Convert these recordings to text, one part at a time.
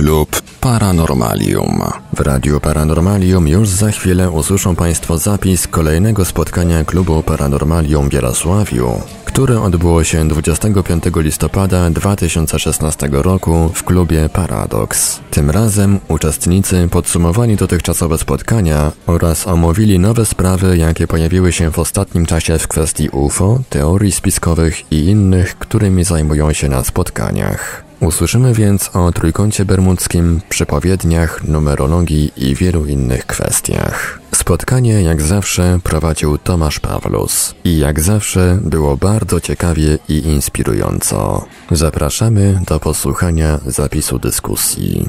Klub Paranormalium. W Radiu Paranormalium już za chwilę usłyszą Państwo zapis kolejnego spotkania Klubu Paranormalium w Jarosławiu, które odbyło się 25 listopada 2016 roku w klubie Paradox. Tym razem uczestnicy podsumowali dotychczasowe spotkania oraz omówili nowe sprawy, jakie pojawiły się w ostatnim czasie w kwestii UFO, teorii spiskowych i innych, którymi zajmują się na spotkaniach. Usłyszymy więc o trójkącie bermudzkim, przepowiedniach, numerologii i wielu innych kwestiach. Spotkanie jak zawsze prowadził Tomasz Pawlus i jak zawsze było bardzo ciekawie i inspirująco. Zapraszamy do posłuchania zapisu dyskusji.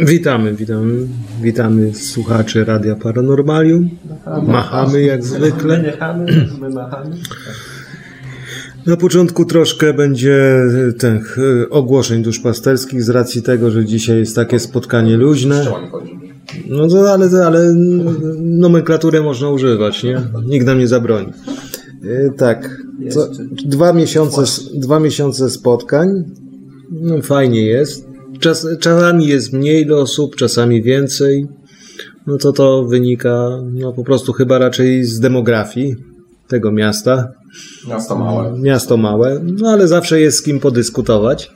Witamy, witamy, witamy słuchaczy Radia Paranormalium. Machamy jak zwykle. My machamy. Na początku troszkę będzie tych y, ogłoszeń duszpasterskich z racji tego, że dzisiaj jest takie spotkanie luźne. No to, ale, ale nomenklaturę można używać, nie? Nikt nam nie zabroni. Y, Tak, co, dwa, miesiące, dwa miesiące spotkań. No, fajnie jest. Czas, czasami jest mniej osób, czasami więcej. No to to wynika no, po prostu chyba raczej z demografii tego miasta. Miasto małe. Miasto małe, no ale zawsze jest z kim podyskutować.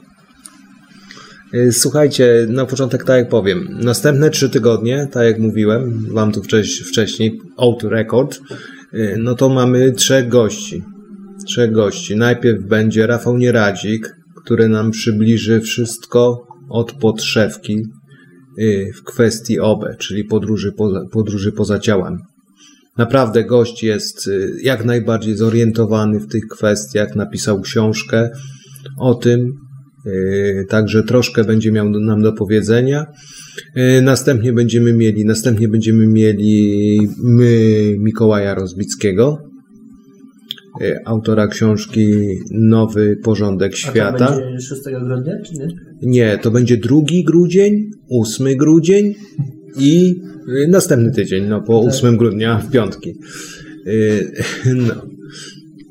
Y, Słuchajcie, na początek tak jak powiem, następne trzy tygodnie, tak jak mówiłem wam tu wcześ, wcześniej, out record, y, no to mamy trzech gości. Trzech gości. Najpierw będzie Rafał Nieradzik, który nam przybliży wszystko od podszewki y, w kwestii OBE, czyli podróży poza, podróży poza ciałem. Naprawdę gość jest y, jak najbardziej zorientowany w tych kwestiach, napisał książkę o tym, y, także troszkę będzie miał nam do powiedzenia. Y, Następnie będziemy mieli, następnie będziemy mieli my Mikołaja Rozbickiego, autora książki Nowy Porządek Świata. A to będzie 6 grudnia, czy nie? Nie, to będzie 2 grudzień, 8 grudzień i y, następny tydzień, no po 8 grudnia w piątki. Y, No.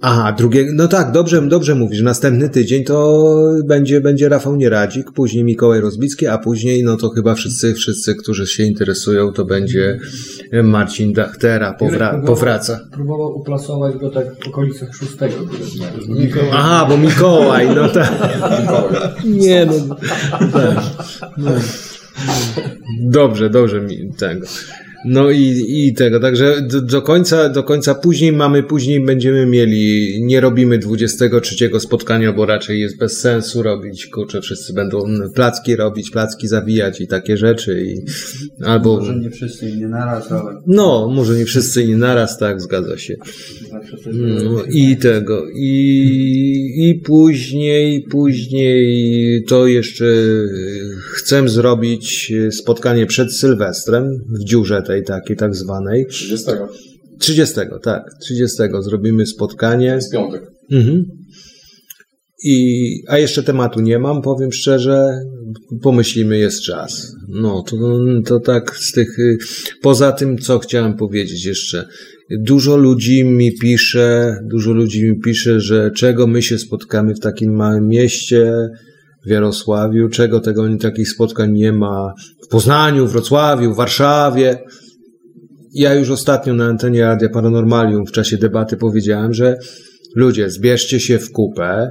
Aha, drugie, no tak, dobrze, dobrze mówisz. Następny tydzień to będzie, będzie Rafał Nieradzik, później Mikołaj Rozbicki, a później, no to chyba wszyscy, wszyscy, którzy się interesują, to będzie Marcin Dachtera, powra- powraca. Próbował uplasować go tak w okolicach 6 grudnia. Aha, bo Mikołaj, no tak. Nie, no. Tak. No. Dobrze, dobrze mi tego. No i, i tego, także do, do końca, do końca później mamy, później będziemy mieli, nie robimy 23 spotkania, bo raczej jest bez sensu robić, kurczę, wszyscy będą placki robić, placki zawijać i takie rzeczy i albo, Może nie wszyscy i nie naraz, ale no, może nie wszyscy i naraz, tak, zgadza się. No, I tego, i, i później, później to jeszcze chcę zrobić spotkanie przed Sylwestrem w dziurze tej takiej tak zwanej. 30. 30, tak, 30 zrobimy spotkanie. Jest piątek. Mhm. I, a jeszcze tematu nie mam, powiem szczerze. Pomyślimy, jest czas. No, to, to tak z tych. y, Poza tym, co chciałem powiedzieć jeszcze. Dużo ludzi mi pisze, dużo ludzi mi pisze, że czego my się spotkamy w takim małym mieście, w Jarosławiu, czego tego takich spotkań nie ma w Poznaniu, Wrocławiu, Warszawie. Ja już ostatnio na antenie Radia Paranormalium w czasie debaty powiedziałem, że ludzie, zbierzcie się w kupę,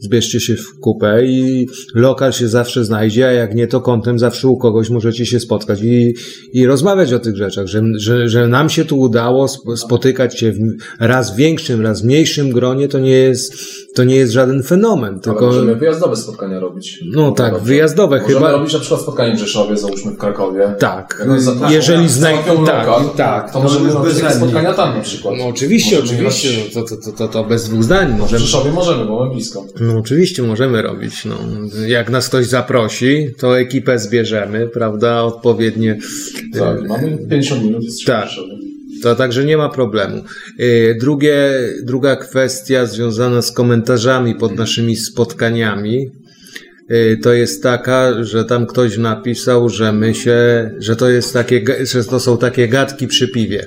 zbierzcie się w kupę i lokal się zawsze znajdzie, a jak nie, to kątem zawsze u kogoś możecie się spotkać i, i rozmawiać o tych rzeczach, że, że, że nam się tu udało sp- spotykać się w raz większym, raz mniejszym gronie, to nie jest, to nie jest żaden fenomen, Ale tylko, możemy wyjazdowe spotkania robić. no tak, Dobrze. wyjazdowe Możemy chyba. robić na przykład spotkanie w Rzeszowie, załóżmy w Krakowie. Tak, jeżeli jak znaj... załatwią tak, lokal, tak, to możemy zrobić takie bezwzględnie. spotkania tam na przykład. No oczywiście, Możemy oczywiście, grać- no, to, to, to, to, to bez dwóch zdań W możemy. Rzeszowie możemy, bo mamy blisko. No oczywiście możemy robić. No. Jak nas ktoś zaprosi, to ekipę zbierzemy, prawda? Odpowiednie. Tak, mamy 50 minut, jesteśmy Tak. w Rzeszowie. To także nie ma problemu. Y, Drugie, druga kwestia związana z komentarzami pod naszymi spotkaniami. y, To jest taka, że tam ktoś napisał, że my się, że to jest takie, że to są takie gadki przy piwie.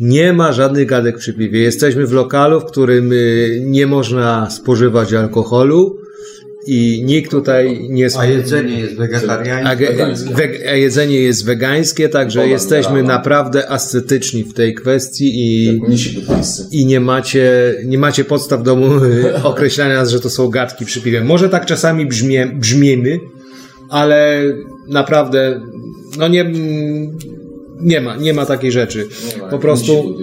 Nie ma żadnych gadek przy piwie. Jesteśmy w lokalu, w którym y, nie można spożywać alkoholu i nikt tutaj nie... A jedzenie jest wegetariańskie. a jedzenie jest wegańskie, także jesteśmy naprawdę ascetyczni w tej kwestii i, i nie, macie, nie macie podstaw do określania nas, że to są gadki przy piwie. Może tak czasami brzmie, brzmiemy, ale naprawdę no nie, nie, ma, nie ma takiej rzeczy. Po prostu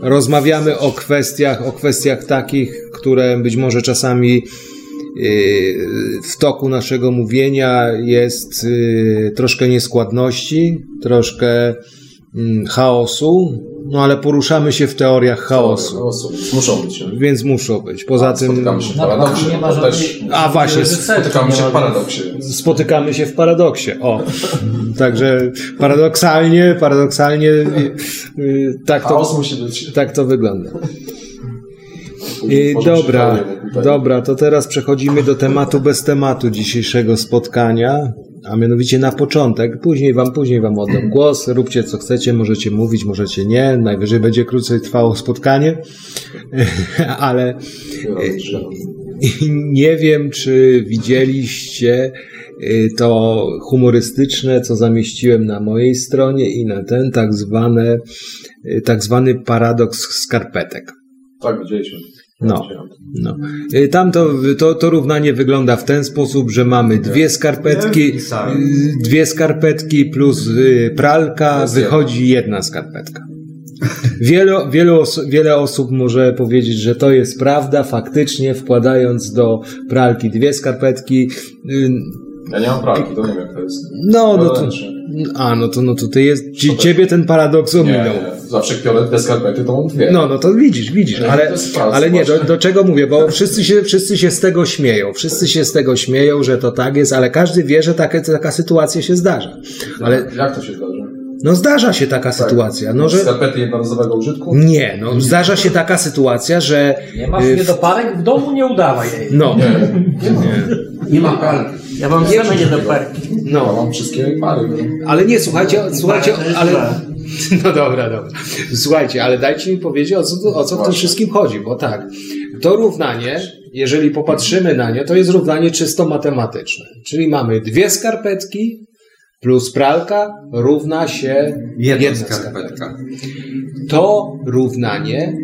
rozmawiamy o kwestiach, o kwestiach takich, które być może czasami w toku naszego mówienia jest yy, troszkę nieskładności, troszkę mm, chaosu, no ale poruszamy się w teoriach chaosu, Chaosu. Muszą być. więc muszą być. Poza tym Spotykamy się w paradoksie. nie żadnej... też A, właśnie, spotykamy się w paradoksie. spotykamy się w paradoksie. O, także paradoksalnie, paradoksalnie yy, tak to, Chaos musi być. tak to wygląda. Dobra, dobra, to teraz przechodzimy do tematu bez tematu dzisiejszego spotkania, a mianowicie na początek, później wam, później wam oddam głos, róbcie co chcecie, możecie mówić, możecie nie, najwyżej będzie krócej trwało spotkanie, ale nie wiem, czy widzieliście y, to humorystyczne, co zamieściłem na mojej stronie i na ten tak zwane, y, tak zwany paradoks skarpetek. Tak, widzieliśmy. No. No. Y, Tam to, to, to równanie wygląda w ten sposób, że mamy dwie skarpetki, dwie skarpetki plus y, pralka, wychodzi jedna skarpetka. Wiele, wiele, oso- wiele osób może powiedzieć, że to jest prawda, faktycznie wkładając do pralki dwie skarpetki, y, Ja nie mam pralki, to nie wiem jak to jest. no, no to, a, no to, no to ty jest, ci, ciebie ten paradoks Nie, ominął. nie. Zawsze kpiorę te skarpety, to mam dwie. No, no to widzisz, widzisz, No, ale, ale nie, do, do czego mówię, bo wszyscy się, wszyscy się z tego śmieją, wszyscy się z tego śmieją, że to tak jest, ale każdy wie, że taka, taka sytuacja się zdarza. Ale, Jak to się zdarza? no zdarza się taka sytuacja, no że, Skarpety jednorazowego użytku? nie, no zdarza się taka sytuacja, że, Nie masz y, niedoparek w domu, nie udawaj jej. no, Nie ma pralki. Ja mam same niedoparki. Ja no, mam wszystkie pary. no. ale nie, słuchajcie, słuchajcie, ale. no dobra, dobra, słuchajcie, ale dajcie mi powiedzieć, o co, tu- o co w tym wszystkim chodzi, bo tak, to równanie, jeżeli popatrzymy na nie, to jest równanie czysto matematyczne. Czyli mamy dwie skarpetki plus pralka równa się Jedna, jedna skarpetka. To równanie,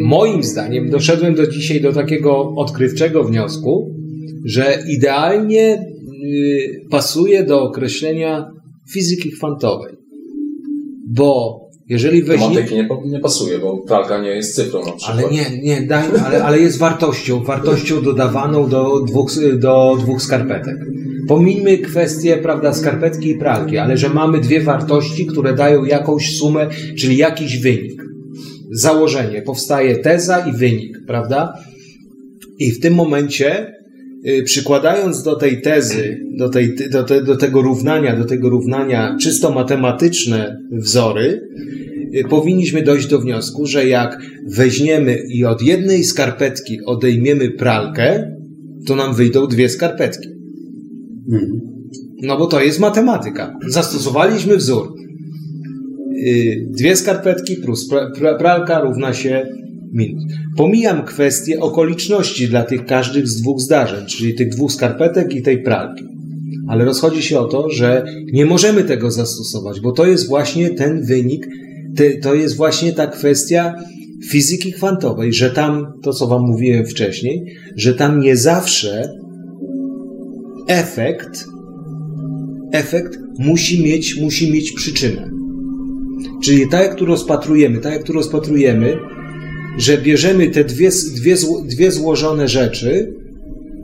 moim zdaniem, doszedłem do dzisiaj do takiego odkrywczego wniosku, że idealnie y, pasuje do określenia fizyki kwantowej. Bo jeżeli weźmie... motyki nie, nie pasuje, bo pralka nie jest cyfrą na przykład. Ale nie, nie, daj, ale, ale jest wartością, wartością dodawaną do dwóch, do dwóch skarpetek. Pomińmy kwestię, prawda, skarpetki i pralki, ale że mamy dwie wartości, które dają jakąś sumę, czyli jakiś wynik. Założenie, powstaje teza i wynik, prawda? I w tym momencie, przykładając do tej tezy, do, tej, do, te, do tego równania, do tego równania czysto matematyczne wzory, y, powinniśmy dojść do wniosku, że jak weźmiemy i od jednej skarpetki odejmiemy pralkę, to nam wyjdą dwie skarpetki. No bo to jest matematyka. Zastosowaliśmy wzór. Y, Dwie skarpetki plus pra- pra- pralka równa się minus. Pomijam kwestię okoliczności dla tych każdych z dwóch zdarzeń, czyli tych dwóch skarpetek i tej pralki. Ale rozchodzi się o to, że nie możemy tego zastosować, bo to jest właśnie ten wynik, to jest właśnie ta kwestia fizyki kwantowej, że tam, to co Wam mówiłem wcześniej, że tam nie zawsze efekt, efekt musi mieć, musi mieć przyczynę. Czyli tak jak tu rozpatrujemy, tak jak tu rozpatrujemy, że bierzemy te dwie, dwie, dwie złożone rzeczy,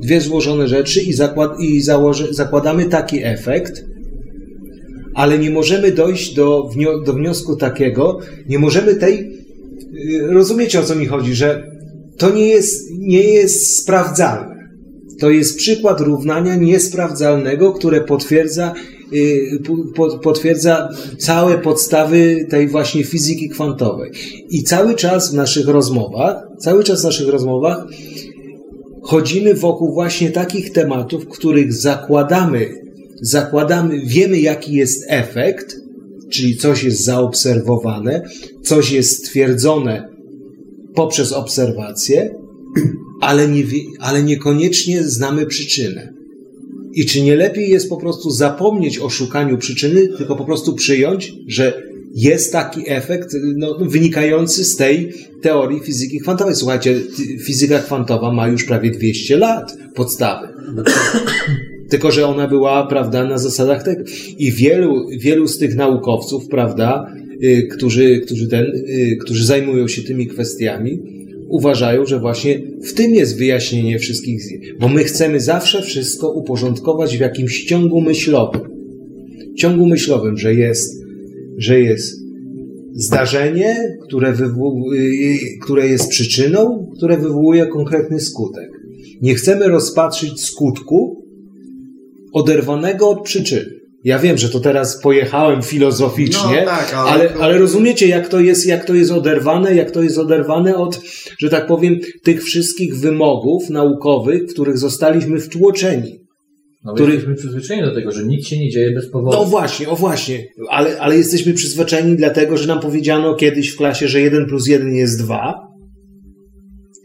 dwie złożone rzeczy i, zakład, i założy, zakładamy taki efekt, ale nie możemy dojść do, do wniosku takiego, nie możemy tej, y, rozumiecie o co mi chodzi, że to nie jest, nie jest sprawdzalne. To jest przykład równania niesprawdzalnego, które potwierdza, po- po- potwierdza całe podstawy tej właśnie fizyki kwantowej. I cały czas w naszych rozmowach, cały czas w naszych rozmowach chodzimy wokół właśnie takich tematów, których zakładamy, zakładamy, wiemy jaki jest efekt, czyli coś jest zaobserwowane, coś jest stwierdzone poprzez obserwację, ale, nie, ale niekoniecznie znamy przyczynę. I czy nie lepiej jest po prostu zapomnieć o szukaniu przyczyny, tylko po prostu przyjąć, że jest taki efekt no, wynikający z tej teorii fizyki kwantowej. Słuchajcie, fizyka kwantowa ma już prawie 200 lat podstawy. Tylko, że ona była, prawda, na zasadach tego. I wielu, wielu z tych naukowców, prawda, y, którzy, którzy, ten, y, którzy zajmują się tymi kwestiami, uważają, że właśnie w tym jest wyjaśnienie wszystkich. Bo my chcemy zawsze wszystko uporządkować w jakimś ciągu myślowym. Ciągu myślowym, że jest, że jest zdarzenie, które, które jest przyczyną, które wywołuje konkretny skutek. Nie chcemy rozpatrzyć skutku oderwanego od przyczyny. Ja wiem, że to teraz pojechałem filozoficznie, No tak, ale- ale, ale rozumiecie, jak to, jest, jak to jest oderwane, jak to jest oderwane od, że tak powiem, tych wszystkich wymogów naukowych, w których zostaliśmy wtłoczeni. No, Który- który... jesteśmy przyzwyczajeni do tego, że nic się nie dzieje bez powodu. No właśnie, o właśnie, ale, ale jesteśmy przyzwyczajeni dlatego, że nam powiedziano kiedyś w klasie, że 1 plus 1 jest 2,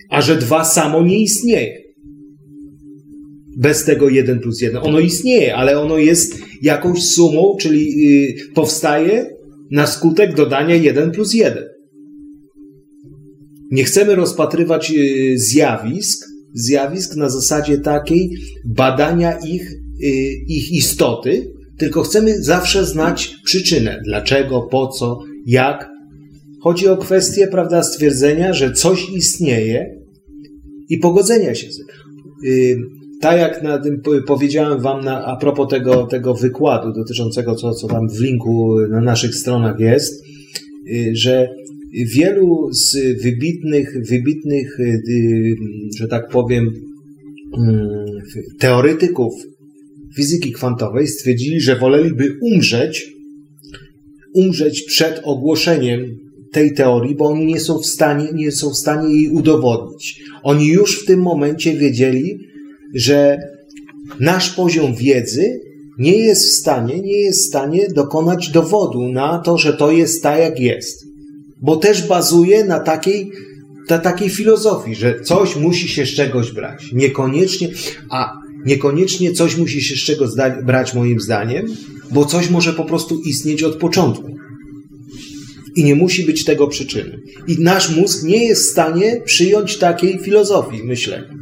a że 2 samo nie istnieje. Bez tego 1 plus 1. Ono istnieje, ale ono jest jakąś sumą, czyli y, powstaje na skutek dodania 1 plus 1. Nie chcemy rozpatrywać y, zjawisk, zjawisk na zasadzie takiej badania ich, y, ich istoty, tylko chcemy zawsze znać przyczynę. Dlaczego, po co, jak. Chodzi o kwestię, prawda, stwierdzenia, że coś istnieje i pogodzenia się z tym. Tak jak na tym po- powiedziałem Wam na, a propos tego, tego wykładu dotyczącego, co, co tam w linku na naszych stronach jest, y, że wielu z wybitnych, wybitnych, y, y, że tak powiem, mm, teoretyków fizyki kwantowej stwierdzili, że woleliby umrzeć, umrzeć przed ogłoszeniem tej teorii, bo oni nie są w stanie, nie są w stanie jej udowodnić. Oni już w tym momencie wiedzieli, że nasz poziom wiedzy nie jest w stanie, nie jest w stanie dokonać dowodu na to, że to jest tak, jak jest. Bo też bazuje na takiej, na takiej filozofii, że coś musi się z czegoś brać. Niekoniecznie, a niekoniecznie coś musi się z czego zda- brać moim zdaniem, bo coś może po prostu istnieć od początku. I nie musi być tego przyczyny. I nasz mózg nie jest w stanie przyjąć takiej filozofii myślenia.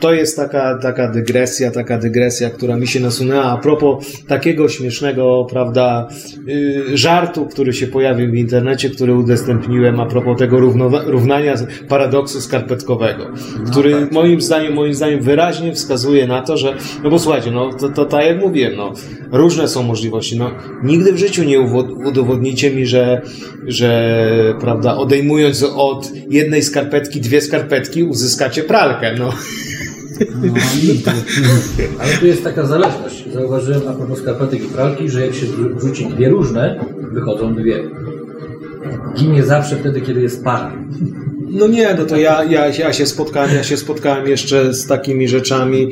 To jest taka, taka dygresja, taka dygresja, która mi się nasunęła a propos takiego śmiesznego, prawda, yy, żartu, który się pojawił w internecie, który udostępniłem a propos tego równo, równania paradoksu skarpetkowego, który moim zdaniem, moim zdaniem wyraźnie wskazuje na to, że, no bo słuchajcie, no to, to tak jak mówiłem, no, różne są możliwości, no, nigdy w życiu nie udowodnicie mi, że, że, prawda, odejmując od jednej skarpetki dwie skarpetki, uzyskacie pralkę, no. Ale tu jest taka zależność. Zauważyłem a propos skarpetek i pralki, że jak się wrzu- wrzuci dwie różne, wychodzą dwie. Ginie zawsze wtedy, kiedy jest para. No nie, no to ja, ja, ja się spotkałem, ja się spotkałem jeszcze z takimi rzeczami,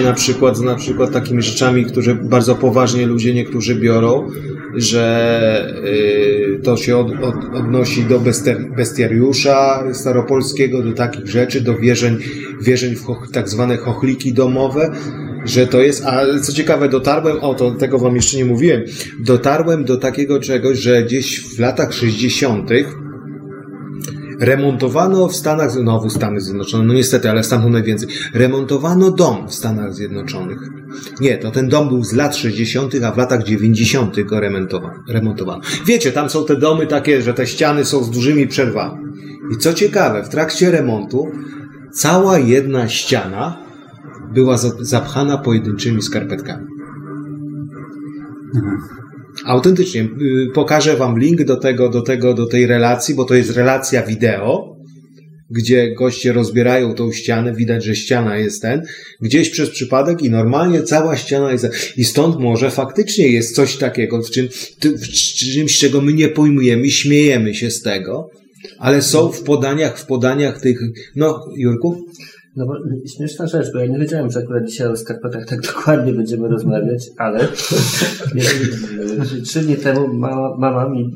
y, na przykład, na przykład takimi rzeczami, które bardzo poważnie ludzie niektórzy biorą, że y, to się od, od, odnosi do bestiariusza staropolskiego, do takich rzeczy, do wierzeń, wierzeń w choch, tak zwane chochliki domowe, że to jest, a co ciekawe, dotarłem, o to tego wam jeszcze nie mówiłem, dotarłem do takiego czegoś, że gdzieś w latach 60 remontowano w Stanach, znowu Stany Zjednoczone, no niestety, ale stamtąd najwięcej, remontowano dom w Stanach Zjednoczonych. Nie, to ten dom był z lat 60., a w latach 90. go remontowano. remontowano. Wiecie, tam są te domy takie, że te ściany są z dużymi przerwami. I co ciekawe, w trakcie remontu cała jedna ściana była za- zapchana pojedynczymi skarpetkami. Autentycznie. y, Pokażę wam link do tego, do tego, do tej relacji, bo to jest relacja wideo, gdzie goście rozbierają tą ścianę, widać, że ściana jest ten, gdzieś przez przypadek i normalnie cała ściana jest, i stąd może faktycznie jest coś takiego, w, czym, w czymś, czego my nie pojmujemy, śmiejemy się z tego, ale są w podaniach, w podaniach tych, no, Jurku? No bo śmieszna rzecz, bo ja nie wiedziałem, że akurat dzisiaj o skarpetach tak dokładnie będziemy rozmawiać, ale trzy dni temu mama, mama mi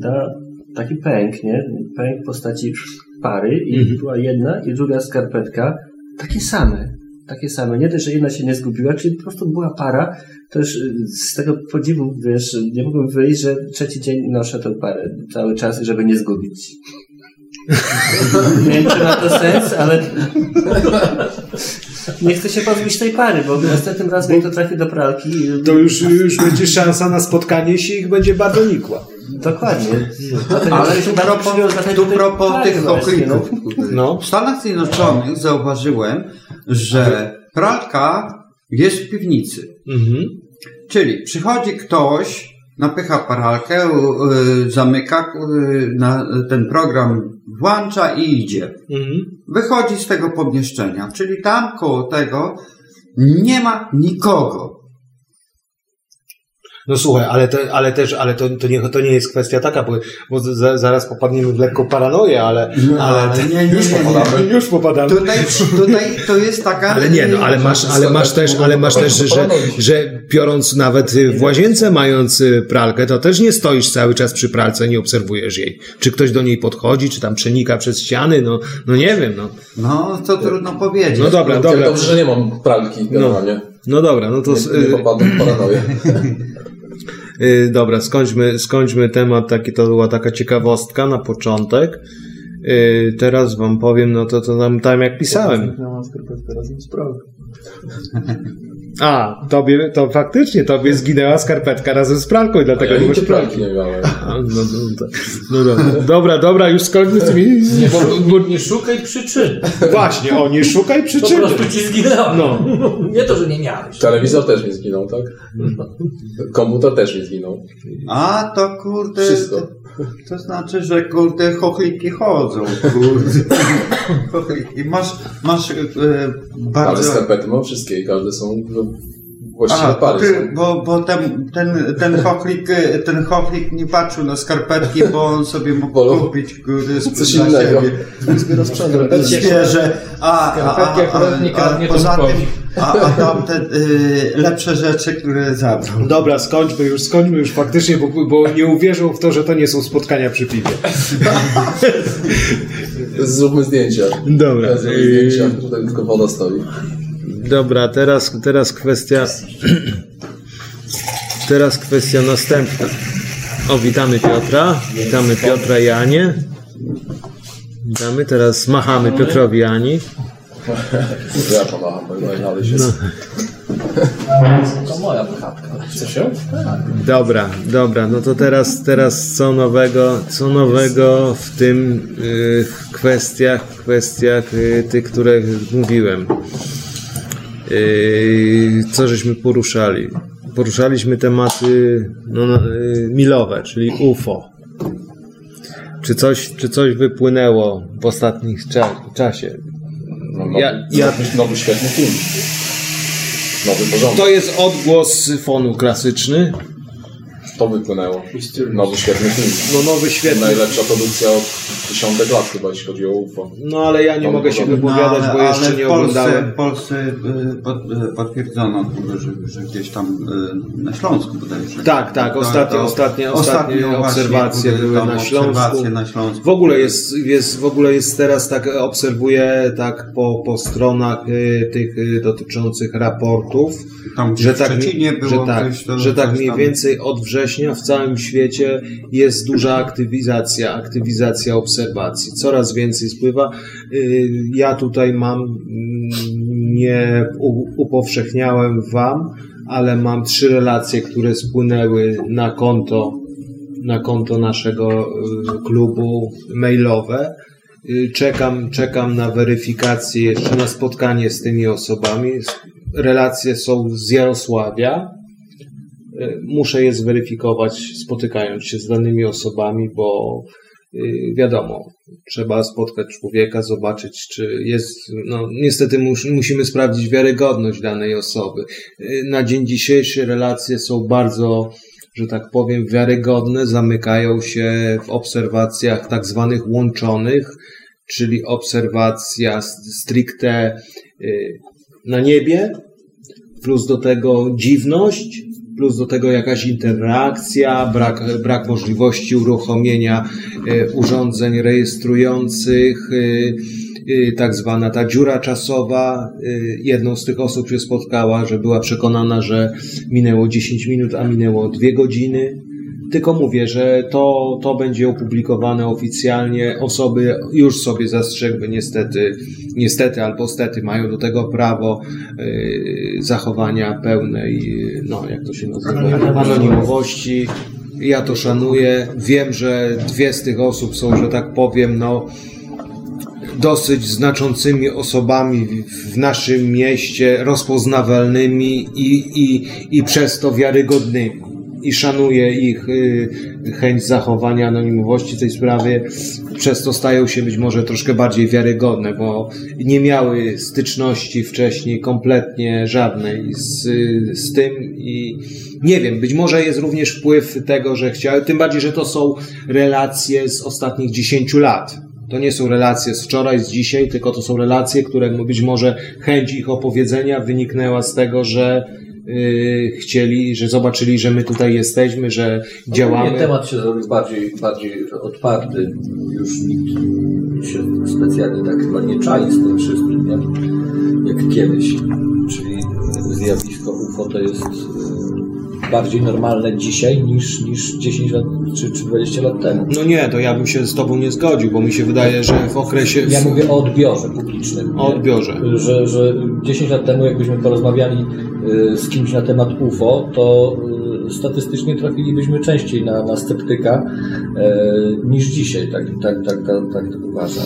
da taki pęk, nie? Pęk w postaci pary i Mhm. była jedna i druga skarpetka, takie same. Takie same. Nie też, że jedna się nie zgubiła, czyli po prostu była para. To już y, z tego podziwu, wiesz, nie mogłem wyjść, że trzeci dzień noszę tę parę cały czas, żeby nie zgubić. Nie wiem, czy ma to sens, ale nie chcę się pozbyć tej pary, bo następnym razem, jak to trafi do pralki, To już, już będzie szansa na spotkanie, jeśli ich będzie bardzo nikła. Dokładnie. Ale tu propos, tu propos tych ochlików. No. W Stanach Zjednoczonych zauważyłem, że pralka jest w piwnicy. Mhm. Czyli przychodzi ktoś, napycha pralkę, y, zamyka, y, na, ten program włącza i idzie. Mhm. Wychodzi z tego pomieszczenia, czyli tam koło tego nie ma nikogo. No słuchaj, ale, to, ale też, ale to, to, nie, to nie jest kwestia taka, bo, bo za, zaraz popadniemy w lekką paranoję, ale, ale nie, nie, nie, nie. już popadamy. Tutaj, tutaj to jest taka... Ale nie, no ale masz, ale masz też, ale masz też, że, że biorąc nawet w łazience mając y, pralkę, to też nie stoisz cały czas przy pralce, nie obserwujesz jej. Czy ktoś do niej podchodzi, czy tam przenika przez ściany, no, no nie wiem, no. No, to trudno powiedzieć. No dobra, dobra. Dobrze, że nie mam pralki generalnie. No dobra, no to Nie, nie y, popadłem w paranoję. y, dobra, skończmy, skończmy temat, taki to była taka ciekawostka na początek. Y, teraz wam powiem, no to, to tam, tam jak pisałem. A, tobie, to faktycznie tobie zginęła skarpetka razem z pralką i dlatego Ja nie masz pralki. nie miałem. A, No, no, to- no dobra. dobra, dobra, już skończmy z tymi... Nie, bo, bo nie szukaj przyczyn. Właśnie, o, nie szukaj Po przyczyny. prostu ci zginęła. No. Nie to, że nie miałeś. Telewizor też mi zginął, tak? Komputer też mi zginął. A, to kurde... Wszystko. To, znaczy, że kurde chochliki chodzą, kurde. chochliki. Masz, masz e, Ale bardzo... skarpety mam wszystkie i każde są no, właściwie A, pary. ty, bo, bo ten, ten, ten, chochlik, e, ten chochlik nie patrzył na skarpetki, bo on sobie mógł Wolał kupić kurde, coś innego. siebie. Świeże, a, a, a, akurat nie a, a kradnie poza tym, a, a tam te y, lepsze rzeczy, które zabrał. Dobra, skończmy już, skończmy już faktycznie, bo, bo nie uwierzą w to, że to nie są spotkania przy piwie. Zróbmy zdjęcia. Dobra. Zróbmy zdjęcia, tutaj tylko woda stoi. Dobra, teraz, teraz kwestia. Teraz kwestia następna. O, witamy Piotra. Witamy Piotra i Anię. Witamy, teraz machamy Piotrowi i Ani. Ja pomacham, bo dalej się... To moja wychatka. Co się? Dobra, dobra, no to teraz, teraz co nowego, co nowego w tym y, kwestiach, kwestiach y, tych, które mówiłem. Y, co żeśmy poruszali? Poruszaliśmy tematy no, no, milowe, czyli UFO. Czy coś, czy coś wypłynęło w ostatnim cza- czasie? No, nowy, Ja- ja- nowy, świetny film. Nowy porządek. To jest odgłos fonu klasyczny. To wypłynęło. Nowy świetny film. No nowy świetny. Najlepsza produkcja od dziesiątek lat chyba, jeśli chodzi o UFO. No ale ja nie No, mogę się no, wypowiadać, bo jeszcze nie Polsce, oglądałem. W Polsce y, pod, y, potwierdzono, że, że gdzieś tam y, na Śląsku bodajże. Tak, tak, ostatnie- ostatnie- ostatnie ostatnio obserwacje były na Śląsku. na Śląsku. W ogóle jest, jest, w ogóle jest teraz tak, obserwuję tak po, po stronach tych dotyczących raportów, Tam że tak, mi- było że tak, coś, to, że tak mniej tam. więcej od września w całym świecie jest duża aktywizacja, aktywizacja obserwacji. Coraz więcej spływa. Y, Ja tutaj mam, mm, nie upowszechniałem wam, ale mam trzy relacje, które spłynęły na konto, na konto naszego y, klubu mailowe. Y, Czekam, czekam na weryfikację, jeszcze na spotkanie z tymi osobami. Relacje są z Jarosławia. Y, Muszę je zweryfikować, spotykając się z danymi osobami, bo y, wiadomo, trzeba spotkać człowieka, zobaczyć, czy jest. No, niestety mus, musimy sprawdzić wiarygodność danej osoby. Y, Na dzień dzisiejszy relacje są bardzo, że tak powiem, wiarygodne, zamykają się w obserwacjach tak zwanych łączonych, czyli obserwacja stricte na niebie, plus do tego dziwność plus do tego jakaś interakcja, brak, brak możliwości uruchomienia e, urządzeń rejestrujących, e, e, tak zwana ta dziura czasowa. Jedną z tych osób się spotkała, że była przekonana, że minęło 10 minut, a minęło 2 godziny. Tylko mówię, że to, to będzie opublikowane oficjalnie. Osoby już sobie zastrzegły, niestety, niestety albo stety mają do tego prawo yy, zachowania pełnej, no jak to się nazywa, anonimowości. Ja to szanuję. Wiem, że dwie z tych osób są, że tak powiem, no dosyć znaczącymi osobami w- w naszym mieście, rozpoznawalnymi i, i, i przez to wiarygodnymi. I szanuję ich y, chęć zachowania anonimowości tej sprawie. Przez to stają się być może troszkę bardziej wiarygodne, bo nie miały styczności wcześniej kompletnie żadnej z, z tym i nie wiem, być może jest również wpływ tego, że chciały, tym bardziej, że to są relacje z ostatnich 10 lat. To nie są relacje z wczoraj, z dzisiaj, tylko to są relacje, które być może chęć ich opowiedzenia wyniknęła z tego, że chcieli, że zobaczyli, że my tutaj jesteśmy, że Ogólnie działamy. temat się zrobił bardziej, bardziej otwarty. Już nikt się specjalnie tak chyba nie czai z tym wszystkim, jak, jak kiedyś. Czyli zjawisko UFO to jest bardziej normalne dzisiaj niż, niż 10 lat czy, czy 20 lat temu. No nie, to ja bym się z tobą nie zgodził, bo mi się wydaje, że w okresie... Ja mówię o odbiorze publicznym. O nie? odbiorze. Że, że 10 lat temu, jakbyśmy porozmawiali y, z kimś na temat UFO, to y, statystycznie trafilibyśmy częściej na, na sceptyka y, niż dzisiaj. Tak, tak, tak, tak, tak to uważam.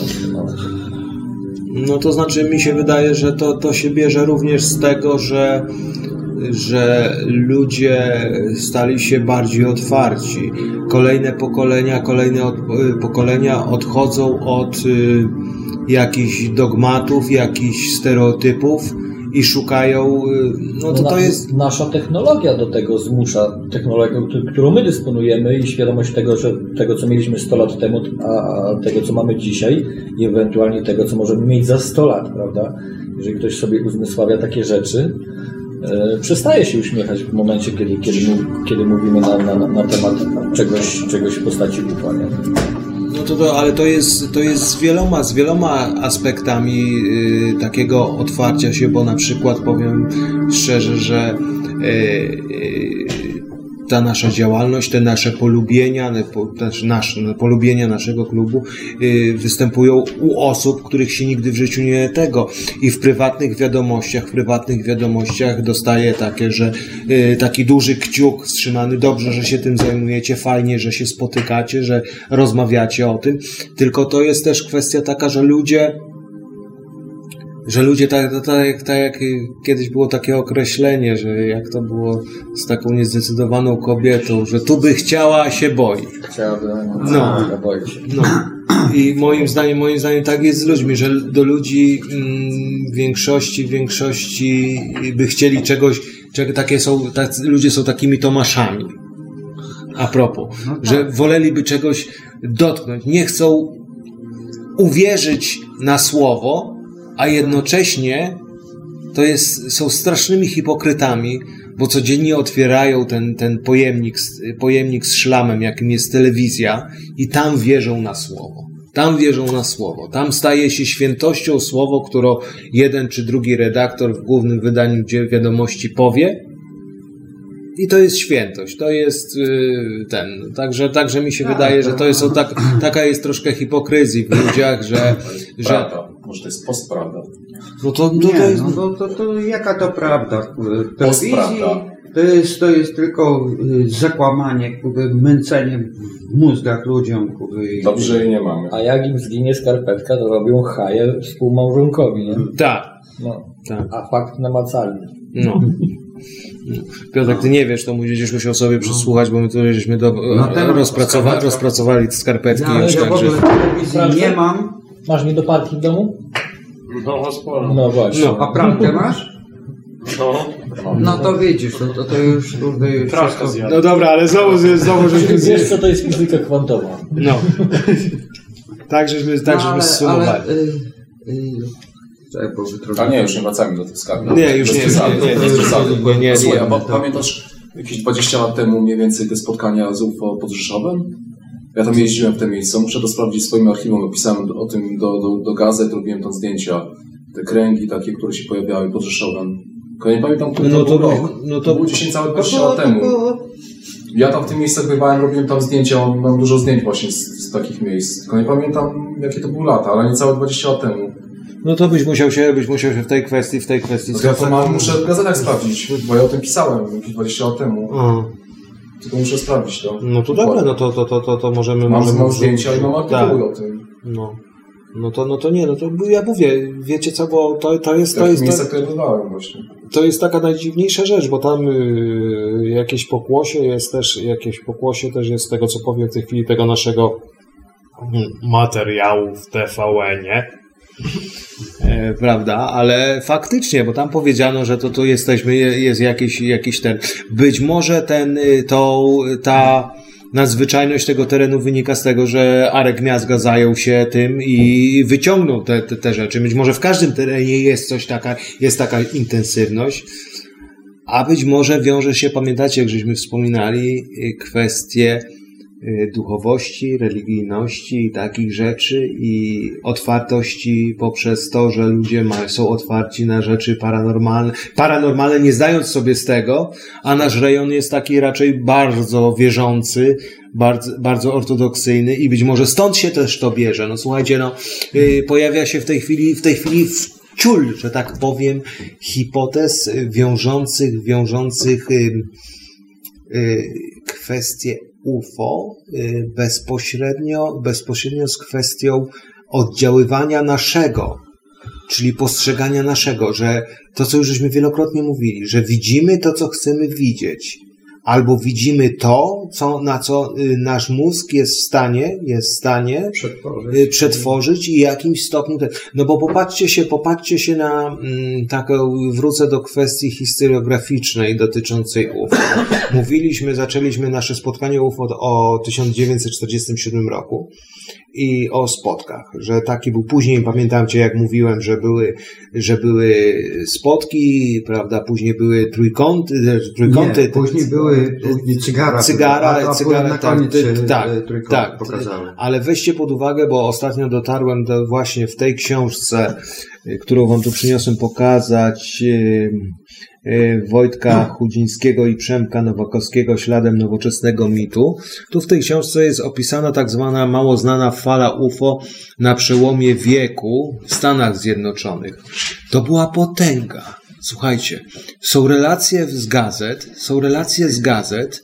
No to znaczy mi się wydaje, że to, to się bierze również z tego, że, że ludzie stali się bardziej otwarci. Kolejne pokolenia, kolejne od, pokolenia odchodzą od y, jakichś dogmatów, jakichś stereotypów i szukają, y, no to na- to jest Nasza technologia do tego zmusza, technologią, któ- którą my dysponujemy i świadomość tego, że tego, co mieliśmy 100 lat temu, a, tego, co mamy dzisiaj i ewentualnie tego, co możemy mieć za 100 lat, prawda? Jeżeli ktoś sobie uzmysławia takie rzeczy, przestaje się uśmiechać w momencie, kiedy, kiedy, kiedy mówimy na, na, na temat czegoś, czegoś w postaci nie? No to, to, ale to jest, to jest z wieloma, z wieloma aspektami y, takiego otwarcia się, bo na przykład powiem szczerze, że y, y, ta nasza działalność, te nasze polubienia, też polubienia naszego klubu y, występują u osób, których się nigdy w życiu nie tego. I w prywatnych wiadomościach, w prywatnych wiadomościach dostaję takie, że y, taki duży kciuk wstrzymany, dobrze, że się tym zajmujecie, fajnie, że się spotykacie, że rozmawiacie o tym, tylko to jest też kwestia taka, że ludzie że ludzie tak, tak, tak, tak jak kiedyś było takie określenie, że jak to było z taką niezdecydowaną kobietą, że tu by chciała, a się boi. Chciałabym, No. ja boję się. No. I moim zdaniem, moim zdaniem tak jest z ludźmi, że do ludzi mm, w większości, większości by chcieli czegoś, czego takie są, tacy, ludzie są takimi Tomaszami. A propos, że woleliby czegoś dotknąć. Nie chcą uwierzyć na słowo, a jednocześnie to jest, są strasznymi hipokrytami, bo codziennie otwierają ten, ten pojemnik, pojemnik z szlamem, jakim jest telewizja i tam wierzą na słowo. Tam wierzą na słowo. Tam staje się świętością słowo, które jeden czy drugi redaktor w głównym wydaniu wiadomości powie. I to jest świętość, to jest yy, ten. Także, także mi się wydaje, że to jest o tak, taka jest troszkę hipokryzji w ludziach, że, że Prawda. Może to jest postprawda. no to, to, Nie, to jest, no to, to, to jaka to prawda? Postprawda. to jest, to jest tylko y, zakłamanie, kurde, męcenie w mózgach ludziom. i- Dobrze jej nie mamy. A jak im zginie skarpetka, to robią haję współmałżonkowi, nie? tak, No. tak. A fakt namacalny. No. Piotrek, ty nie wiesz, to będziesz musiał sobie przesłuchać, bo my tu żeśmy do, No temat rozpracowa, rozpracowali skarpetki Ja, już, ja w ogóle telewizji nie mam. Masz nie do parki w domu? No, sporo. No właśnie. No. A pralkę masz? No. No to widzisz, to, to, to już kurde, już wszystko... No dobra, ale znowu, znowu żeśmy... Wiesz, co to jest fizyka kwantowa. No. Tak, żeśmy, tak, No, żeśmy ale, zsumowali. ale, y, y, Czekaj, bo. A nie, już nie wracamy do tych skarb. Nie, już nie, nie, nie, nie, nie, nie, nie, Słuchaj, to- pamiętasz, jakieś 20 lat temu mniej więcej te spotkania z UFO pod Rzeszowem. Ja tam jeździłem w te miejsca, muszę to sprawdzić w swoim archiwum. Pisałem o tym do, do, do gazet, robiłem tam zdjęcia. Te kręgi takie, które się pojawiały pod Rzeszowem. Tylko nie pamiętam, który No to, to- był rok. no to- to było 10 całe 20 lat temu. Ja tam w tym miejscach bywałem, robiłem tam zdjęcia, mam, mam dużo zdjęć właśnie z, z takich miejsc. Tylko nie pamiętam, jakie to były lata, ale niecałe 20 lat temu. No to byś musiał się, byś musiał się w tej kwestii, w tej kwestii... No ja to mam, muszę w gazetach sprawdzić, bo ja o tym pisałem jakieś 20 lat temu. A, Tylko muszę sprawdzić to. no to dobra, no to, to, to, to, to możemy... Mam, możemy mam zdjęcia i mam artykuły Tak, o tym. no. No to, no to nie, no to ja mówię, wiecie co, bo to, to jest, to takich jest, miejscach, to, które bywałem właśnie. to jest taka najdziwniejsza rzecz, bo tam y, jakieś pokłosie jest też, jakieś pokłosie też jest tego, co powiem w tej chwili, tego naszego materiału w TVN-ie. E, prawda, ale faktycznie, bo tam powiedziano, że to tu jesteśmy, je- jest jakiś, jakiś ten. Być może ten, y, to, ta nadzwyczajność tego terenu wynika z tego, że Arek Miazga zajął się tym i wyciągnął te, te, te rzeczy. Być może w każdym terenie jest coś taka, jest taka intensywność. A być może wiąże się, pamiętacie, jak żeśmy wspominali, y, kwestie y, duchowości, religijności i takich rzeczy i otwartości poprzez to, że ludzie ma, są otwarci na rzeczy paranormalne, paranormalne, nie zdając sobie z tego, a nasz rejon jest taki raczej bardzo wierzący, bardzo, bardzo ortodoksyjny i być może stąd się też to bierze. No słuchajcie, no, y, pojawia się w tej chwili, w tej chwili ciul, że tak powiem, hipotez y, wiążących, wiążących y, y, kwestie UFO y, bezpośrednio, bezpośrednio z kwestią oddziaływania naszego, czyli postrzegania naszego, że to, co już żeśmy wielokrotnie mówili, że widzimy to, co chcemy widzieć, albo widzimy to, co, na co y, nasz mózg jest w stanie, jest w stanie y, przetworzyć i jakimś stopniu. Te, no bo popatrzcie się, popatrzcie się na mm, taką, wrócę do kwestii historiograficznej dotyczącej UFO. Mówiliśmy, zaczęliśmy nasze spotkanie UFO o 1947 roku i o spotkach, że taki był później, pamiętacie jak mówiłem, że były, że były spotki, prawda, później były trójkąty, trójkąty Nie, później były cygara. Cygara, a, a cygara, tak, tak, e, tak. pokazały. Ale weźcie pod uwagę, bo ostatnio dotarłem do właśnie w tej książce, y, którą wam tu przyniosłem pokazać, y, Wojtka Chudzińskiego i Przemka Nowakowskiego śladem nowoczesnego mitu. Tu w tej książce jest opisana tak zwana mało znana fala UFO na przełomie wieku w Stanach Zjednoczonych. To była potęga. Słuchajcie, są relacje z gazet, są relacje z gazet,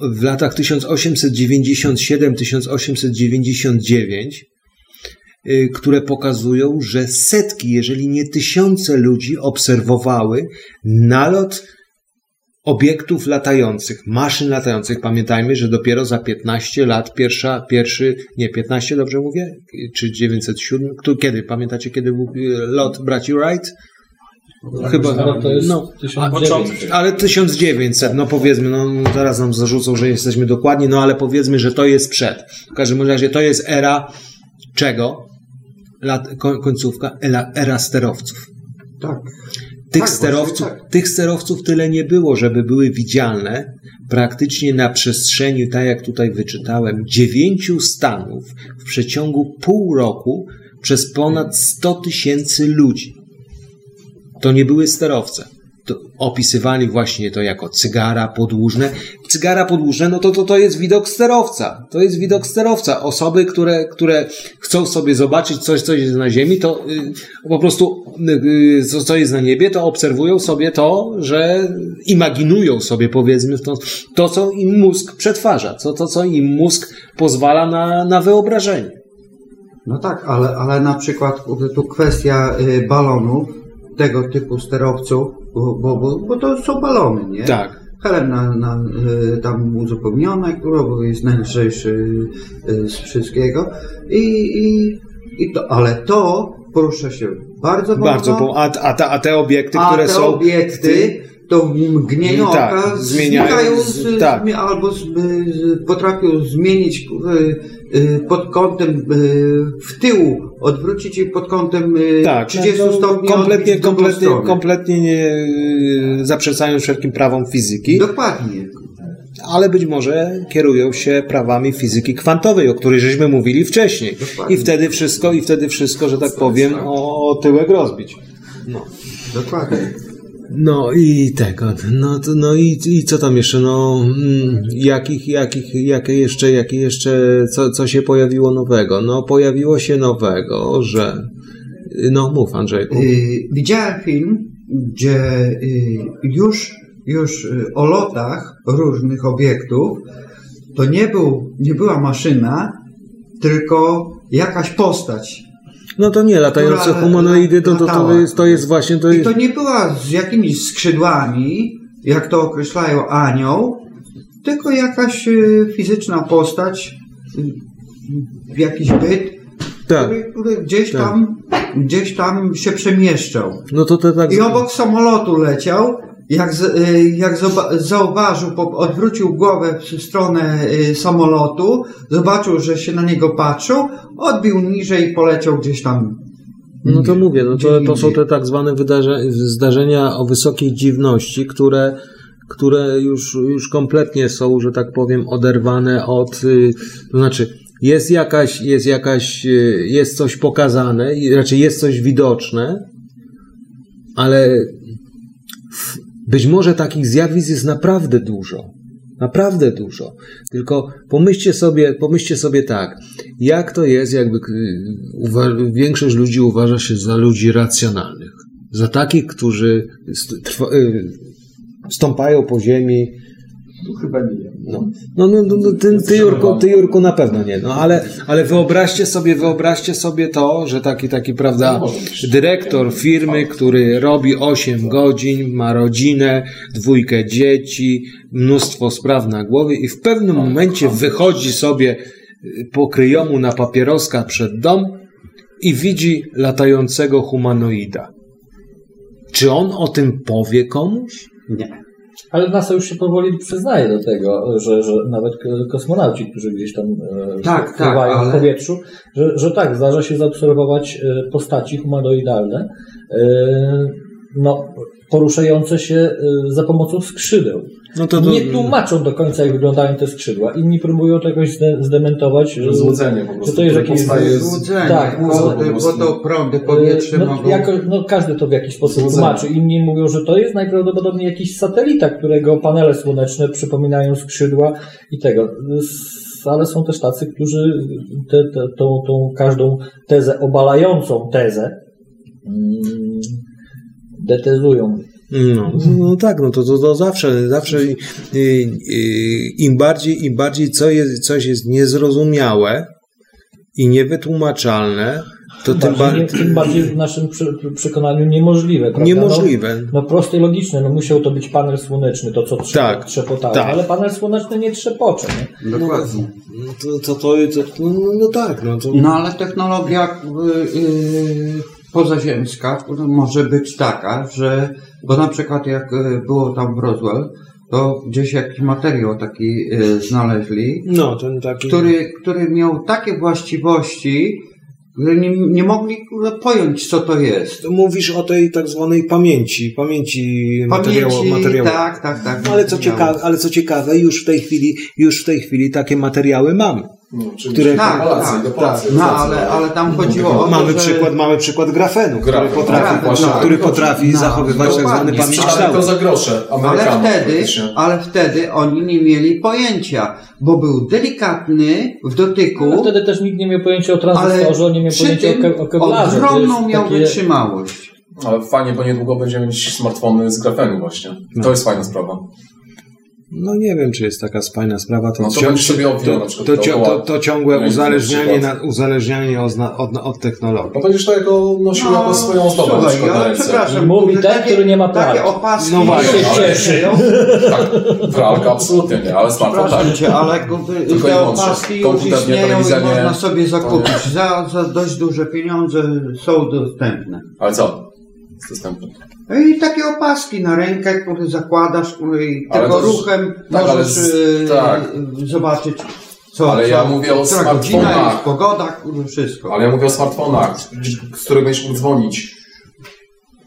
w latach 1897-1899, y, które pokazują, że setki, jeżeli nie tysiące ludzi obserwowały nalot obiektów latających, maszyn latających. Pamiętajmy, że dopiero za 15 lat pierwsza, pierwszy, nie 15 dobrze mówię, czy 907, Kto- kiedy, pamiętacie kiedy był y, lot braci Wright? Chyba, No, to jest no, 1900. ale 1900, no powiedzmy, no zaraz nam zarzucą, że jesteśmy dokładni, no ale powiedzmy, że to jest przed. W każdym razie to jest era czego? Lat, ko- końcówka, era, era sterowców. Tak. Tych Tak, sterowców, tak. tych sterowców tyle nie było, żeby były widzialne. Praktycznie na przestrzeni, tak jak tutaj wyczytałem, dziewięciu stanów w przeciągu pół roku przez ponad 100 tysięcy ludzi. To nie były sterowce. Opisywali właśnie to jako cygara podłużne. Cygara podłużne, no to, to to jest widok sterowca. To jest widok sterowca. Osoby, które, które chcą sobie zobaczyć coś, co jest na ziemi, to y, po prostu y, co, co jest na niebie, to obserwują sobie to, że imaginują sobie, powiedzmy, to, to co im mózg przetwarza, to, to co im mózg pozwala na, na wyobrażenie. No tak, ale, ale na przykład tu kwestia y, balonów, tego typu sterowców, bo, bo, bo, bo to są balony, nie? Tak. Helem na, na, y, tam uzupełnione, które bo jest najlżejszy y, z wszystkiego. I, i, i to, ale to porusza się bardzo mocno. Bardzo, po, a, a, te, a te obiekty, a które te są. obiekty to w mgnieniu Tak, oka zmieniają, z- tak. albo z, potrafią zmienić y, pod kątem w tył odwrócić i pod kątem y, Tak, 30 no, stopni kompletnie, kompletnie, kompletnie nie y, zaprzeczają wszelkim prawom fizyki, Dokładnie. ale być może kierują się prawami fizyki kwantowej, o której żeśmy mówili wcześniej. Dokładnie. I wtedy wszystko, i wtedy wszystko, że tak powiem, o, o tyłek rozbić. No. Dokładnie. No i tego, no, to, no i, i co tam jeszcze, no mm, jakich, jakich, jakie jeszcze, jakie jeszcze, co, co się pojawiło nowego? No pojawiło się nowego, że, no mów Andrzejku. Y, widziałem film, gdzie y, już, już y, o lotach różnych obiektów to nie, był, nie była maszyna, tylko jakaś postać. No to nie, latające która humanoidy to, to, to, jest, to jest właśnie, to I jest, to nie była z jakimiś skrzydłami, jak to określają anioł, tylko jakaś y, fizyczna postać, y, jakiś byt, tak, który, który gdzieś Tak. tam gdzieś tam się przemieszczał. no to to tak, I obok samolotu leciał, jak, z, y, jak zauważył, odwrócił głowę w stronę y, samolotu, zobaczył, że się na niego patrzą, odbił niżej i poleciał gdzieś tam. no to mówię, no to, to są te tak zwane wydarze, zdarzenia o wysokiej dziwności, które, które już, już kompletnie są, że tak powiem, oderwane od, y, to znaczy jest jakaś, jest jakaś, jest coś pokazane, raczej jest coś widoczne, ale być może takich zjawisk jest naprawdę dużo. Naprawdę dużo. Tylko pomyślcie sobie, pomyślcie sobie tak, jak to jest, jakby y, większość ludzi uważa się za ludzi racjonalnych. Za takich, którzy y, stąpają po ziemi. Tu chyba nie. No, no, no, no, no ty, ty, Jurku, ty Jurku na pewno nie. No, ale, ale wyobraźcie sobie, wyobraźcie sobie to, że taki, taki, prawda, dyrektor firmy, który robi 8 godzin, ma rodzinę, dwójkę dzieci, mnóstwo spraw na głowie i w pewnym momencie wychodzi sobie y, po kryjomu na papieroska przed dom i widzi latającego humanoida. Czy on o tym powie komuś? Nie. Ale NASA już się powoli przyznaje do tego, że, że nawet kosmonauci, którzy gdzieś tam e, Tak, pływają tak, ale- w powietrzu, że, że tak, zdarza się zaobserwować e, postaci humanoidalne, e, no, poruszające się e, za pomocą skrzydeł. No to, to, Nie tłumaczą do końca, jak wyglądają te skrzydła. Inni próbują to jakoś zde- zdementować. że- Złudzenie po prostu, Że to jest jakieś Złudzenie, tak, bo, to prądy powietrze no, mogą... jako, no każdy to w jakiś sposób Złudzenie. tłumaczy. Inni mówią, że to jest najprawdopodobniej jakiś satelita, którego panele słoneczne przypominają skrzydła i tego. Ale są też tacy, którzy te, te, tą, tą każdą tezę, obalającą tezę mm, detezują. No, no tak, no to, to, to zawsze, zawsze im bardziej, im bardziej co jest, coś jest niezrozumiałe i niewytłumaczalne, to tym Bardziej, nie, bardziej tym bardziej w naszym przy, przekonaniu niemożliwe. Prawda? niemożliwe. No, no proste i logiczne, no musiał to być panel słoneczny, to co trzepo, Tak, trzepotało, tak. ale panel słoneczny nie trzepocze. Nie? Dokładnie. No to, to, to, to no, no tak, no to... No ale technologia y, y, pozaziemska która może być taka, że bo na przykład jak y, było tam w Roswell, to gdzieś jakiś materiał taki y, znaleźli, No, ten taki... który, który miał takie właściwości, że nie, nie mogli pojąć, co to jest. Mówisz o tej tak zwanej pamięci, pamięci, materiału, materiału. tak, tak, tak. No, ale co ciekawe, ale co ciekawe, już w tej chwili, już w tej chwili takie materiały mamy. No, czyli Które- do Tak, palacji, tak, do palacji. No ale, ale tam chodziło o to, Mamy że... przykład, mamy przykład grafenu, który Grafen, potrafi, grafen, który, tak. który potrafi No, zachowywać tak zwany pamięć Sprzedali to kształt. za grosze Ale wtedy, ale wtedy oni nie mieli pojęcia, bo był delikatny w dotyku, Ale wtedy też nikt nie miał pojęcia o tranzystorze, nie miał pojęcia o, ke- o ogromną miał takie- wytrzymałość. Ale fajnie, bo niedługo będziemy mieć smartfony z grafenu właśnie. No. To jest fajna sprawa. No nie wiem, czy jest taka fajna sprawa. To, No to cią- będziesz sobie to, to, to, to, to ciągłe uzależnianie, na, uzależnianie od, od, od technologii. No będziesz to jako nosił jako swoją ozdobę No, słuchaj, ręce. przepraszam, Mówi ten, który nie ma Takie prawa. opaski No właśnie. się Ale- cieszę. Tak, pralka absolutnie nie, ale smartfon tak. Cię, ale te opaski już istnieją i można sobie zakupić. Za, za dość duże pieniądze są dostępne. Ale co? Jest dostępne. No I takie opaski na rękę, które zakładasz i Ale tego ruchem tak, możesz z- e, tak. zobaczyć. Co, Ale co, ja mówię o smartfonach. jest, pogoda, kurde, wszystko. Ale ja mówię o smartfonach, z których będziesz mógł dzwonić.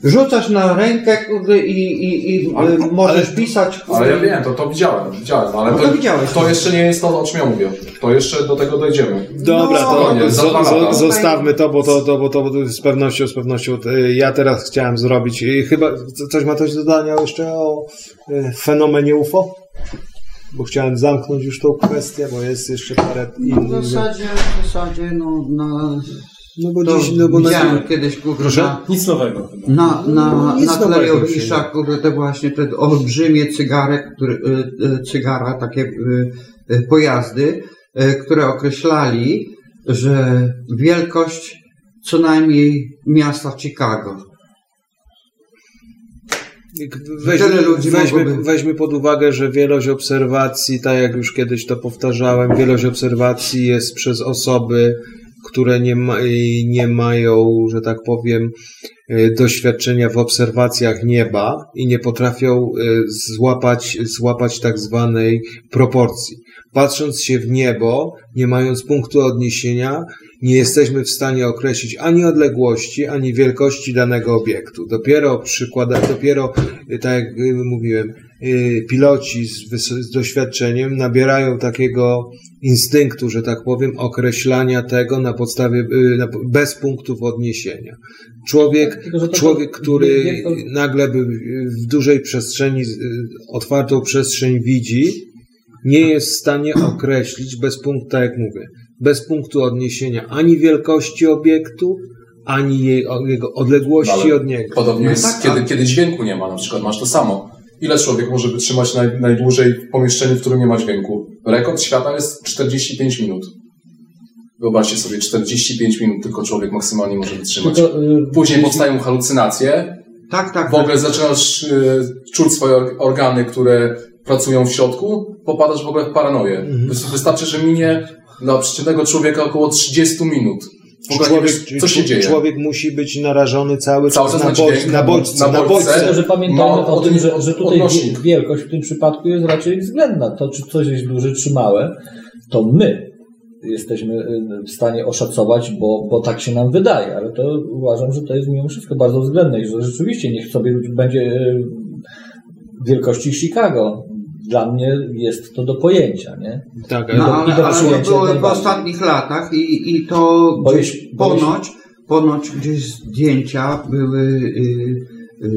Rzucasz na rękę, kurde, i, i, i Ale- y, możesz pisać, kurde. Ale ja wiem, to, to widziałem, widziałem, ale No to, to widziałeś. to jeszcze nie jest to, o czym ja mówię. To jeszcze do tego dojdziemy. Dobra, No, to zo- lata. zostawmy to, bo to, to, bo to, bo to z pewnością, z pewnością. y, Ja teraz chciałem zrobić, y, chyba co- coś ma coś do dodania jeszcze o y, fenomenie UFO? Bo chciałem zamknąć już tą kwestię, bo jest jeszcze parę W innych. zasadzie, w zasadzie, no, na, No bo to dziś, no bo na, widziałem kiedyś, kurde, Proszę? na, Nic nowego. na, na, Nic na się kurde, te właśnie te olbrzymie cygarek, które, y, cygara, takie y, y, pojazdy, które określali, że wielkość co najmniej miasta Chicago. Weźmy, weźmy, weźmy pod uwagę, że wielość obserwacji, tak jak już kiedyś to powtarzałem, wielość obserwacji jest przez osoby, które nie, ma, nie mają, że tak powiem, e, doświadczenia w obserwacjach nieba i nie potrafią e, złapać, złapać tak zwanej proporcji. Patrząc się w niebo, nie mając punktu odniesienia, nie jesteśmy w stanie określić ani odległości, ani wielkości danego obiektu. Dopiero przykłada, dopiero, tak jak mówiłem, piloci z, z doświadczeniem nabierają takiego instynktu, że tak powiem, określania tego na podstawie, y, bez punktów odniesienia. Człowiek, Tylko, to- człowiek, który wie- nagle by w dużej przestrzeni, y, otwartą przestrzeń widzi, nie jest w stanie określić bez punktu, tak jak mówię, bez punktu odniesienia ani wielkości obiektu, ani jej, jego odległości Ale od niego. Podobnie No jest, tak, kiedy, tak. kiedy dźwięku nie ma, na przykład masz to samo. Ile człowiek może wytrzymać naj, najdłużej w pomieszczeniu, w którym nie ma dźwięku? Rekord świata jest 45 minut. Wyobraźcie sobie, 45 minut tylko człowiek maksymalnie może wytrzymać. Tylko, y, Później powstają halucynacje, Tak, tak. w ogóle zaczynasz y, czuć swoje or- organy, które pracują w środku, popadasz w ogóle w paranoję. Mhm. Wys- Wystarczy, że minie dla przeciętnego człowieka około 30 minut. Nie Człowiek, wiesz, co się czł- dzieje. człowiek musi być narażony cały, Cały czas na, bodź, dźwięk, na bodźce, na na bodźce. Tylko, że pamiętajmy Ma o tym, że, że tutaj odnośnik. wie- wielkość w tym przypadku jest raczej względna. To, czy coś jest duże, czy małe, to my jesteśmy y, w stanie oszacować, bo, bo tak się nam wydaje, ale to uważam, że to jest mimo wszystko bardzo względne i że rzeczywiście niech sobie będzie y, wielkości Chicago. Dla mnie jest to do pojęcia, nie? Tak, No, ale- ale, do ale przyjęcia były w ostatnich latach i, i to Bo gdzieś ponoć, ponoć gdzieś zdjęcia były y, y,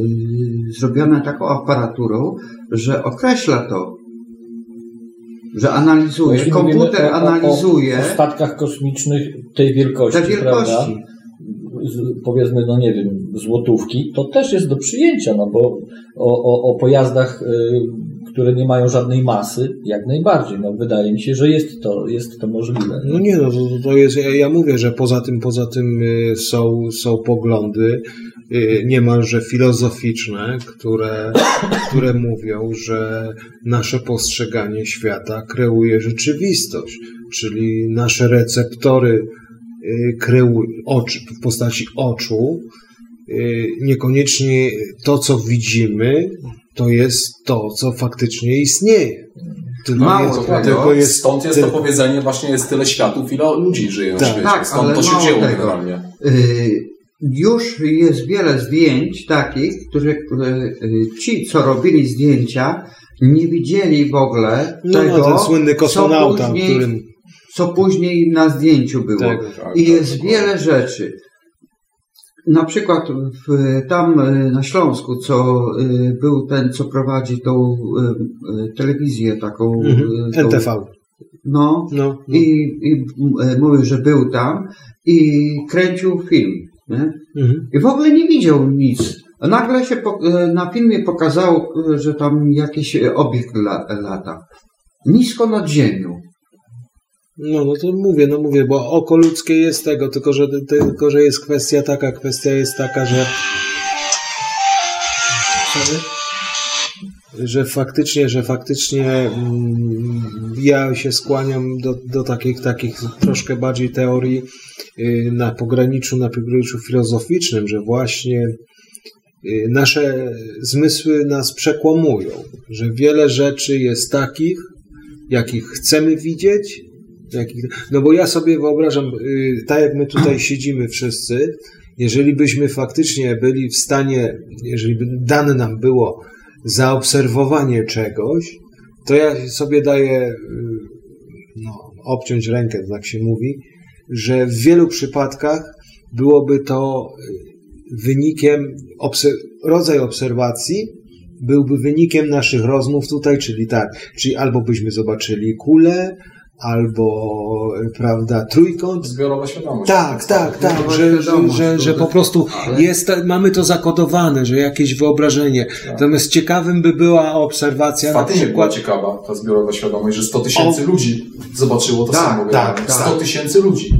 zrobione taką aparaturą, że określa to, że analizuje, jeśli komputer o- analizuje O, o statkach kosmicznych tej wielkości, te wielkości. prawda? Z, powiedzmy, no nie wiem, złotówki, to też jest do przyjęcia, no bo o, o, o pojazdach, y, które nie mają żadnej masy, jak najbardziej. No wydaje mi się, że jest to, jest to możliwe. No nie, no to, to jest, ja, ja mówię, że poza tym, poza tym y, są, są poglądy y, niemalże filozoficzne, które, które mówią, że nasze postrzeganie świata kreuje rzeczywistość, czyli nasze receptory y, kreują oczy, w postaci oczu, niekoniecznie to, co widzimy, to jest to, co faktycznie istnieje. Tylko Mało jest, tego. tylko jest Stąd jest to powiedzenie, właśnie jest tyle światów, ile ludzi żyje na Tak. świecie. Tak, Stąd ale to się wzięło tego. generalnie. Y, Już jest wiele zdjęć takich, które, które y, ci, co robili zdjęcia, nie widzieli w ogóle No, tego, no ten słynny kosmonauta, co później, którym... co później na zdjęciu było. Tak, tak, I tak, jest wiele rzeczy. Na przykład w, tam y, na Śląsku, co y, był ten, co prowadzi tą y, telewizję taką. Mhm. tą- NTV. No, No, i, i mówił, że był tam i kręcił film. Mhm. I w ogóle nie widział nic. Nagle się po, e, na filmie pokazało, e, że tam jakiś e, obiekt la, lata. Nisko nad ziemią. No, no to mówię, no mówię, bo oko ludzkie jest tego, tylko że, tylko że jest kwestia taka, kwestia jest taka, że że faktycznie, że faktycznie mm, ja się skłaniam do, do takich, takich troszkę bardziej teorii y, na pograniczu, na pograniczu filozoficznym, że właśnie y, nasze zmysły nas przekłamują, że wiele rzeczy jest takich, jakich chcemy widzieć No bo ja sobie wyobrażam, y, tak jak my tutaj siedzimy wszyscy, jeżeli byśmy faktycznie byli w stanie, jeżeli by dane nam było zaobserwowanie czegoś, to ja sobie daję y, no, obciąć rękę, tak się mówi, że w wielu przypadkach byłoby to y, wynikiem, obser- rodzaj obserwacji byłby wynikiem naszych rozmów tutaj, czyli tak, czyli albo byśmy zobaczyli kulę, albo, y, prawda, trójkąt, Zbiorowa świadomość. tak, tak, tak, Zbiorowa że, że, że, że to- po prostu ale- jest, ta- mamy to zakodowane, że jakieś wyobrażenie. Natomiast ciekawym by była obserwacja W na Fatynie była przykład. ciekawa ta zbiorowa świadomość, że 100 tysięcy ludzi zobaczyło to Tak, samo. tak, tak, tak. 100 tysięcy ludzi.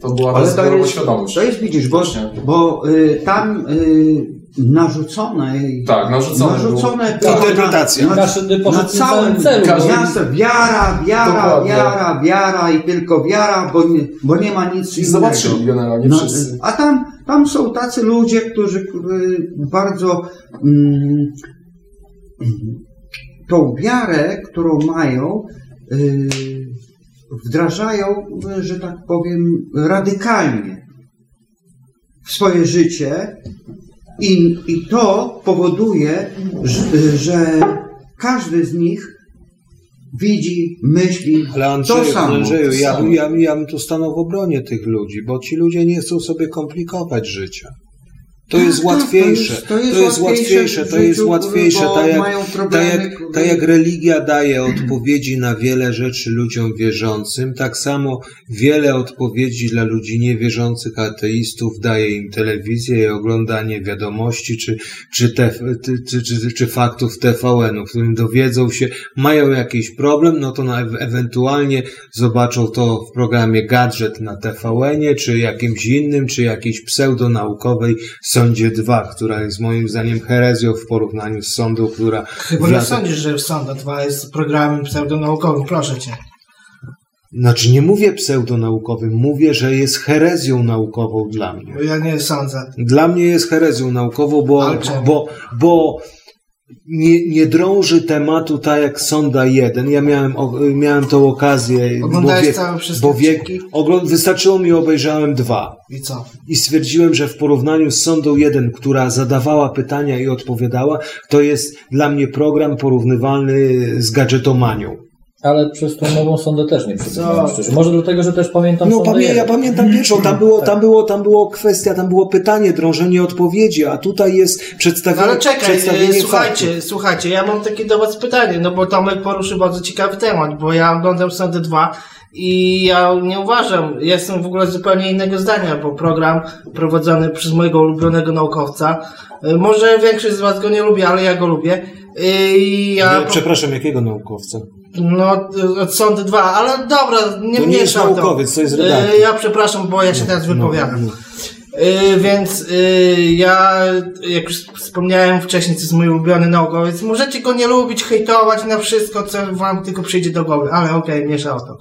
To była ta Ale to zbiorowa jest, świadomość. to jest widzisz, bo, Właśnie. bo y, tam y, narzucone, Tak, narzucone narzucone było. było Interpretacja. na, na, na całym celu. Każdy- Jasne, wiara, wiara, Dokładnie. wiara, wiara i tylko wiara, bo nie, bo nie ma nic I innego. zobaczyli generalnie No, wszyscy. a tam, tam są tacy ludzie, którzy bardzo mm, tą wiarę, którą mają, y, wdrażają, że tak powiem, radykalnie w swoje życie i, i to powoduje, że, że każdy z nich widzi, myśli Ale to Andrzeju, samo. Andrzeju ja, ja, bym- ja bym tu stanął w obronie tych ludzi, bo ci ludzie nie chcą sobie komplikować życia. To jest łatwiejsze. to jest- łatwiejsze. To jest łatwiejsze. Tak jak, tak, jak, tak jak religia daje odpowiedzi na wiele rzeczy ludziom wierzącym, tak samo wiele odpowiedzi dla ludzi niewierzących, ateistów daje im telewizja i oglądanie wiadomości czy, czy, te, czy, czy, czy, czy faktów TVN-u, w którym dowiedzą się, mają jakiś problem, no to na, ewentualnie zobaczą to w programie Gadżet na TVN-ie, czy jakimś innym, czy jakiejś pseudonaukowej Sądzie 2, która jest moim zdaniem herezją w porównaniu z sądą, która Chyba nie latach- sądzisz, że Sonda 2 jest programem pseudonaukowym, proszę cię. Znaczy nie mówię pseudonaukowym, mówię, że jest herezją naukową dla mnie. Ja nie sądzę. Dla mnie jest herezją naukową, bo, bo, bo nie, nie drąży tematu tak jak Sonda 1. Ja miałem, o- miałem tą okazję, bo, Oglądałeś wie, całe wszystkie bo ogląd, wystarczyło mi, obejrzałem dwa. I co? I stwierdziłem, że w porównaniu z Sondą 1, która zadawała pytania i odpowiadała, to jest dla mnie program porównywalny z gadżetomanią. Ale przez tą nową sondę też nie przeczytałem szczerze. Może dlatego, że też pamiętam No pamię, ja pamiętam pierwszą, tam było, tam było, tam było kwestia, tam było pytanie, drążenie odpowiedzi, a tutaj jest No przedstawienie, ale czekaj, przedstawienie e, słuchajcie, faktów. słuchajcie, ja mam takie do was pytanie, no bo Tomek poruszył bardzo ciekawy temat, bo ja oglądam Sondę 2 i ja nie uważam, ja jestem w ogóle zupełnie innego zdania, bo program prowadzony przez mojego ulubionego naukowca, e, może większość z was go nie lubi, ale ja go lubię. E, I ja, przepraszam, jakiego naukowca? No, od Sądy 2, ale dobra, nie To nie jest naukowiec, to jest E, redaktor. Ja przepraszam, bo ja się teraz wypowiadam. no. Y, więc y, ja, jak już wspomniałem wcześniej, to jest mój ulubiony naukowiec. Możecie go nie lubić, hejtować na wszystko, co wam tylko przyjdzie do głowy, ale okej, mniejsza o to.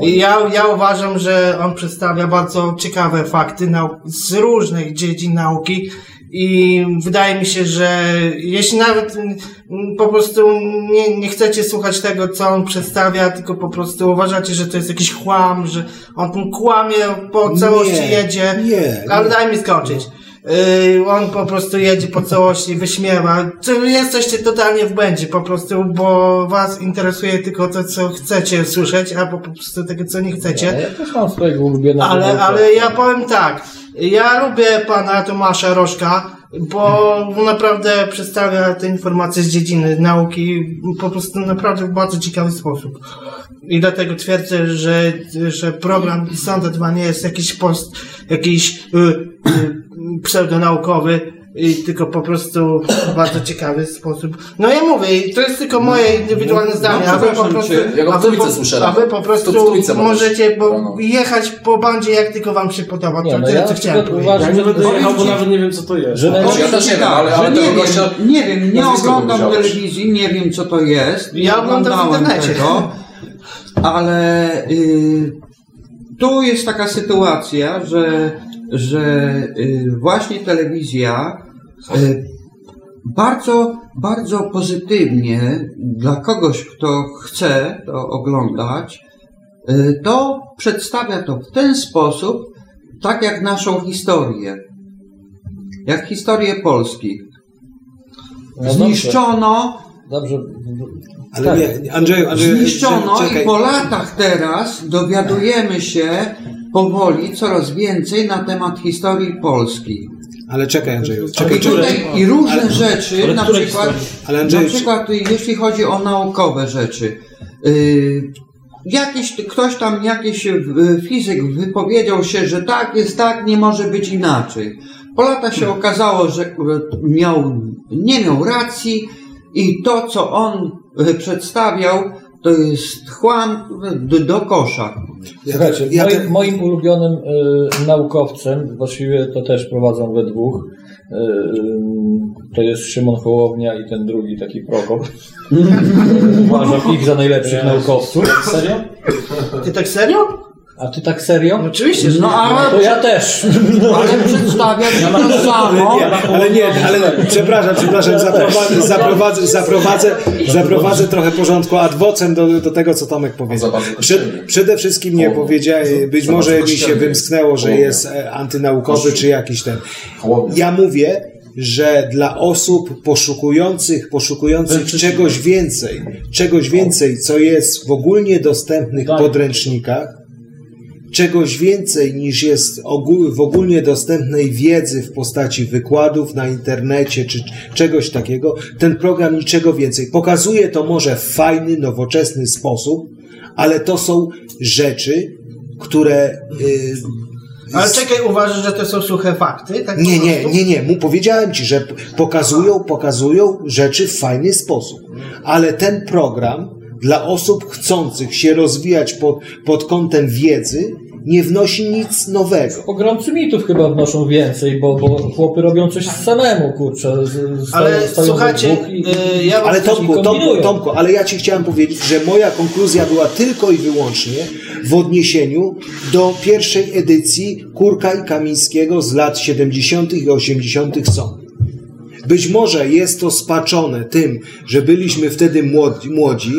Ja, ja uważam, że on przedstawia bardzo ciekawe fakty z różnych dziedzin nauki. I wydaje mi się, że jeśli nawet po prostu nie, nie chcecie słuchać tego, co on przedstawia, tylko po prostu uważacie, że to jest jakiś kłam, że on kłamie po całości Nie, jedzie. nie, Ale nie. daj mi skończyć. Yy, on po prostu jedzie po całości, wyśmiewa. Czy jesteście totalnie w błędzie po prostu, bo was interesuje tylko to, co chcecie słyszeć, albo po prostu tego, co nie chcecie. Ja też mam swojego ulubionego Ale, ale ja powiem tak. Ja lubię pana Tomasza Rożka, bo naprawdę przedstawia te informacje z dziedziny nauki po prostu naprawdę w bardzo ciekawy sposób. I dlatego twierdzę, że, że program Sonda 2 nie jest jakiś post, jakiś y, y, pseudonaukowy, tylko po prostu w bardzo ciekawy sposób. No ja mówię, to jest tylko moje indywidualne zdanie, a wy po prostu, cię, ja go w a wy trójce po, a wy po prostu możecie po, jechać po bandzie jak tylko wam się podoba. Nie, to no tyle, ja co chciałem powiedzieć. uważam, Ja nie będę jechał, bo nawet nie wiem, co to jest. że Znaczy, ja też nie wiem, Tak, ale, ale nie, wiem, gościa... nie wiem, nie oglądam telewizji, nie wiem co to jest. Ja oglądam w oglądałem internecie. Tego, ale y, tu jest taka sytuacja, że, że y, właśnie telewizja y, bardzo, bardzo pozytywnie dla kogoś, kto chce to oglądać, y, to przedstawia to w ten sposób, tak jak naszą historię. Jak historię Polski. No Zniszczono, Dobrze. Ale Tak. nie, Andrzeju, Andrzeju, zniszczono czekaj. i po latach teraz dowiadujemy się powoli coraz więcej na temat historii Polski. Ale czekaj, Andrzeju, I, czekaj, czekaj. tutaj, i różne Ale- rzeczy, ale na przykład, Ale na Andrzeju, przykład jeśli chodzi o naukowe rzeczy. Yy, jakiś, ktoś tam, jakiś y, fizyk wypowiedział się, że tak jest tak, nie może być inaczej. Po latach się okazało, że y, miał, nie miał racji i to, co on y, przedstawiał, to jest chłam do, do kosza. Słuchajcie, ja moim, te- moim ulubionym y, naukowcem, właściwie to też prowadzą we dwóch, y, y, to jest Szymon Hołownia i ten drugi taki Prokop. Uważam ich za najlepszych naukowców. Serio? Ty tak serio? A ty tak serio? No oczywiście, że No nie. ale, To ja też. ale przedstawiać to samo. Nie, ale nie, ale przepraszam, przepraszam, zaprowadzę, zaprowadzę, zaprowadzę, zaprowadzę trochę porządku ad vocem do, do tego, co Tomek powiedział. Przed, przede wszystkim nie Hołownia. powiedziałem, być może mi się wymsknęło, że jest e, antynaukowy czy jakiś ten. Ja mówię, że dla osób poszukujących, poszukujących czegoś więcej, czegoś więcej, co jest w ogólnie dostępnych podręcznikach, czegoś więcej niż jest w ogólnie dostępnej wiedzy w postaci wykładów na internecie czy czegoś takiego, ten program niczego więcej. Pokazuje to może w fajny, nowoczesny sposób, ale to są rzeczy, które. Yy, Ale czekaj, uważasz, że to są suche fakty? Tak nie, nie, nie, nie. Mu powiedziałem ci, że pokazują, pokazują rzeczy w fajny sposób. Ale ten program dla osób chcących się rozwijać pod, pod kątem wiedzy nie wnosi nic nowego. Pogromcy mitów chyba wnoszą więcej, bo, bo chłopy robią coś samemu, kurczę. z- z- Ale słuchajcie, i- y, ja Ale Tomku, Tomku. Tomku, ale ja ci chciałem powiedzieć, że moja konkluzja była tylko i wyłącznie w odniesieniu do pierwszej edycji Kurka i Kamińskiego z lat 70. i 80. są. Być może jest to spaczone tym, że byliśmy wtedy młodzi, młodzi,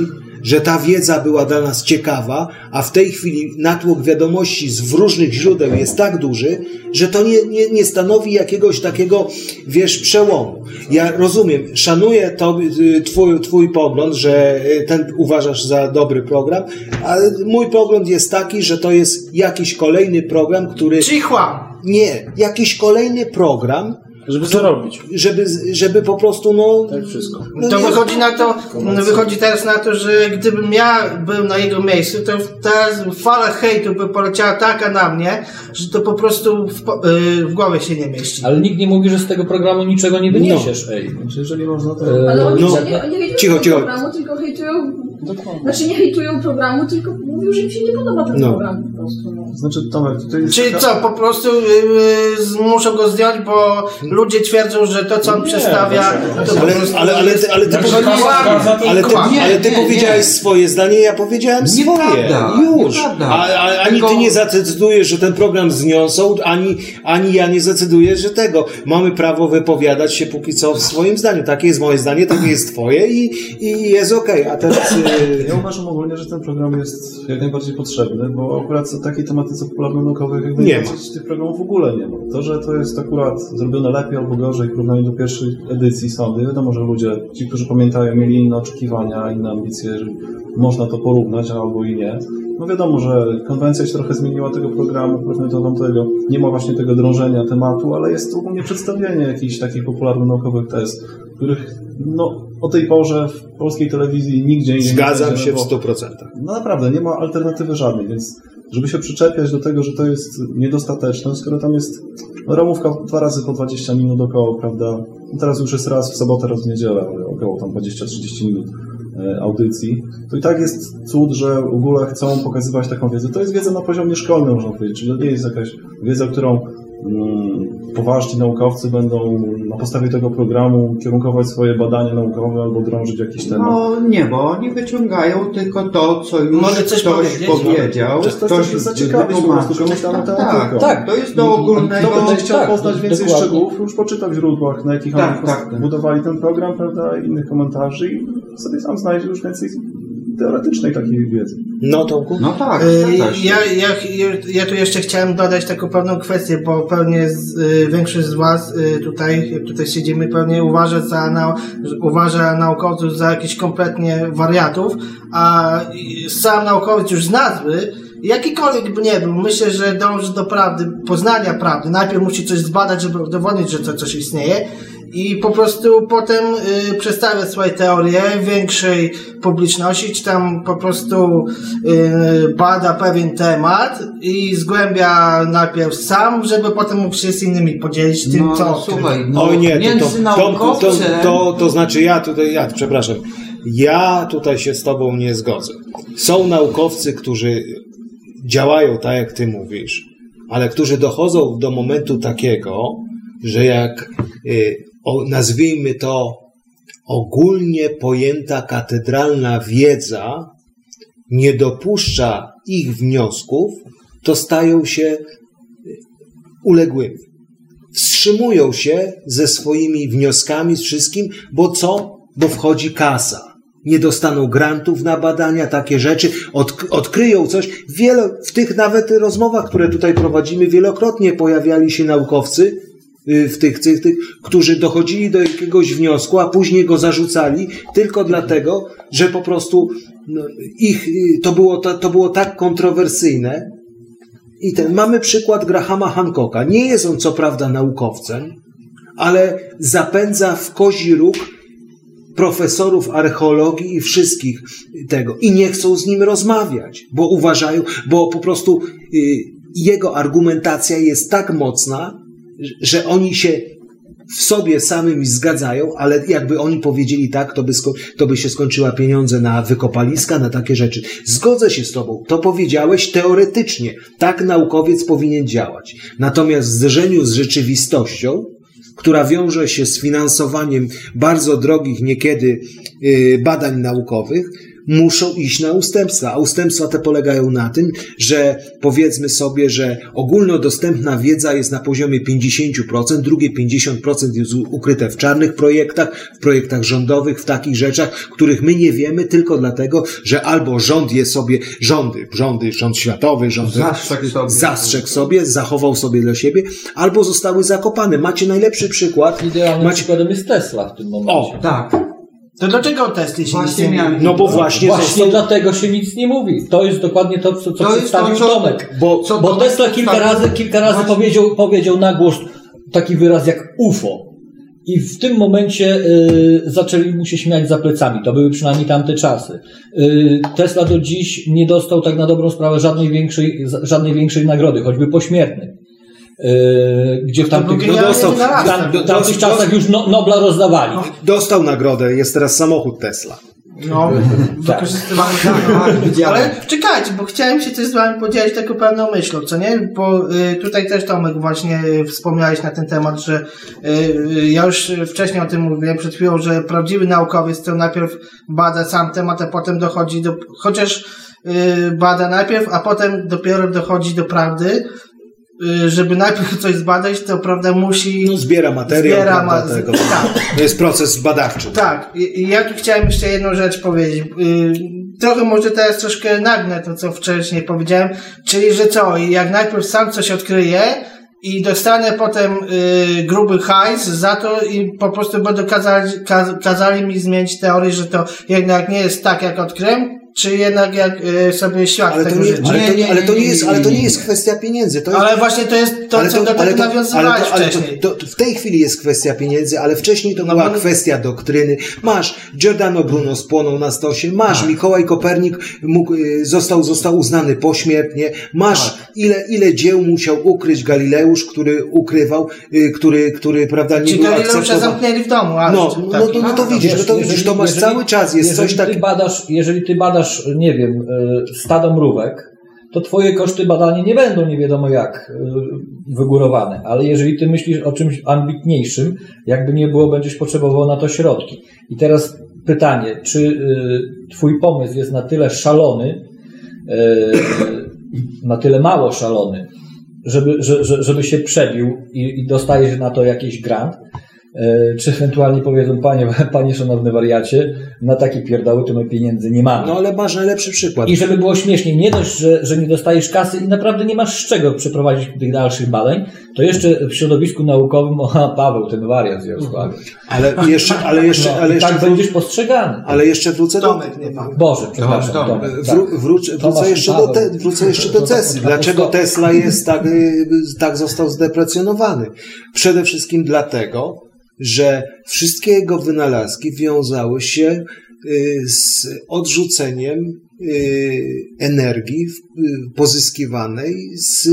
że ta wiedza była dla nas ciekawa, a w tej chwili natłok wiadomości z różnych źródeł jest tak duży, że to nie, nie, nie stanowi jakiegoś takiego, wiesz, przełomu. Ja rozumiem, szanuję to, y, twój, twój pogląd, że y, ten uważasz za dobry program, ale mój pogląd jest taki, że to jest jakiś kolejny program, który... Czyli chłam. Nie, jakiś kolejny program, Żeby zarobić. żeby, żeby po prostu, no... Tak wszystko. no To wychodzi na to, no wychodzi teraz na to, że gdybym ja był na jego miejscu, to teraz fala hejtu by poleciała taka na mnie, że to po prostu w, po- y, w głowie się nie mieści. Ale nikt nie mówi, że z tego programu niczego nie wyniesiesz, ej. Znaczy, jeżeli można to... Ale oni No. nie, nie Cicho, tego cicho. programu, tylko hejtują... Znaczy nie hejtują programu, tylko mówią, że im się nie podoba ten No. program. No. Znaczy, Tomek, tutaj jest Czyli taka- co, po prostu y, y, muszą go zdjąć, bo ludzie twierdzą, że to, co on przedstawia, to po Ale, ale, ale, ty, ale ty, powiedziałeś, ale ty, ale ty Nie, nie, powiedziałeś nie. swoje zdanie, ja powiedziałem swoje. Już. A, a, ani Tylko- ty nie zadecydujesz, że ten program zniosą, ani, ani ja nie zadecyduję, że tego. Mamy prawo wypowiadać się póki co w swoim zdaniu. Takie jest moje zdanie, takie jest twoje i, i jest okej. A teraz... y, Ja uważam ogólnie, że ten program jest jak najbardziej potrzebny, bo akurat o takiej tematyce popularno-naukowej jak Nie najbardziej tych programów w ogóle nie ma. To, że to jest akurat zrobione lepiej albo gorzej w porównaniu do pierwszej edycji sądy, wiadomo, że ludzie, ci, którzy pamiętają, mieli inne oczekiwania, inne ambicje, że można to porównać albo i nie. No wiadomo, że konwencja się trochę zmieniła tego programu, powiedzmy to tamtego. Nie ma właśnie tego drążenia tematu, ale jest ogólnie przedstawienie jakichś takich popularno-naukowych tez, których no, o tej porze w polskiej telewizji nigdzie nie Zgadzam znajdziemy, się w bo- 100%. no naprawdę, nie ma alternatywy żadnej, więc żeby się przyczepiać do tego, że to jest niedostateczne, skoro tam jest ramówka dwa razy po 20 minut około, prawda? Teraz już jest raz w sobotę, raz w niedzielę, około tam 20-30 minut e, audycji, to i tak jest cud, że w ogóle chcą pokazywać taką wiedzę. To jest wiedza na poziomie szkolnym, można powiedzieć, czyli to nie jest jakaś wiedza, którą poważni naukowcy będą na podstawie tego programu kierunkować swoje badania naukowe albo drążyć jakiś temat. No nie, bo oni wyciągają tylko to, co już Mogę coś ktoś powiedzieć? powiedział. Często ktoś chcesz zaciekawić po prostu komuś daną tak, tematyką. tak, to jest do ogólnego... Kto będzie chciał tak, poznać więcej dokładnie. szczegółów, już poczyta w źródłach, na jakich Tak, oni tak, tak. budowali ten program, prawda, innych komentarzy i sobie sam znajdzie już więcej teoretycznej takiej wiedzy. No Tomku? No tak, Y, zgadza się. Ja, ja, ja tu jeszcze chciałem dodać taką pewną kwestię, bo pewnie z, y, większość z Was y, tutaj, jak tutaj siedzimy, pewnie uważa, za nau, uważa naukowców za jakichś kompletnie wariatów, a sam naukowiec już z nazwy, jakikolwiek by nie był, myślę, że dąży do prawdy, poznania prawdy. Najpierw musi coś zbadać, żeby udowodnić, że to coś istnieje. I po prostu potem y, przedstawia swoje teorie większej publiczności, czy tam po prostu y, bada pewien temat i zgłębia najpierw sam, żeby potem mógł się z innymi podzielić tym, No, co słuchaj, no, Oj nie, to, to, to, to, to, to znaczy ja tutaj, ja przepraszam, ja tutaj się z tobą nie zgodzę. Są naukowcy, którzy działają tak, jak ty mówisz, ale którzy dochodzą do momentu takiego, że jak y, nazwijmy to ogólnie pojęta katedralna wiedza nie dopuszcza ich wniosków, to stają się uległymi wstrzymują się ze swoimi wnioskami, z wszystkim, bo co? Bo wchodzi kasa. Nie dostaną grantów na badania, takie rzeczy, od, odkryją coś. Wiele, w tych nawet rozmowach, które tutaj prowadzimy, wielokrotnie pojawiali się naukowcy, y, w tych, tych, tych, którzy dochodzili do jakiegoś wniosku, a później go zarzucali tylko dlatego, że po prostu no, ich, y, to było, to, to było tak kontrowersyjne, i ten, mamy przykład Grahama Hancocka. Nie jest on co prawda naukowcem, ale zapędza w kozi róg profesorów archeologii i wszystkich tego. I nie chcą z nim rozmawiać, bo uważają, bo po prostu y, jego argumentacja jest tak mocna, że oni się w sobie samym zgadzają, ale jakby oni powiedzieli tak, to by, to by się skończyła pieniądze na wykopaliska, na takie rzeczy. Zgodzę się z tobą. To powiedziałeś teoretycznie. Tak naukowiec powinien działać. Natomiast w zderzeniu z rzeczywistością, która wiąże się z finansowaniem bardzo drogich niekiedy y, badań naukowych, muszą iść na ustępstwa. A ustępstwa te polegają na tym, że powiedzmy sobie, że ogólnodostępna wiedza jest na poziomie 50%, drugie 50% jest ukryte w czarnych projektach, w projektach rządowych, w takich rzeczach, których my nie wiemy tylko dlatego, że albo rząd je sobie, rządy, rządy, rząd światowy, rząd Zastrzegł sobie. zastrzegł sobie, zachował sobie dla siebie, albo zostały zakopane. Macie najlepszy przykład. Idealnym Macie, przykładem jest Tesla w tym momencie. o, Tak. To dlaczego o Tesli się nic Właśnie nie mówi? miałem... no bo właśnie, Właśnie został, dlatego się nic nie mówi. To jest dokładnie to, co, co To przedstawił to, co- Tomek. bo co Bo Tesla kilka razy, kilka razy Właśnie- powiedział, powiedział na głos taki wyraz jak UFO. I w tym momencie y, zaczęli mu się śmiać za plecami. To były przynajmniej tamte czasy. Y, Tesla do dziś nie dostał tak na dobrą sprawę żadnej większej, żadnej większej nagrody, choćby pośmiertnej. Y, gdzie w tamtych, genialny dostał- tam, w tamtych czasach już no, Nobla rozdawali. dostał nagrodę, jest teraz samochód Tesla. No, Tak. wykorzystywany. Tak, tak, widziałem. Ale czekajcie, bo chciałem się coś z wami podzielić taką pewną myślą, co nie? Bo y, tutaj też Tomek właśnie wspomniałeś na ten temat, że y, y, ja już wcześniej o tym mówiłem przed chwilą, że prawdziwy naukowiec to najpierw bada sam temat, a potem dochodzi do, chociaż y, bada najpierw, a potem dopiero dochodzi do prawdy. Y, żeby najpierw coś zbadać, to prawda musi... No, zbiera materiał. Zbiera ma- tego. tak. To jest proces badawczy. Tak, i, ja tu chciałem jeszcze jedną rzecz powiedzieć. Yy, trochę może teraz troszkę nagnę to, co wcześniej powiedziałem, czyli że co, jak najpierw sam coś odkryję i dostanę potem yy, gruby hajs za to i po prostu będą kazali, kaz, kazali mi zmienić teorię, że to jednak nie jest tak, jak odkryłem, czy jednak jak yy, sobie świat Ale to, tego nie, życzy. ale, to, nie, ale to nie jest, ale to nie, jest kwestia pieniędzy. To jest, Ale właśnie to jest to, co do tego nawiązywałeś ale to, wcześniej. to, to w tej chwili jest kwestia pieniędzy, ale wcześniej to No była bo- kwestia doktryny. Masz Giordano Bruno spłonął na stosie, masz Tak. Mikołaj Kopernik mógł, y, został, został uznany pośmiertnie, masz Tak. ile, ile dzieł musiał ukryć Galileusz, który ukrywał, y, który, który prawda, nie Czy był Galileusze akceptowany. zamknięli w domu, a No, że- no, tak. to, no to widzisz, no to widzisz, to masz cały czas, jest coś tak- Ty takiego. badasz, jeżeli ty badasz, nie wiem, y, stado mrówek, to twoje koszty badania nie będą nie wiadomo jak y, wygórowane, ale jeżeli ty myślisz o czymś ambitniejszym, jakby nie było, będziesz potrzebował na to środki. I teraz pytanie, czy y, twój pomysł jest na tyle szalony, na tyle mało szalony, żeby, że, że, żeby się przebił i, i dostajesz na to jakiś grant, e, czy ewentualnie powiedzą, panie, panie szanowny wariacie, na takie pierdoły to my pieniędzy nie mamy. No ale masz najlepszy przykład. I żeby było śmieszniej, nie dość, że, że nie dostajesz kasy i naprawdę nie masz z czego przeprowadzić tych dalszych badań, to jeszcze w środowisku naukowym, o Paweł, ten wariat z Jarosławie. Ale jeszcze, ale jeszcze, No, ale jeszcze, tak będziesz postrzegany. ale jeszcze wrócę do, Tomek, nie pan. Boże, przepraszam. Tomek. Tomek, tak. Wró, wrócę, jeszcze do Paweł. te, wrócę jeszcze do To- to- Tesli. to- Dlaczego to- Tesla jest tak, y, tak został zdeprecjonowany? Przede wszystkim dlatego, że wszystkie jego wynalazki wiązały się y, z odrzuceniem y, energii y, pozyskiwanej z,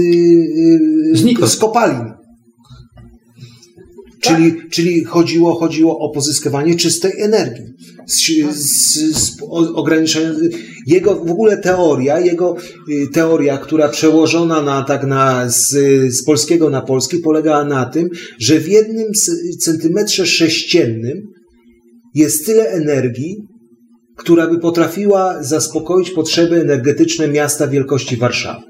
z kopalin. Czyli, czyli chodziło, chodziło o pozyskiwanie czystej energii. Z, z, z ograniczenia. Jego w ogóle teoria, jego y, teoria, która przełożona na, tak na, z, z polskiego na polski, polegała na tym, że w jednym centymetrze sześciennym jest tyle energii, która by potrafiła zaspokoić potrzeby energetyczne miasta wielkości Warszawy.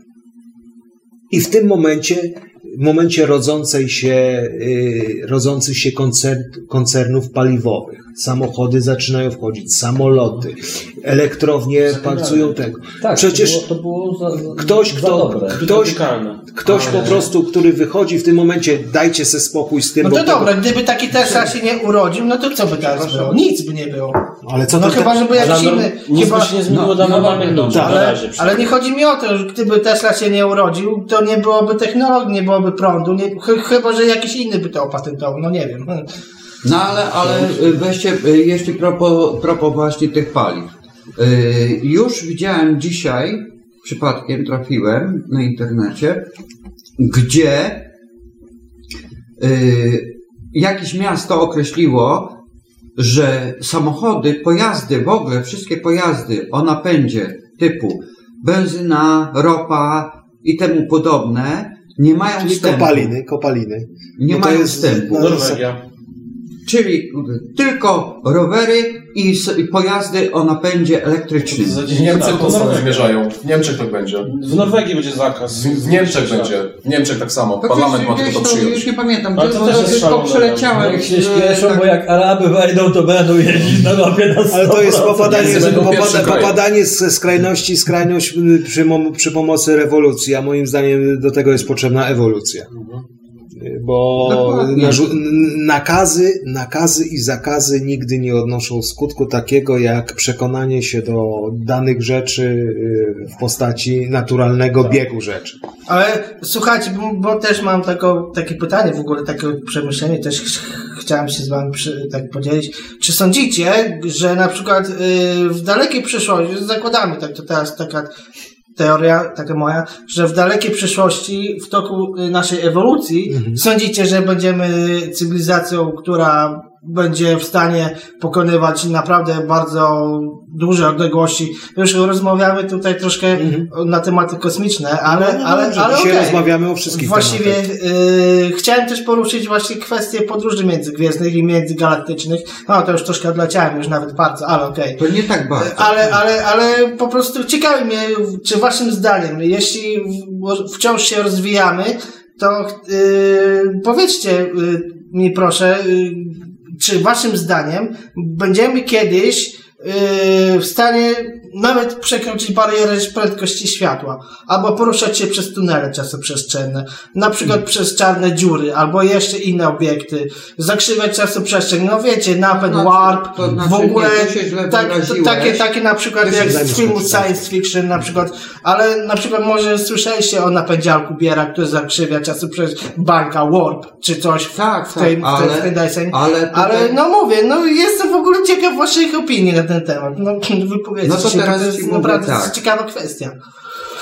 I w tym momencie, w momencie rodzącej się, y, rodzących się koncern, koncernów paliwowych, samochody zaczynają wchodzić, samoloty, elektrownie pracują tego. Tak, Przecież to było, to było za, ktoś, za kto, dobre. ktoś, ktoś po prostu, który wychodzi w tym momencie, dajcie se spokój z tym, No bo to tego- dobra, gdyby taki Tesla się nie urodził, no to co by teraz było? Nic by nie było. ale co No to chyba, żeby jakiś inny... Nic Chyba, by się nie zmieniło no, dla no, normalnych no, ludzi. tak, ale, razie ale nie chodzi mi o to, że gdyby Tesla się nie urodził, to nie byłoby technologii, nie byłoby prądu, nie, ch- chyba, że jakiś inny by to opatentował, no nie wiem. No ale, ale y, weźcie, y, jeśli propos, propos właśnie tych paliw. Y, Już widziałem dzisiaj, przypadkiem trafiłem na internecie, gdzie jakieś miasto określiło, że samochody, pojazdy, w ogóle wszystkie pojazdy o napędzie typu benzyna, ropa i temu podobne nie mają Czyli wstępu. kopaliny, kopaliny. Nie Bo to mają jest- wstępu. no, Norwegia. Czyli tylko rowery i, pojazdy o napędzie elektrycznym. Za W 10 Niemczech lat to samo zmierzają. W Niemczech tak będzie. W Norwegii będzie zakaz. W, w Niemczech będzie. W Niemczech tak samo. To Parlament ma to gdzieś przyjąć. Już nie pamiętam, Ale to bo też jest tylko szalone. przeleciałem. Niech się e, śpieszą, tak- bo jak Araby wejdą, to będą jeździć na ropie na 100%. Ale to jest popadanie, Niemcy będą popada, popadanie z skrajności skrajność y, przy, przy pomocy rewolucji, a moim zdaniem do tego jest potrzebna ewolucja. Y, Bo nakazy, nakazy i zakazy nigdy nie odnoszą skutku takiego jak przekonanie się do danych rzeczy y, w postaci naturalnego biegu rzeczy. Ale słuchajcie, bo, bo też mam tako, takie pytanie w ogóle, takie przemyślenie, też ch- chciałem się z wami przy, tak podzielić. Czy sądzicie, że na przykład y, w dalekiej przyszłości, zakładamy tak, to teraz taka teoria, taka moja, że w dalekiej przyszłości, w toku y, naszej ewolucji, sądzicie, że będziemy cywilizacją, która będzie w stanie pokonywać naprawdę bardzo duże odległości. Już rozmawiamy tutaj troszkę na tematy kosmiczne, ale, No, no ale, dobrze, ale dzisiaj okej. rozmawiamy o wszystkich Właściwie tematach. y, chciałem też poruszyć właśnie kwestię podróży międzygwiezdnych i międzygalaktycznych. No to już troszkę odleciałem, już nawet bardzo, ale okej. To nie tak bardzo. Ale, ale, ale po prostu ciekawi mnie, czy waszym zdaniem, jeśli wciąż się rozwijamy, to yy, powiedzcie yy, mi proszę, yy, czy waszym zdaniem będziemy kiedyś yy, w stanie nawet przekroczyć barierę prędkości światła, albo poruszać się przez tunele czasoprzestrzenne, na przykład przez czarne dziury, albo jeszcze inne obiekty, zakrzywiać czasoprzestrzeń, no wiecie, napęd, znaczy- warp, to znaczy w ogóle nie, to tak, takie, takie na przykład To jak z filmu science fiction na przykład, ale na przykład może słyszeliście o napędzialku Biera, który zakrzywia czasoprzestrzeń, bańka, warp, czy coś Tak, w tak, w tej, ale- w tej deseń. ale ale no mówię, no jestem w ogóle ciekaw waszych opinii na ten temat. No wypowiedzcie No to się, teraz to jest naprawdę tak. ciekawa kwestia.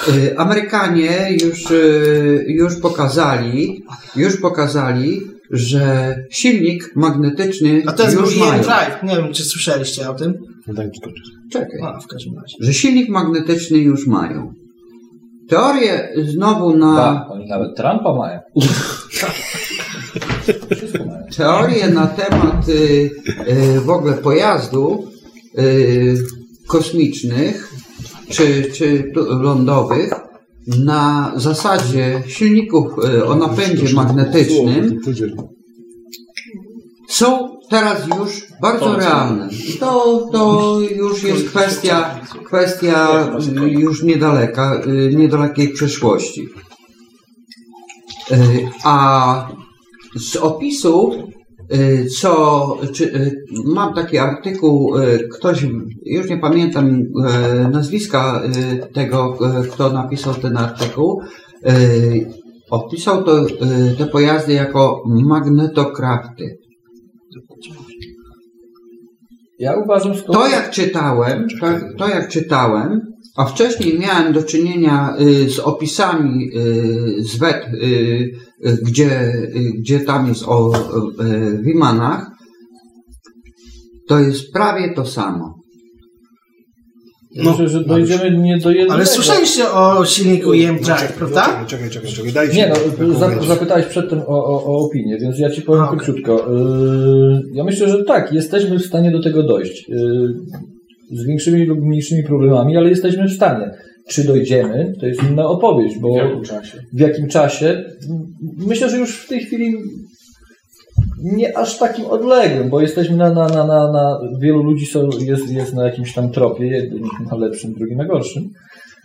Y, Amerykanie już, y, już pokazali, już pokazali, że silnik magnetyczny A to jest już mają. Drive, nie wiem czy słyszeliście o tym. No skończyć. Czekaj. No, w każdym razie. Że silnik magnetyczny już mają. Teorię znowu na Tak, oni nawet Trumpa mają. Teorię na temat y, y, w ogóle pojazdów y, kosmicznych czy, czy lądowych na zasadzie silników y, o napędzie magnetycznym. Są teraz już bardzo realne. To, to już jest kwestia, kwestia już niedaleka, y, niedalekiej przyszłości. Y, A z opisu, co, czy, y, mam taki artykuł, y, ktoś, już nie pamiętam y, nazwiska y, tego, y, kto napisał ten artykuł, y, opisał to, y, te pojazdy jako magnetokrafty. Ja uważam, że to... To jak czytałem, to, to jak czytałem, a wcześniej miałem do czynienia y, z opisami y, z wet, y, y, gdzie, y, gdzie tam jest o y, Wimanach, to jest prawie to samo. Myślę, że dojdziemy nie do jednego. Ale słyszeliście o silniku IM Drive, prawda? Czekaj, czekaj, czekaj, czekaj. Dajcie Nie no, zapytałeś przedtem o, o, o opinię, więc ja ci powiem A, okej. króciutko. Yy, ja myślę, że tak, jesteśmy w stanie do tego dojść. Yy, z większymi lub mniejszymi problemami, ale jesteśmy w stanie. Czy dojdziemy, to jest inna opowieść, bo W jakim czasie? w jakim czasie? Myślę, że już w tej chwili nie aż takim odległym, bo jesteśmy na, na, na, na, na wielu ludzi są, jest, jest na jakimś tam tropie, jeden na lepszym, drugi na gorszym.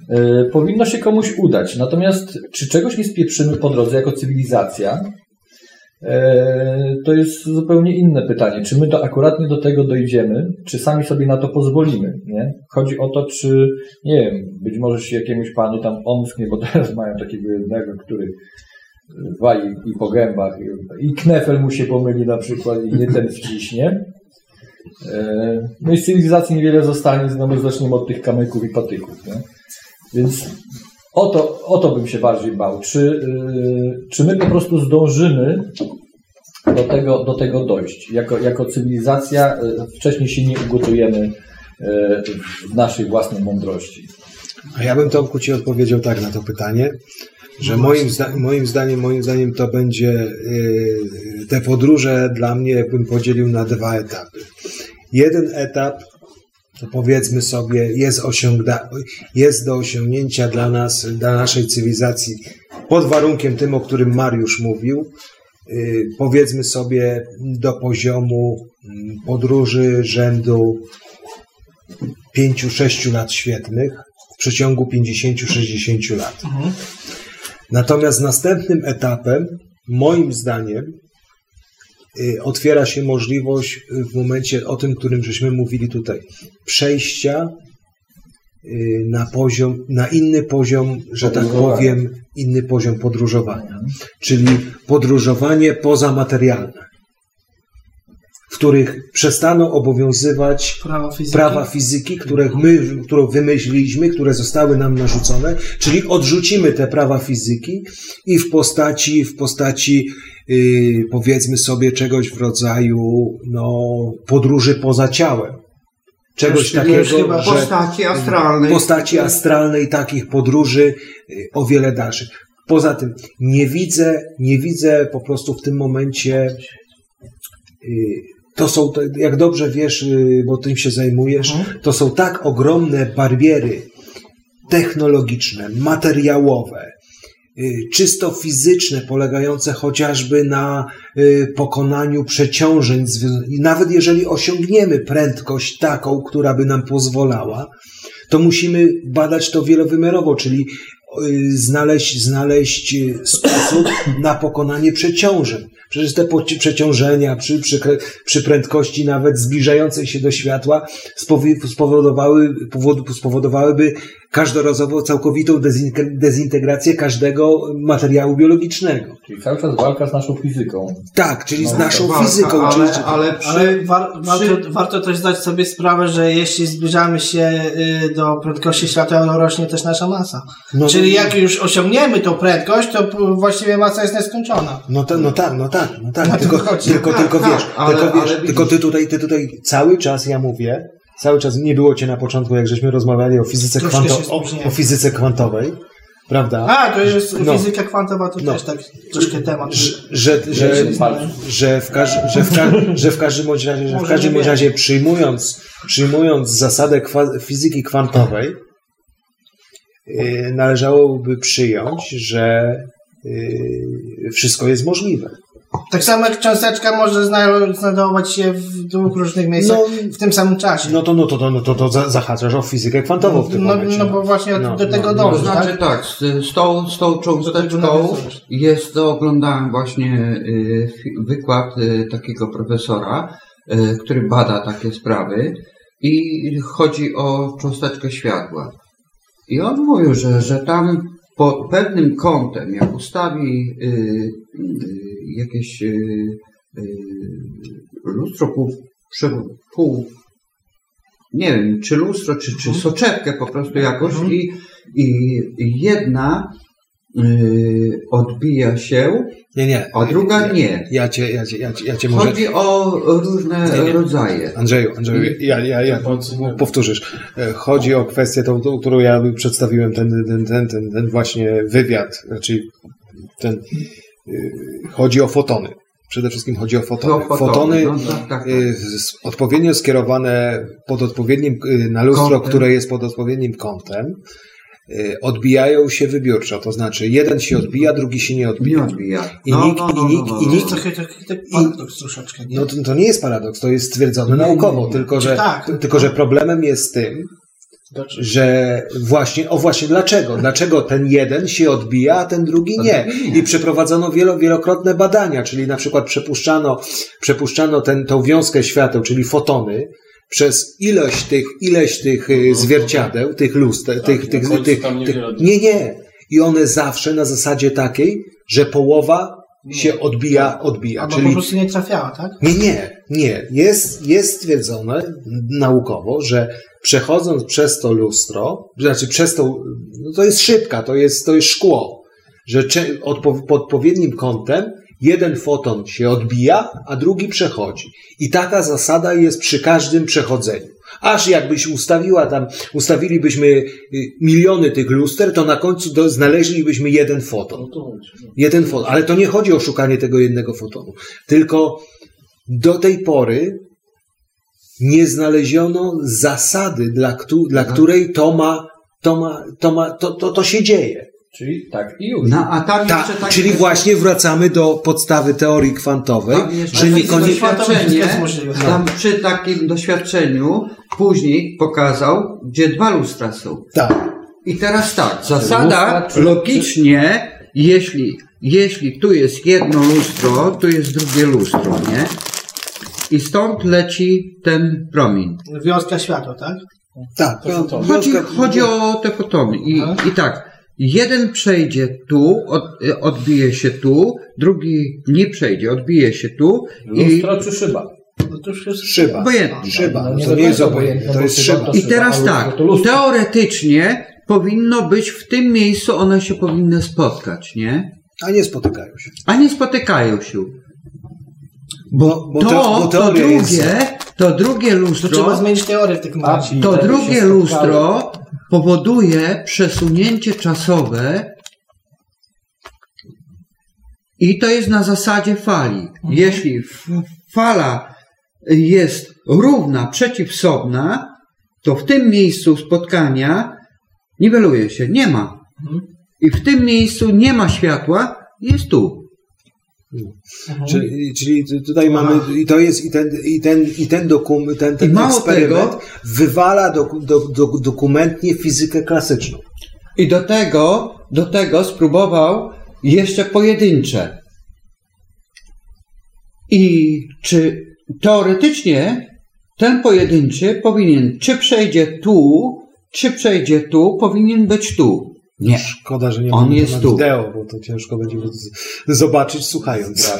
E, powinno się komuś udać. Natomiast czy czegoś nie spieprzymy po drodze jako cywilizacja? E, to jest zupełnie inne pytanie. Czy my do, akuratnie do tego dojdziemy, czy sami sobie na to pozwolimy? Nie? Chodzi o to, czy, nie wiem, być może się jakiemuś panu tam omsknie, bo teraz mają takiego jednego, który wali i po gębach, i, i knefel mu się pomyli na przykład i nie ten wciśnie. E, No i z cywilizacji niewiele zostanie, znowu zaczniemy od tych kamyków i patyków. Nie? Więc o to, o to bym się bardziej bał. Czy, yy, czy my po prostu zdążymy do tego, do tego dojść? Jako, jako cywilizacja yy, wcześniej się nie ugotujemy yy, w naszej własnej mądrości. A ja bym Tomku Ci odpowiedział tak na to pytanie, że moim, zda, moim zdaniem, moim zdaniem to będzie te podróże dla mnie bym podzielił na dwa etapy. Jeden etap powiedzmy sobie jest, jest do osiągnięcia dla nas, dla naszej cywilizacji pod warunkiem tym, o którym Mariusz mówił, yy, powiedzmy sobie do poziomu mm, podróży rzędu 5-6 lat świetnych w przeciągu 50-60 lat. Natomiast następnym etapem, moim zdaniem, y, otwiera się możliwość y, w momencie o tym, którym żeśmy mówili tutaj, przejścia y, na poziom, na inny poziom, że tak powiem, inny poziom podróżowania. Czyli podróżowanie pozamaterialne, w których przestaną obowiązywać Prawa fizyki. prawa fizyki, które my, którą wymyśliliśmy, które zostały nam narzucone, czyli odrzucimy te prawa fizyki i w postaci, w postaci yy, powiedzmy sobie czegoś w rodzaju no, podróży poza ciałem. Czegoś Już- takiego, chyba że postaci astralnej. postaci astralnej takich podróży yy, o wiele dalszych. Poza tym nie widzę, nie widzę po prostu w tym momencie yy, to są, jak dobrze wiesz, bo tym się zajmujesz, to są tak ogromne bariery technologiczne, materiałowe, y, czysto fizyczne, polegające chociażby na y, pokonaniu przeciążeń. nawet jeżeli osiągniemy prędkość taką, która by nam pozwalała, to musimy badać to wielowymiarowo, czyli y, znaleźć, znaleźć y, sposób na pokonanie przeciążeń. Przecież te przeciążenia przy, przy, przy prędkości nawet zbliżającej się do światła spowodowały, spowodowałyby każdorazowo całkowitą dezintegrację każdego materiału biologicznego. Czyli cały czas walka z naszą fizyką. Tak, czyli z No, naszą walka, fizyką. ale- czyli, ale przy- Ale war, warto, przy- warto też zdać sobie sprawę, że jeśli zbliżamy się y, do prędkości światła, to rośnie też nasza masa. No, Czyli no, jak już osiągniemy tą prędkość, to właściwie masa jest nieskończona. No, to, no tak, no tak, no tak. Na to Tylko, tylko, Tak, tylko tak, wiesz, ale- tylko, wiesz ale tylko ty tutaj, ty tutaj cały czas ja mówię, cały czas nie było cię na początku, jak żeśmy rozmawiali o fizyce, kwanto, o, fizyce kwantowej, prawda? A, to jest No. fizyka kwantowa, to No. też tak troszkę temat. że, że, że, że, w każ, że, w ka, że w każdym bądź razie, że w każdym bądź razie przyjmując, przyjmując zasadę kwa, fizyki kwantowej, yy, należałoby przyjąć, że yy, wszystko jest możliwe. Tak samo jak cząsteczka może zna- znajdować się w dwóch różnych miejscach w tym samym czasie. No to, no to, to, no to, to za- zahaczasz o fizykę kwantową w tym No, momencie. no bo właśnie No, do tego no, To dąży, znaczy tak? tak, z, z, tą, z tą cząsteczką jest, to oglądałem właśnie y, wykład y, takiego profesora, y, który bada takie sprawy i chodzi o cząsteczkę światła. I on mówił, że, że tam pod pewnym kątem, jak ustawi y, y, jakieś y, y, lustro pół, pół nie wiem, czy lustro, czy, czy soczewkę po prostu jakoś i, i jedna y, odbija się, Nie, nie. a druga nie. Ja cię, ja cię, ja cię, ja cię może... Chodzi o różne Nie, nie. rodzaje. Andrzeju, Andrzeju, ja, ja, ja powtórzysz. E, Chodzi o kwestię tą, tą którą ja przedstawiłem, ten, ten, ten, ten, ten właśnie wywiad, znaczy ten, chodzi o fotony. Przede wszystkim chodzi o fotony. O fotony, Fotony no tak, tak, tak. y, z- odpowiednio skierowane pod odpowiednim, y, na lustro, Kątem. które jest pod odpowiednim kątem, y, odbijają się wybiórczo. To znaczy, jeden się odbija, drugi się nie odbija. Nie odbija. I No, nikt, no, no, i nikt, no, i no. nikt, trochę, trochę paradoks troszeczkę, nie? no to, to nie jest paradoks, to jest stwierdzone Nie, naukowo, nie. tylko że, Tak. tylko że problemem jest z tym, że właśnie, o właśnie dlaczego? Dlaczego ten jeden się odbija, a ten drugi nie? I przeprowadzono wielo, wielokrotne badania, czyli na przykład przepuszczano, przepuszczano ten, tą wiązkę świateł, czyli fotony, przez ilość tych, ileś tych y, zwierciadeł, tych luster, tych, tych, końcu tych, tam tych, niewiele nie, nie. I one zawsze na zasadzie takiej, że połowa się odbija, odbija. Albo czyli po prostu nie trafiała, tak? nie, nie, nie. Jest, jest stwierdzone naukowo, że przechodząc przez to lustro, znaczy przez tą, no to jest szybka, to jest, to jest szkło, że odpo, pod odpowiednim kątem jeden foton się odbija, a drugi przechodzi. I taka zasada jest przy każdym przechodzeniu. Aż jakbyś ustawiła tam, ustawilibyśmy y, miliony tych luster, to na końcu do, znaleźlibyśmy jeden foton. Jeden foton. Ale to nie chodzi o szukanie tego jednego fotonu. Tylko do tej pory nie znaleziono zasady, dla, któ- dla której to ma, to ma, to ma, to, to, to się dzieje. Czyli tak i już. No, a tam Ta, jeszcze tak czyli właśnie wracamy do podstawy teorii kwantowej, że niekoniecznie... jest możliwe. tam przy takim doświadczeniu później pokazał, gdzie dwa lustra są. Tak. I teraz tak, Lustra, zasada czy- logicznie, jeśli, jeśli tu jest jedno lustro, tu jest drugie lustro, nie? I stąd leci ten promień. Wiązka światła, tak? Tak. Chodzi, chodzi o te fotony. I, I tak, jeden przejdzie tu, od, odbije się tu, drugi nie przejdzie, odbije się tu i, Lustro czy szyba? No to już jest... Szyba. Obojętnie. Szyba. No nie to nie jest obojętne, to jest szyba to I teraz tak, to teoretycznie powinno być w tym miejscu, one się powinny spotkać, nie? A nie spotykają się. A nie spotykają się. Bo, bo, To, te, bo to drugie, jest... to drugie To lustro, trzeba zmienić teorię w takim razie. to drugie lustro powoduje przesunięcie czasowe i to jest na zasadzie fali. Jeśli f- fala jest równa, przeciwsobna, to w tym miejscu spotkania niweluje się, nie ma. I w tym miejscu nie ma światła, jest tu. Czyli, czyli tutaj mamy, i to jest, i ten, i ten, i ten, dokum, ten, ten eksperyment tego- wywala do, do, do, dokumentnie fizykę klasyczną. I do tego, do tego spróbował jeszcze pojedyncze. I czy teoretycznie ten pojedynczy powinien, czy przejdzie tu, czy przejdzie tu, powinien być tu. Nie. Szkoda, że nie On mamy na tu. wideo, bo to ciężko będzie zobaczyć słuchając.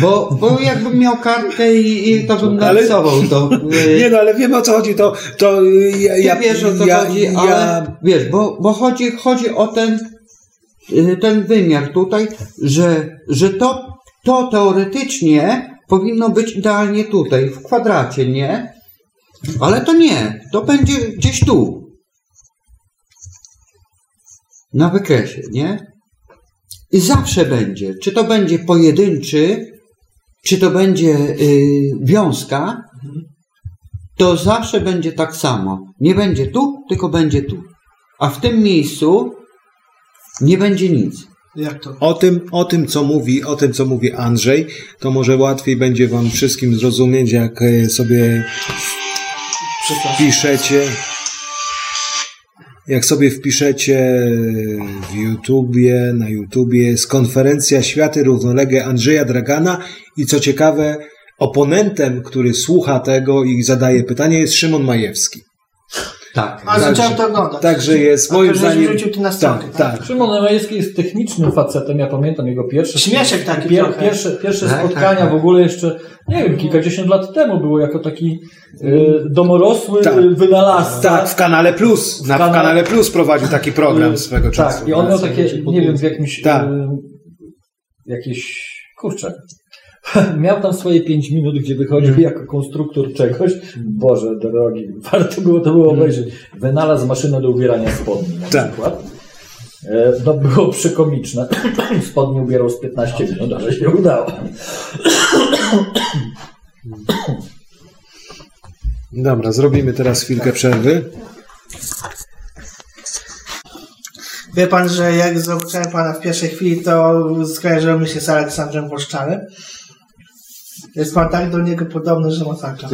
Bo, bo jakbym miał kartkę i, i to bym Ale- narysował to. Nie no, ale wiemy o co chodzi, to, to ja, Ty ja, wiesz o co ja, chodzi, ja, ale wiesz, bo, bo chodzi, chodzi o ten, y, ten wymiar tutaj, że, że to, to teoretycznie powinno być idealnie tutaj, w kwadracie, nie? Ale to nie, to będzie gdzieś tu. Na wykresie, nie? I zawsze będzie, czy to będzie pojedynczy, czy to będzie y, wiązka, to zawsze będzie tak samo. Nie będzie tu, tylko będzie tu. A w tym miejscu nie będzie nic. Jak to? O tym, o tym, co mówi, o tym, co mówi Andrzej, to może łatwiej będzie wam wszystkim zrozumieć, jak e, sobie wpiszecie, jak sobie wpiszecie w YouTubie, na YouTubie jest konferencja Światy równoległe Andrzeja Dragana i co ciekawe, oponentem, który słucha tego i zadaje pytanie jest Szymon Majewski. Tak. A zacząłem to oglądać. Także jest moim zdaniem... wrzucił ty na stronę, tak, tak? tak. Szymon Majewski jest technicznym facetem, ja pamiętam jego pierwsze... Śmieszek taki pier, trochę. Pierwsze, pierwsze Tak, spotkania tak, tak. w ogóle jeszcze, nie wiem, kilkadziesiąt lat temu było jako taki y, domorosły Tak. wynalazca. Tak, w kanale Plus. Na, w kanale- kanale Plus prowadził taki program Y, swego czasu. Tak, i on miał takie, nie wiem, w jakimś... Tak. Y, jakieś... Kurczę. Miał tam swoje 5 minut, gdzie wychodził Mhm. jako konstruktor czegoś. Boże drogi, warto było to było obejrzeć. Wynalazł maszynę do ubierania spodni na Tak. przykład. E, No było przekomiczne. Spodnie ubierał z 15 minut, ale się udało. Dobra, zrobimy teraz chwilkę przerwy. Wie pan, że jak zobaczyłem pana w pierwszej chwili, to skojarzyłem mi się z Aleksandrem Włoszczanem. Jest pan tak do niego podobny, że masakra.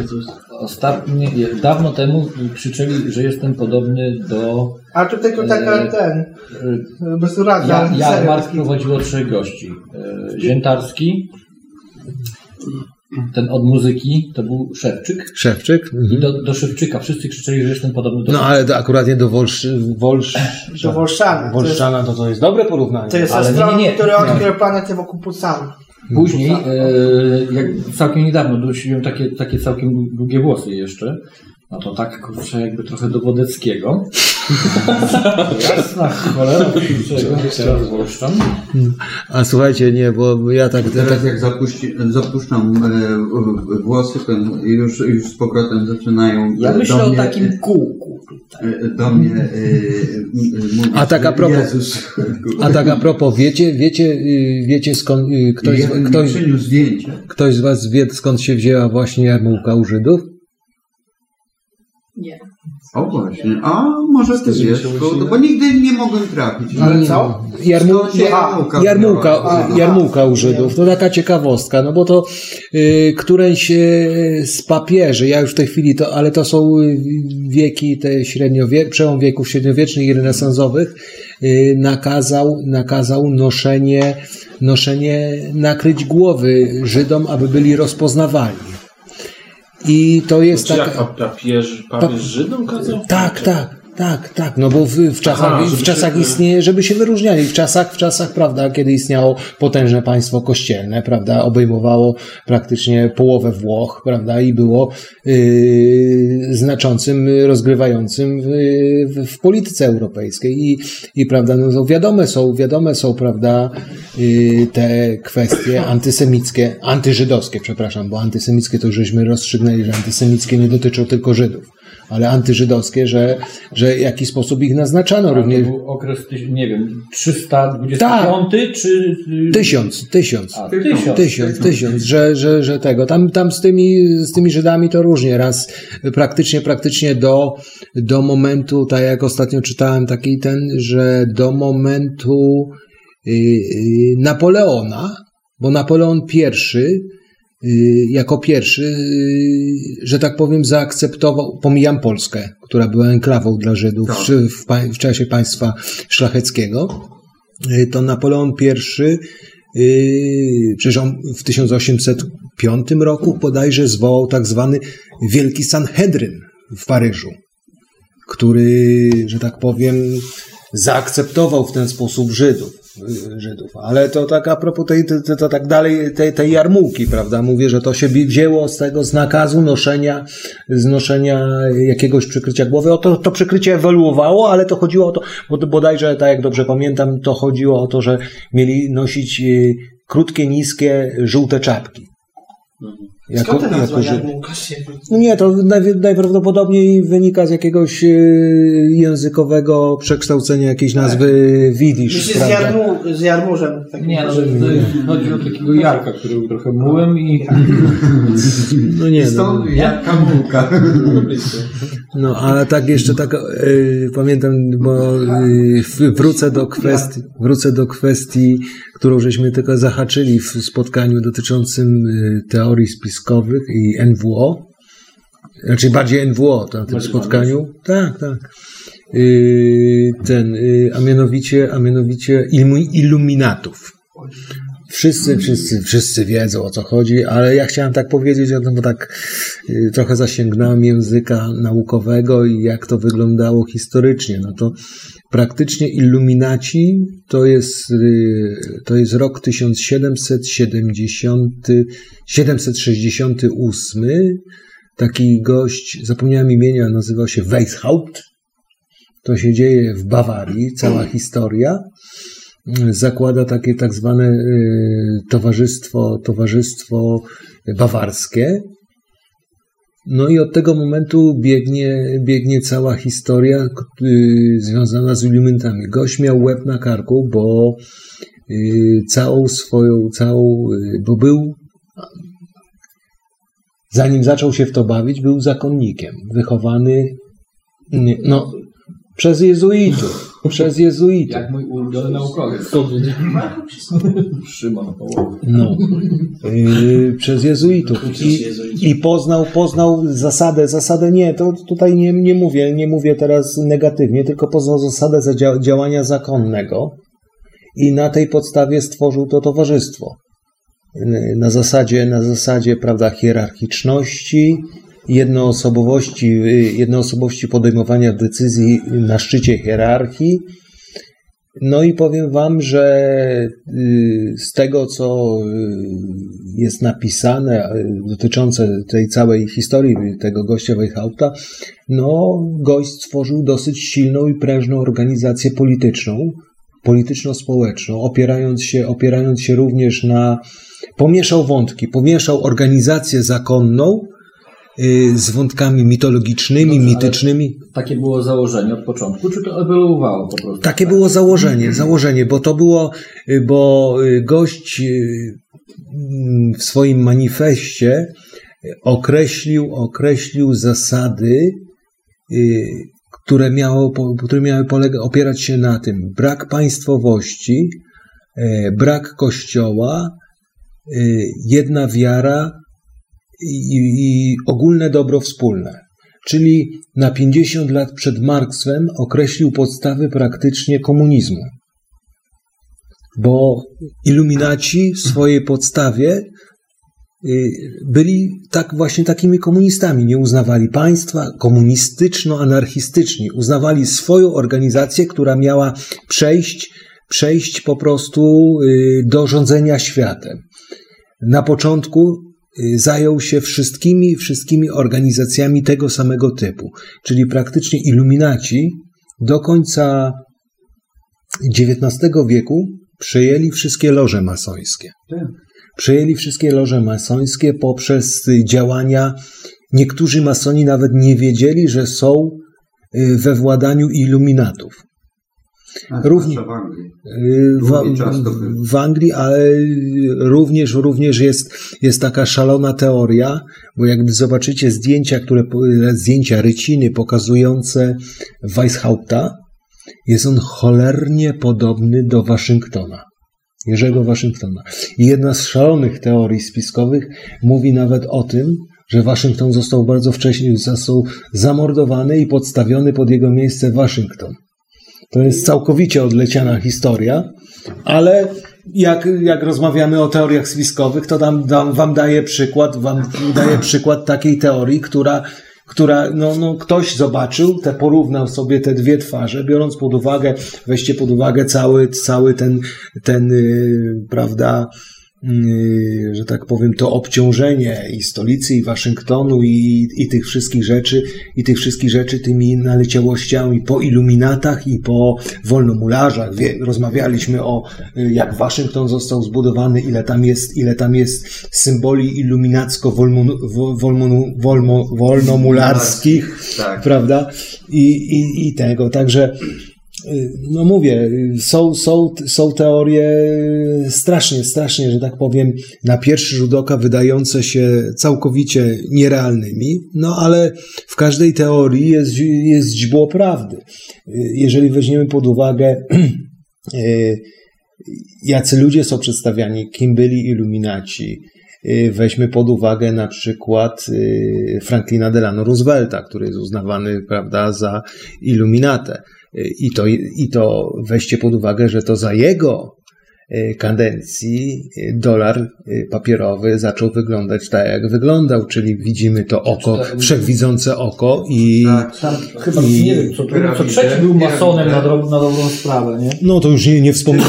Ostatnio, dawno temu krzyczeli, że jestem podobny do... A tu tylko taka E, ten, e, bez urazy, Ja, ale Jarmark bez- prowadziło trzech gości. E, Ziętarski, ten od muzyki, to był Szewczyk. Szewczyk. I do, do Szewczyka wszyscy krzyczeli, że jestem podobny do No ale to akurat nie do Wolsz... Wolsz... Do jest, Wolszczana to to jest dobre porównanie. to jest Ale astronom, nie, nie. który odkrył planetę wokół Pulsanu. Później, e, jak całkiem niedawno nosiłem takie, takie całkiem długie włosy jeszcze, no to tak kurczę jakby trochę do Wodeckiego. Jasna cholera, czego teraz Wolszczan. A słuchajcie, nie, bo ja tak... Teraz tak jak zapuści, zapuszczam e, włosy, to już, już z powrotem zaczynają Ja do myślę o mnie, takim kółku. e, do mnie e, mówić, A tak a propos- Jezus. a tak a propos, wiecie, wiecie, y, wiecie skąd y, ktoś, Ja ktoś, ktoś z was wie skąd się wzięła właśnie jarmułka u Żydów? Nie. O właśnie, a może ty wiesz, bo, bo nigdy nie mogłem trafić. Ale co? Jarmu, się jarmułka jarmułka, jarmułka u Żydów. To taka ciekawostka, no bo to y, któreś y, z papieży, ja już w tej chwili to, ale to są y, wieki te średniowie, przełom wieków średniowiecznych i renesansowych, y, nakazał, nakazał noszenie, noszenie nakryć głowy Żydom, aby byli rozpoznawalni. I to jest Czy tak. jak papież, papież Żydom kazał? Tak, tak, tak, tak, no bo w, w czasach, Aha, w czasach się- istnieje, żeby się wyróżniali, w czasach, w czasach, prawda, kiedy istniało potężne państwo kościelne, prawda, obejmowało praktycznie połowę Włoch, prawda, i było yy, znaczącym, rozgrywającym w, w, polityce europejskiej. I, i prawda, no to wiadome są, wiadome są, prawda, yy, te kwestie antysemickie, antyżydowskie, przepraszam, bo antysemickie to już żeśmy rozstrzygnęli, że antysemickie nie dotyczą tylko Żydów ale antyżydowskie, że, że w jakiś sposób ich naznaczano To również. był okres, nie wiem, 325 czy... Tysiąc, tysiąc. A, tysiąc. Tysiąc, tysiąc, że, że, że tego. Tam, tam z, tymi, z tymi Żydami to różnie. Raz praktycznie, praktycznie do, do momentu, tak jak ostatnio czytałem taki ten, że do momentu y, y, Napoleona, bo Napoleon I y, jako pierwszy, y, że tak powiem, zaakceptował, pomijam Polskę, która była enklawą dla Żydów Tak. w, w, czasie państwa szlacheckiego, y, to Napoleon I, y, przecież on w 1805 roku bodajże zwołał tak zwany Wielki Sanhedryn w Paryżu, który, że tak powiem, zaakceptował w ten sposób Żydów. Y, Żydów. Ale to tak a propos tej, to, tak dalej, tej, tej jarmułki, prawda? Mówię, że to się wzięło z tego z nakazu noszenia, z noszenia jakiegoś przykrycia głowy. O to, to przykrycie ewoluowało, ale to chodziło o to, bo bodajże, tak jak dobrze pamiętam, to chodziło o to, że mieli nosić y, krótkie, niskie, żółte czapki. Jako, Skąd ta nazwa jako, No nie, to naj, najprawdopodobniej wynika z jakiegoś e, językowego przekształcenia jakiejś nazwy widzisz, Myślę z, prawda? jarmu, z jarmużem. takim Nie, no, jest- chodzi o takiego Jarka, który był trochę mułem i... No nie, Stąd no. Jarka Mułka. No, ale tak jeszcze tak e, pamiętam, bo e, wrócę do kwestii, wrócę do kwestii, którą żeśmy tylko zahaczyli w spotkaniu dotyczącym e, teorii spiskowych i NWO. Znaczy bardziej NWO na tym spotkaniu. Tak, tak. Ten, a mianowicie, a mianowicie ilu- iluminatów. Wszyscy, wszyscy, wszyscy wiedzą o co chodzi, ale ja chciałem tak powiedzieć, no bo tak y, trochę zasięgnąłem języka naukowego i jak to wyglądało historycznie. No to praktycznie Illuminaci to jest, y, to jest rok 1770, 768. Taki gość, zapomniałem imienia, nazywał się Weishaupt. To się dzieje w Bawarii, cała historia zakłada takie tak zwane y, towarzystwo, towarzystwo bawarskie. No i od tego momentu biegnie, biegnie cała historia y, związana z Illuminatami. Gość miał łeb na karku, bo y, całą swoją, całą, bo był zanim zaczął się w to bawić, był zakonnikiem, wychowany no, przez jezuitów. Przez jezuitów. Jak mój ulubiony naukowiec. Szymon Hołowy. No, yy, przez jezuitów. I, I poznał, poznał zasadę, zasadę nie, to tutaj nie, nie mówię, nie mówię teraz negatywnie, tylko poznał zasadę działania zakonnego i na tej podstawie stworzył to towarzystwo. Yy, Na zasadzie, na zasadzie, prawda, hierarchiczności, jednoosobowości, yy, jednoosobowości podejmowania decyzji na szczycie hierarchii, no i powiem Wam, że y, z tego, co y, jest napisane y, dotyczące tej całej historii tego gościa Weichhauta, no gość stworzył dosyć silną i prężną organizację polityczną, polityczno-społeczną, opierając się, opierając się również na, pomieszał wątki, pomieszał organizację zakonną y, z wątkami mitologicznymi, Dobrze, mitycznymi. Takie było założenie od początku, czy to ewoluowało po prostu? Takie było założenie, założenie, bo to było, y, bo y, gość y, mm, w swoim manifestie określił, określił zasady, y, które, miało, które miały polega, opierać się na tym brak państwowości, e, brak kościoła, y, jedna wiara i, i ogólne dobro wspólne. Czyli na 50 lat przed Marksem określił podstawy praktycznie komunizmu. Bo iluminaci w swojej podstawie y, byli tak właśnie takimi komunistami. Nie uznawali państwa komunistyczno-anarchistyczni. Uznawali swoją organizację, która miała przejść, przejść po prostu y, do rządzenia światem. Na początku zajął się wszystkimi, wszystkimi organizacjami tego samego typu, czyli praktycznie iluminaci do końca XIX wieku przejęli wszystkie loże masońskie. Przejęli wszystkie loże masońskie poprzez y, działania. Niektórzy masoni nawet nie wiedzieli, że są y, we władaniu iluminatów. Równie, w Anglii. y, w, Anglii, ale również, również jest, jest taka szalona teoria, bo jakby zobaczycie zdjęcia, które, po- zdjęcia ryciny pokazujące Weishaupta, jest on cholernie podobny do Waszyngtona. Jerzego Waszyngtona. I jedna z szalonych teorii spiskowych mówi nawet o tym, że Waszyngton został bardzo wcześnie został zamordowany i podstawiony pod jego miejsce Waszyngton. To jest całkowicie odleciana historia, ale jak, jak rozmawiamy o teoriach spiskowych, to dam, dam, wam daję przykład, wam daję przykład takiej teorii, która, która no, no, ktoś zobaczył, te, porównał sobie te dwie twarze, biorąc pod uwagę, weźcie pod uwagę cały, cały ten, ten yy, prawda, że tak powiem, to obciążenie i stolicy, i Waszyngtonu, i, i tych wszystkich rzeczy, i tych wszystkich rzeczy tymi naleciałościami po iluminatach i po wolnomularzach. Wie, rozmawialiśmy o y, jak Waszyngton został zbudowany, ile tam jest, ile tam jest symboli iluminacko-wolnomularskich, Tak. prawda? I, i, i tego. Także y, no mówię, są, są, są teorie strasznie, strasznie, że tak powiem, na pierwszy rzut oka wydające się całkowicie nierealnymi, no ale w każdej teorii jest, jest źdźbło prawdy. Jeżeli weźmiemy pod uwagę, y, jacy ludzie są przedstawiani, kim byli iluminaci, y, Weźmy pod uwagę na przykład y, Franklina Delano Roosevelta, który jest uznawany prawda, za iluminatę. I to, I to weźcie pod uwagę, że to za jego y, kadencji y, dolar y, papierowy zaczął wyglądać tak, jak wyglądał, czyli widzimy to oko, tak, wszechwidzące oko i... Tam chyba, i- nie wiem, co, co trzeci był masonem na, dro- na dobrą sprawę, nie? No to już nie, nie wspomnę.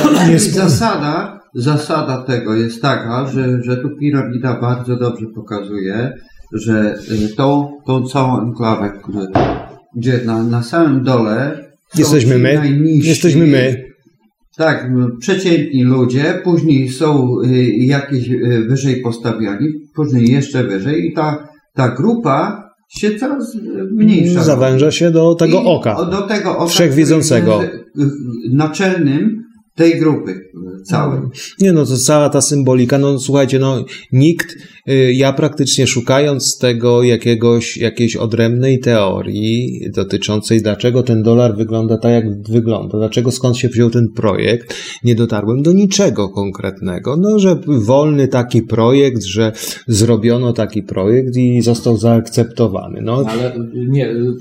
Zasada, zasada tego jest taka, że, że tu piramida bardzo dobrze pokazuje, że tą, tą całą enklawę, gdzie na, na samym dole Jesteśmy my. najniżsi, Jesteśmy my. Tak, m, przeciętni ludzie, później są y, jakieś y, wyżej postawiani, później jeszcze wyżej i ta, ta grupa się coraz y, mniejsza. Zawęża się do tego I oka. Do tego oka, y, naczelnym tej grupy całej. Nie no, to cała ta symbolika, no słuchajcie, no nikt, ja praktycznie szukając tego jakiegoś, jakiejś odrębnej teorii dotyczącej dlaczego ten dolar wygląda tak, jak wygląda, dlaczego skąd się wziął ten projekt, nie dotarłem do niczego konkretnego. No, że wolny taki projekt, że zrobiono taki projekt i został zaakceptowany. No, Ale y, nie, y, y,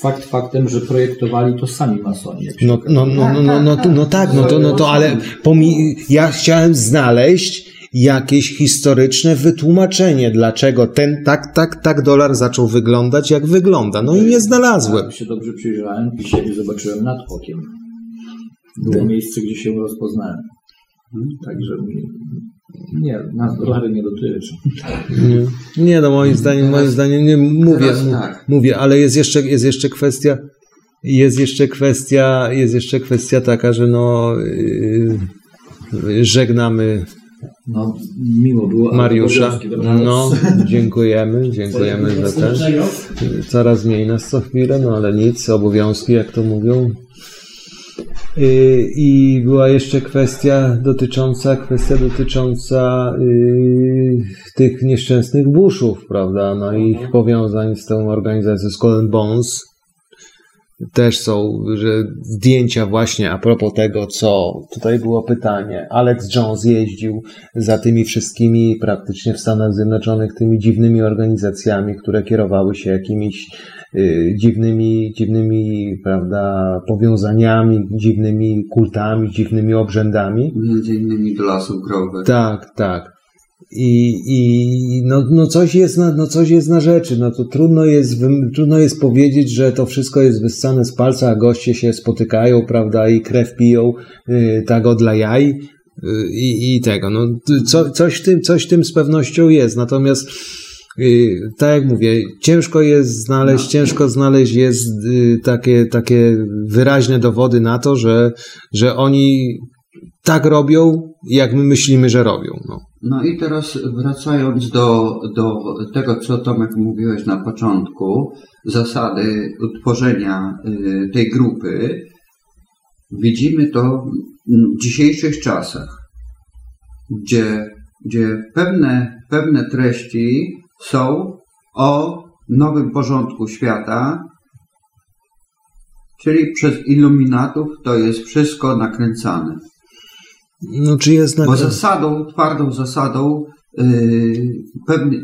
fakt faktem, że projektowali to sami masoni. się No, no, no, no, no, no, no tak, no to, no to ale pomi- ja chciałem znaleźć jakieś historyczne wytłumaczenie, dlaczego ten tak, tak, tak dolar zaczął wyglądać, jak wygląda. No i nie znalazłem. Jak się dobrze przyjrzałem i siebie zobaczyłem nad okiem. Było miejsce, gdzie się rozpoznałem. Także nie, nas dolary nie dotyczy. Nie, nie no moim zdaniem, moim zdaniem nie mówię, tak. mówię, ale jest jeszcze, jest jeszcze kwestia, jest jeszcze kwestia, jest jeszcze kwestia taka, że no yy, żegnamy No, miło było. Mariusza. No, dziękujemy, dziękujemy za ten. Coraz mniej nas co chwilę, no ale nic, obowiązki, jak to mówią. Yy, I była jeszcze kwestia dotycząca, kwestia dotycząca yy, tych nieszczęsnych Bushów, prawda, no i ich powiązań z tą organizacją Skull and Bones. Też są że zdjęcia właśnie a propos tego, co tutaj było pytanie. Alex Jones jeździł za tymi wszystkimi praktycznie w Stanach Zjednoczonych tymi dziwnymi organizacjami, które kierowały się jakimiś y, dziwnymi, dziwnymi, prawda, powiązaniami, dziwnymi kultami, dziwnymi obrzędami. Między innymi do lasów growych. Tak, tak. I, i no, no, coś jest na, no coś jest na rzeczy. No to trudno jest, trudno jest powiedzieć, że to wszystko jest wyssane z palca, a goście się spotykają, prawda, i krew piją y, tak od dla jaj y, i, tego. No, co, coś, w tym, coś w tym z pewnością jest. Natomiast y, tak jak mówię, ciężko jest znaleźć, ciężko znaleźć jest y, takie, takie wyraźne dowody na to, że, że oni tak robią, jak my myślimy, że robią. No. No i teraz wracając do, do tego, co Tomek mówiłeś na początku, zasady utworzenia y, tej grupy, widzimy to w dzisiejszych czasach, gdzie, gdzie pewne, pewne treści są o nowym porządku świata, czyli przez iluminatów to jest wszystko nakręcane. No, czy jest na... Bo zasadą, twardą zasadą yy,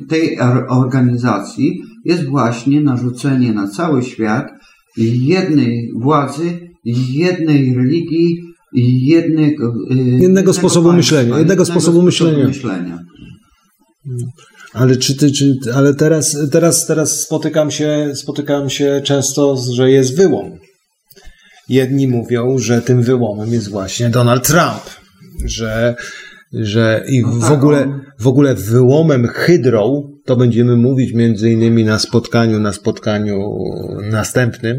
tej or- organizacji jest właśnie narzucenie na cały świat jednej władzy, jednej religii jednego, yy, Jednego sposobu myślenia, jednego sposobu myślenia. myślenia. Ale czy ty, czy, ale teraz, teraz, teraz spotykam się, spotykam się często, że jest wyłom. Jedni mówią, że tym wyłomem jest właśnie Donald Trump, że że i No w, tak, ogóle, on- w ogóle wyłomem hydrą, to będziemy mówić między innymi na spotkaniu, na spotkaniu następnym,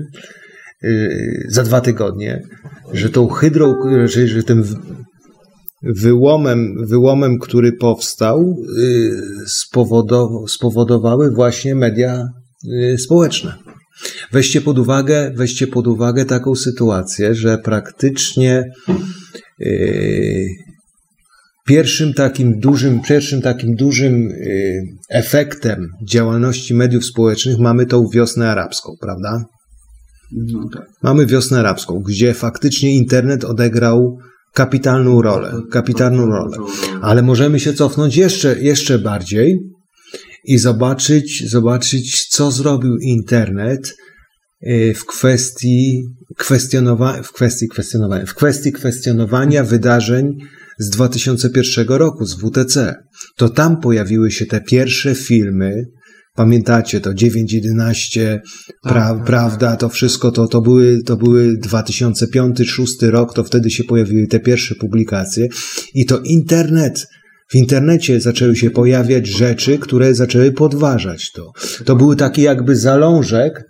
yy, za dwa tygodnie, że tą hydrą, że, że tym wyłomem, wyłomem, który powstał, yy, spowodow, spowodowały właśnie media yy, społeczne. Weźcie pod uwagę, weźcie pod uwagę taką sytuację, że praktycznie pierwszym takim dużym, pierwszym takim dużym yy, efektem działalności mediów społecznych mamy tą wiosnę arabską, prawda? No tak. Mamy wiosnę arabską, gdzie faktycznie internet odegrał kapitalną rolę, kapitalną rolę. Ale możemy się cofnąć jeszcze, jeszcze bardziej i zobaczyć, zobaczyć, co zrobił internet w kwestii kwestionowania, w kwestii kwestionowania, w kwestii kwestionowania wydarzeń z 2001 roku, z WTC. To tam pojawiły się te pierwsze filmy, Pamiętacie to? 9.11, pra, prawda, to wszystko to, to były, to były 2005-2006 rok, to wtedy się pojawiły te pierwsze publikacje. I to internet, w internecie zaczęły się pojawiać rzeczy, które zaczęły podważać to. To były taki jakby zalążek,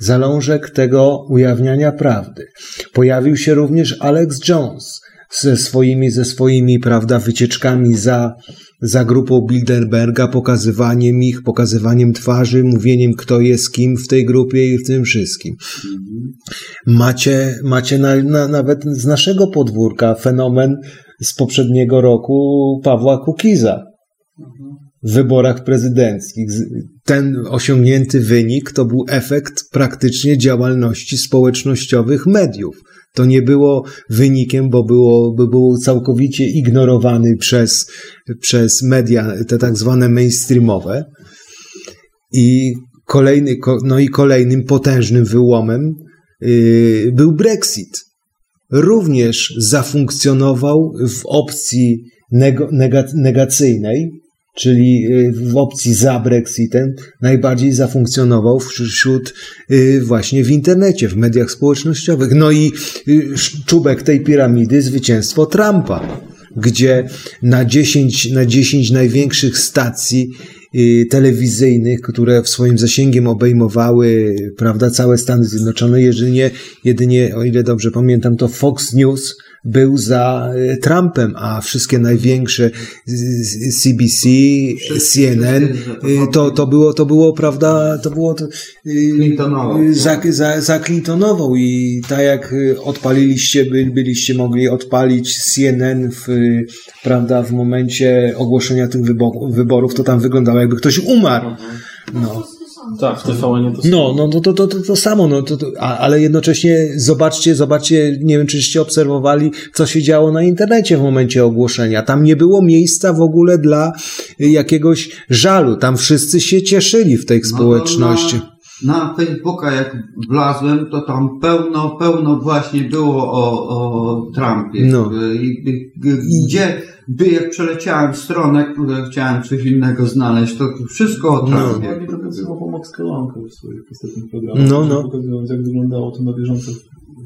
zalążek tego ujawniania prawdy. Pojawił się również Alex Jones ze swoimi, ze swoimi, prawda, wycieczkami za, za grupą Bilderberga, pokazywaniem ich, pokazywaniem twarzy, mówieniem, kto jest kim w tej grupie i w tym wszystkim. Macie, macie na, na, nawet z naszego podwórka fenomen z poprzedniego roku Pawła Kukiza w wyborach prezydenckich. Ten osiągnięty wynik to był efekt praktycznie działalności społecznościowych mediów. To nie było wynikiem, bo było, całkowicie ignorowany przez, przez media, te tak zwane mainstreamowe. I kolejny, ko- no i kolejnym potężnym wyłomem yy, był Brexit. Również zafunkcjonował w opcji negacyjnej, czyli y, w opcji za Brexitem, najbardziej zafunkcjonował wśród y, właśnie w internecie, w mediach społecznościowych. No i y, czubek tej piramidy zwycięstwo Trumpa, gdzie na 10, na 10 największych stacji telewizyjnych, które w swoim zasięgiem obejmowały prawda, całe Stany Zjednoczone, jedynie, jedynie, o ile dobrze pamiętam, to Fox News był za y, Trumpem, a wszystkie największe CBC, CNN, y, to, to było, to było, prawda, to było to, y, za, za, za Clintonową i tak jak odpaliliście, by, byliście mogli odpalić CNN w, prawda, w momencie ogłoszenia tych wybo- wyborów, to tam wyglądało jakby ktoś umarł. No. Tak, w TVN to No, no to, to, to, to, samo, no, to, to, a, ale jednocześnie zobaczcie, zobaczcie, nie wiem, czyście obserwowali, co się działo na internecie w momencie ogłoszenia. Tam nie było miejsca w ogóle dla jakiegoś żalu. Tam wszyscy się cieszyli w tej społeczności. Na, na Facebooka jak wlazłem, to tam pełno, pełno właśnie było o, o Trumpie. No. Gdzie by jak przeleciałem stronę, które chciałem coś innego znaleźć, to wszystko o No. Trumpie. Ja trochę słowo Max Kolanko w swoich ostatnich programach, No, no. pokazując jak wyglądało to na bieżąco.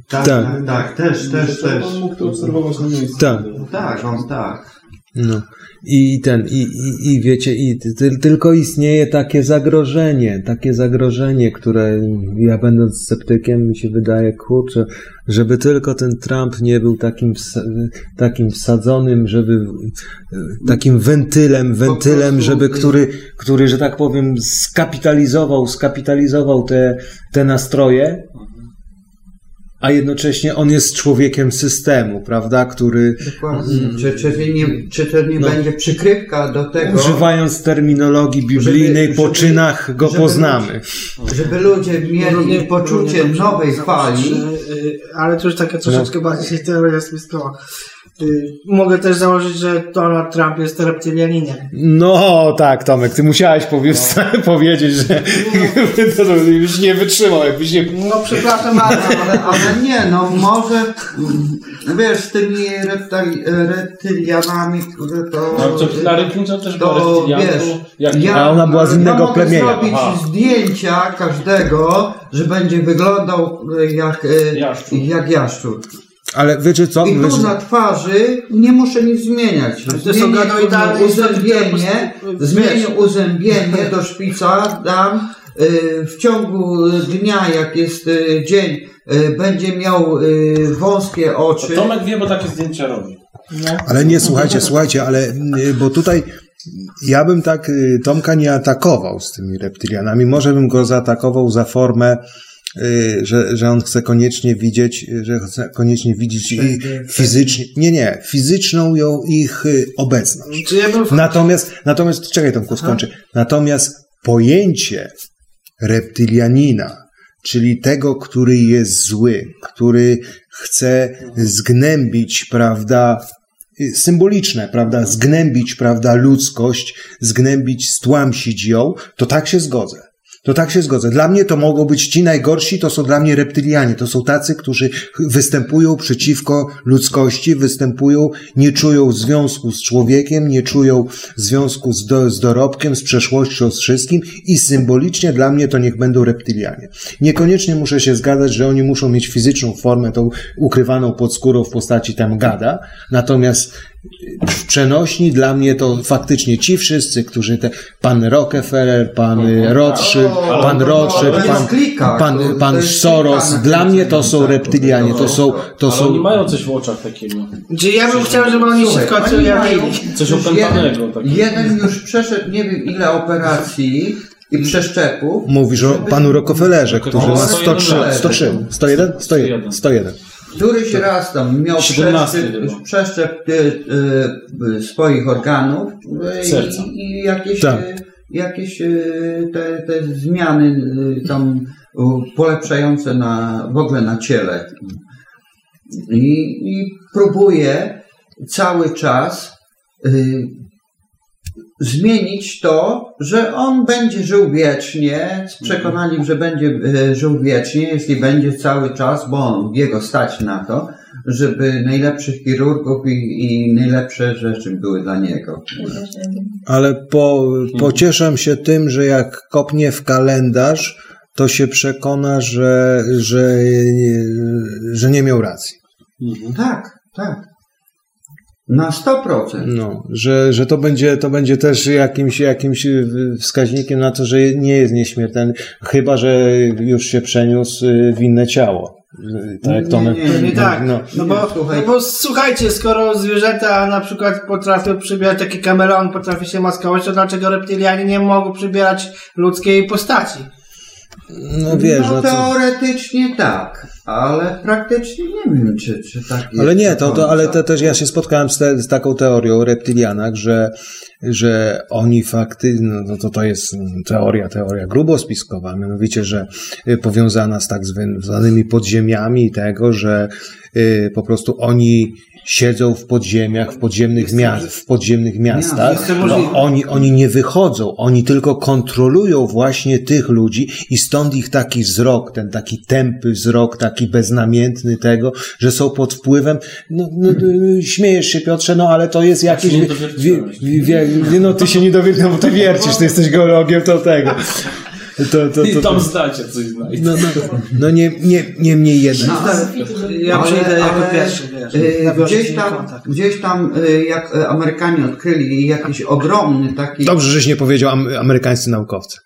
Tak, tak, tak, też, też, To też. Pan mógł to obserwować na miejscu. Tak. Tak, on tak. No. I ten, i, i, i wiecie, i ty, tylko istnieje takie zagrożenie, takie zagrożenie, które ja będąc sceptykiem mi się wydaje, kurczę, żeby tylko ten Trump nie był takim, takim wsadzonym, żeby takim wentylem, wentylem, żeby, który, który, że tak powiem, skapitalizował, skapitalizował te, te nastroje, a jednocześnie on jest człowiekiem systemu, prawda, który Dokładnie. Czy, czy, to nie, czy to nie No. będzie przykrywka do tego, Używając terminologii biblijnej, Żeby- po żeby- czynach go żeby poznamy. żeby ludzie mieli poczucie nowej fali? Y, Ale to już taka troszeczkę bardziej teoria spiskowa. Y, Mogę też założyć, że Donald Trump jest reptylianinem. No tak, Tomek, ty musiałeś powie- powiedzieć, że to, to byś nie wytrzymał, jakbyś nie... No przepraszam bardzo, ale, ale nie, no może mm, wiesz, z tymi reptali, reptylianami, które to... No, to Hillary Clinton też była to reptylianką. wiesz, Jak- ja, A ona była z innego ja mogę plemienia. zrobić Aha. zdjęcia każdego, że będzie wyglądał e, jak, e, jak jaszczur. Ale wiecie co? I tu Wiecie- na twarzy nie muszę nic zmieniać. Ale to są Zmienię uzębienie, zmienię uzębienie do szpica, dam y, w ciągu dnia, jak jest y, dzień, y, będzie miał wąskie oczy. Tomek wie, bo takie zdjęcia robi. Ale nie, słuchajcie, słuchajcie, ale bo tutaj ja bym tak Tomka nie atakował z tymi reptylianami. Może bym go zaatakował za formę, że, że on chce koniecznie widzieć, y, że chce koniecznie widzieć i fizycznie, nie, nie, fizyczną ją ich y, obecność. Natomiast, natomiast, czekaj Tomku, skończę. Natomiast pojęcie reptylianina, czyli tego, który jest zły, który chce zgnębić, prawda, y, symboliczne, prawda, zgnębić, prawda, ludzkość, zgnębić, stłamsić ją, to tak się zgodzę. To tak się zgodzę. Dla mnie to mogą być ci najgorsi, to są dla mnie reptylianie. To są tacy, którzy występują przeciwko ludzkości, występują, nie czują związku z człowiekiem, nie czują związku z, do, z dorobkiem, z przeszłością, z wszystkim i symbolicznie dla mnie to niech będą reptylianie. Niekoniecznie muszę się zgadzać, że oni muszą mieć fizyczną formę, tą ukrywaną pod skórą w postaci tam gada, natomiast przenośni dla mnie to faktycznie ci wszyscy, którzy te, pan Rockefeller, pan y, Rothschild, pan Rothschild, pan, pan, pan Soros, dla mnie to są tak, reptylianie, to są, to Ale oni są, mają coś w oczach takiego. Czy ja bym chciał, żeby oni się ujawili. Coś opętanego Jeden, już przeszedł nie wiem ile operacji i przeszczepów. mówisz o panu Rockefellerze, który ma 101 103, lat. 103, 101? 101, 101. Któryś raz tam miał 17 przeszczep, przeszczep y, y, y, swoich organów y, Serca. i, i jakieś, Tak. y, jakieś y, te, te zmiany y, tam y, polepszające na, w ogóle na ciele. I, i próbuje cały czas y, zmienić to, że on będzie żył wiecznie, z przekonaniem, że będzie e, żył wiecznie, jeśli będzie cały czas, bo on, jego stać na to, żeby najlepszych chirurgów i, i najlepsze rzeczy były dla niego. Ale po, pocieszę się tym, że jak kopnie w kalendarz, to się przekona, że, że, że nie miał racji. Tak, tak. Na 100%. No, że, że to, będzie, to będzie też jakimś, jakimś y, wskaźnikiem na to, że nie jest nieśmiertelny, chyba że już się przeniósł y, w inne ciało. Y, Tak jak Nie, Tomek. nie, Nie tak. No, No bo, słuchaj. no bo słuchajcie, skoro zwierzęta na przykład potrafią przybierać, taki kameleon potrafi się maskować, to dlaczego reptylianie nie mogą przybierać ludzkiej postaci? No wiesz, no no to, teoretycznie tak, ale praktycznie nie wiem, czy, czy tak jest. ale nie, to, to, ale te, też ja się spotkałem z, te, z taką teorią o reptylianach, że, że oni fakty, no to, to, to jest teoria, teoria grubo spiskowa, mianowicie, że y, powiązana z tak zwanymi podziemiami tego, że y, po prostu oni siedzą w podziemiach, w podziemnych, w podziemnych miastach. No, oni, oni nie wychodzą, oni tylko kontrolują właśnie tych ludzi i stąd ich taki wzrok, ten taki tępy wzrok, taki beznamiętny tego, że są pod wpływem, no, no y, śmiejesz się Piotrze, no ale to jest jakieś... wie- wie- wie- no ty się nie dowiedział, bo ty wiercisz, ty jesteś geologiem, to tego. To, to, I to, tam to, zdacie coś znajdzie. no, no, no nie, nie, nie mniej jednak. No, ale, Ja przyjdę jako pierwszy, wiesz. y, Gdzieś tam, gdzieś tam y, jak y, Amerykanie odkryli jakiś ogromny taki Dobrze, żeś nie powiedział am, amerykańscy naukowcy.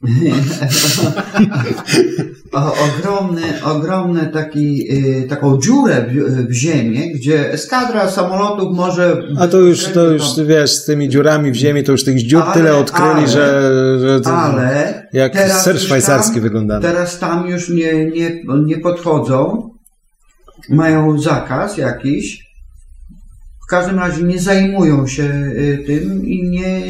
o, ogromny, ogromny taki, y, taką dziurę w, w ziemię, gdzie eskadra samolotów może... A to już, to już, wiesz, z tymi dziurami w ziemi, to już tych dziur Ale- tyle odkryli, ale- że, że to, Ale jak ser szwajcarski tam, wyglądamy. Teraz tam już nie, nie, nie podchodzą, mają zakaz jakiś. W każdym razie nie zajmują się y, tym i nie,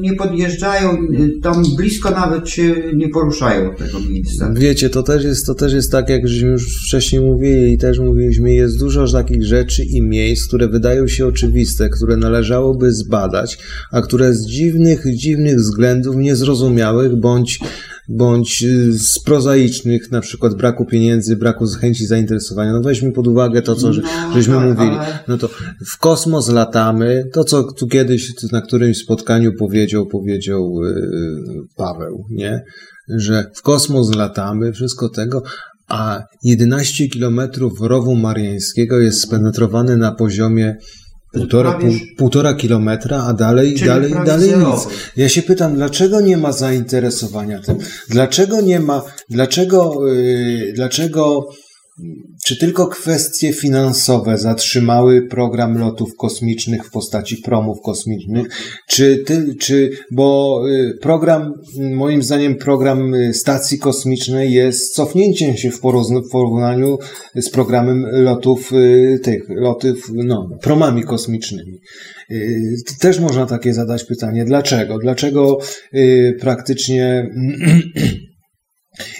nie podjeżdżają, y, tam blisko nawet się nie poruszają tego miejsca. Wiecie, to też jest, to też jest tak, jak żeśmy już wcześniej mówili i też mówiliśmy, jest dużo takich rzeczy i miejsc, które wydają się oczywiste, które należałoby zbadać, a które z dziwnych, dziwnych względów niezrozumiałych bądź bądź y, z prozaicznych, na przykład braku pieniędzy, braku chęci zainteresowania. No weźmy pod uwagę to, co że, No, żeśmy tak, mówili. No to w kosmos latamy, to co tu kiedyś na którymś spotkaniu powiedział, powiedział yy, Paweł, nie? Że w kosmos latamy, wszystko tego, a 11 kilometrów rowu mariańskiego jest spenetrowane na poziomie półtora, pół, prawie- półtora kilometra, a dalej, Czyli dalej, dalej nic. zerowy. Ja się pytam, dlaczego nie ma zainteresowania tym? Dlaczego nie ma, dlaczego, yy, dlaczego, czy tylko kwestie finansowe zatrzymały program lotów kosmicznych w postaci promów kosmicznych, czy, ty, czy bo y, program, moim zdaniem program y, stacji kosmicznej jest cofnięciem się w porównaniu z programem lotów y, tych, lotów, no, promami kosmicznymi. Też można takie zadać pytanie, dlaczego? Dlaczego praktycznie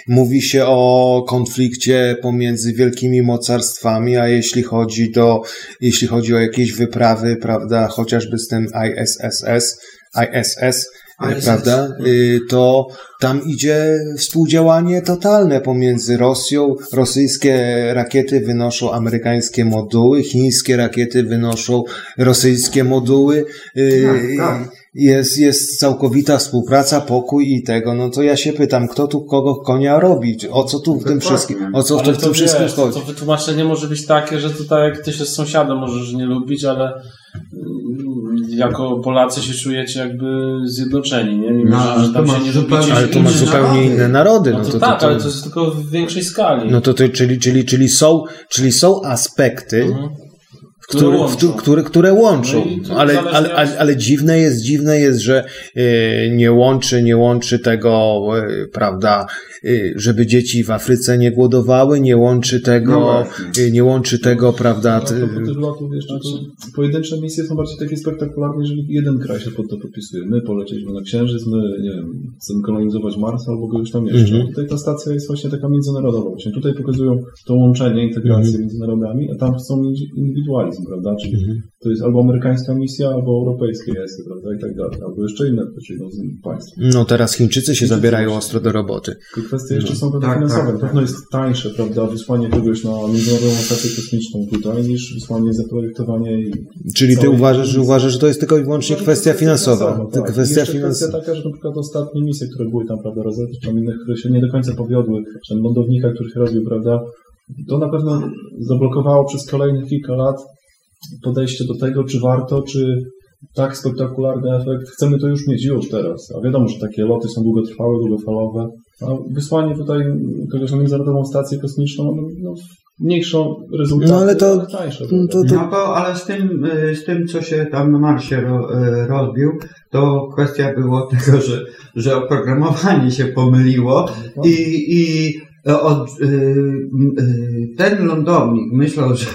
mówi się o konflikcie pomiędzy wielkimi mocarstwami, a jeśli chodzi do, jeśli chodzi o jakieś wyprawy, prawda, chociażby z tym ISSS, ISS, ISS. prawda, y, to tam idzie współdziałanie totalne pomiędzy Rosją. Rosyjskie rakiety wynoszą amerykańskie moduły, chińskie rakiety wynoszą rosyjskie moduły. Y, Tak, tak. Jest, jest całkowita współpraca, pokój i tego. No to ja się pytam, kto tu kogo konia robi? O co tu w tym wszystkim, o co w ale tym, w tym to wszystkim chodzi? To wytłumaczenie może być takie, że tutaj jak ty się z sąsiadem możesz nie lubić, ale mm, jako Polacy się czujecie jakby zjednoczeni, nie? Mimo, No, że, tam to się masz nie zupełnie lubicie. Ale to ma inne zupełnie narody. inne narody. No No to, to, tak, to, ale to jest tylko w większej skali. no to, to czyli, czyli, czyli, są, czyli są aspekty, Mhm. Które, Które łączą. które, które łączą. No ale, ale, ale, ale dziwne jest, dziwne jest, że e, nie łączy, nie łączy tego, e, prawda, żeby dzieci w Afryce nie głodowały, nie łączy No tego, właśnie. e, nie łączy tego, prawda, tych lotów jeszcze, to pojedyncze misje są bardziej takie spektakularne, jeżeli jeden kraj się pod to podpisuje. My polecieliśmy na Księżyc, my, nie wiem, chcemy kolonizować Mars albo go już tam jeszcze. Mhm. Tutaj ta stacja jest właśnie taka międzynarodowa. Właśnie tutaj pokazują to łączenie, integrację Mhm. między narodami, a tam chcą mieć indywidualizm, prawda? Czyli Mhm. to jest albo amerykańska misja, albo europejskie jest, prawda? I tak dalej. Albo jeszcze inne, to przyjdą z państw. no teraz Chińczycy się Chińczycy zabierają ostro do roboty. Tylko kwestie jeszcze No. są pewne Tak, finansowe. tak, Na pewno tak. jest tańsze, prawda, wysłanie kogoś na międzynarodową stację kosmiczną tutaj, niż wysłanie zaprojektowanie i Czyli ty uważasz, że uważasz, że to jest tylko i wyłącznie No, kwestia finansowa. tak. To I kwestia finansowa. kwestia taka, że na przykład ostatnie misje, które były tam, prawda, Rosetta, czy tam inne, które się nie do końca powiodły, czy ten lądownika, który się rozbił, prawda, to na pewno zablokowało przez kolejnych kilka lat podejście do tego, czy warto, czy tak spektakularny efekt, chcemy to już mieć już teraz. A wiadomo, że takie loty są długotrwałe, długofalowe, a wysłanie tutaj kogoś na międzynarodową stację kosmiczną, no, no mniejszą rezultaty, No, ale to- tańsze. no, to- No to, ale z tym, y, z tym, co się tam na Marsie ro, y, rozbił, to kwestia było tego, że, że oprogramowanie się pomyliło i, i od, y, y, ten lądownik myślał, że,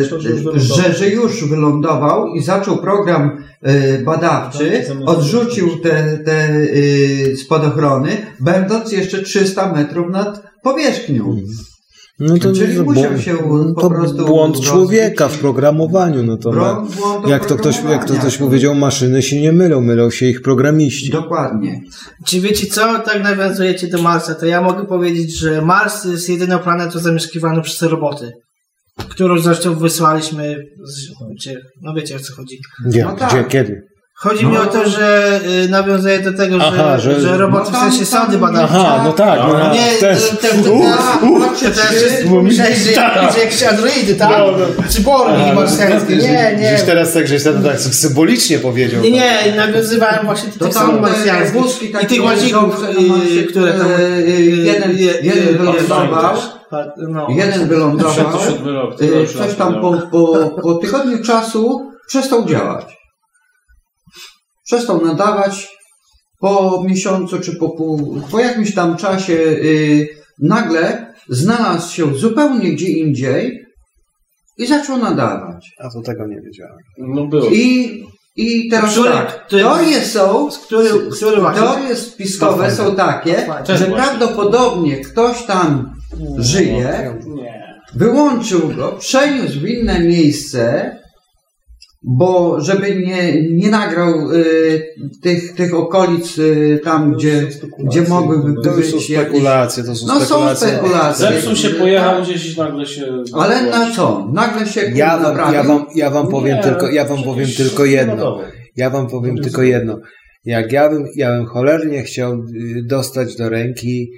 Myślał, że już wylądował. że, że już wylądował i zaczął program badawczy, odrzucił te, te spadochrony, będąc jeszcze 300 metrów nad powierzchnią. No to, Czyli to, musiał błąd- się po to prostu błąd człowieka w programowaniu. No to błąd jak, to ktoś, jak to ktoś powiedział, maszyny się nie mylą, mylą się ich programiści. Dokładnie. Czy wiecie co, tak nawiązujecie do Marsa, to ja mogę powiedzieć, że Mars jest jedyną planetą zamieszkiwaną przez roboty, którą zresztą wysłaliśmy, z, no wiecie o co chodzi. Gdzie, No tak. gdzie kiedy? Chodzi mi No. o to, że y, nawiązuje do tego, że, Aha, że, że- roboty no w sensie sądy badawcze. Aha, no tak. No, No nie, też. te, te, te, te, te, teraz wszyscy pomyśleli, że, jakieś androidy, tak? Cyborgi marsjańskie. Nie, nie. Gdzieś teraz tak, żeś tak symbolicznie powiedział. Nie, nie, nawiązywałem właśnie do tych te marsjańskich wózki i tych łazików, y, które tam... y, jeden- jeden wylądował. No. Jeden wylądował, 67 rok, tego y, już coś lat tam po tygodniu czasu przestał działać. Przestał nadawać po miesiącu czy po pół, po jakimś tam czasie y, nagle znalazł się zupełnie gdzie indziej i zaczął nadawać. A to tego nie wiedziałem. No było. I, i teraz Który- tak, który- teorie są, Który, który teorie spiskowe są takie, że Właśnie. prawdopodobnie ktoś tam żyje, Nie. wyłączył go, przeniósł w inne miejsce, bo żeby nie, nie nagrał y, tych, tych okolic y, tam, gdzie, gdzie mogłyby To są być jakieś... spekulacje, to są No są spekulacje. spekulacje. Zepsuł się, pojechał gdzieś i nagle się... Ale na co? Nagle się Ja wam, naprawił. ja wam, ja wam powiem Nie, tylko, ja wam powiem tylko jedno. Ja wam powiem tylko jedno. Jak ja bym, ja bym cholernie chciał y, dostać do ręki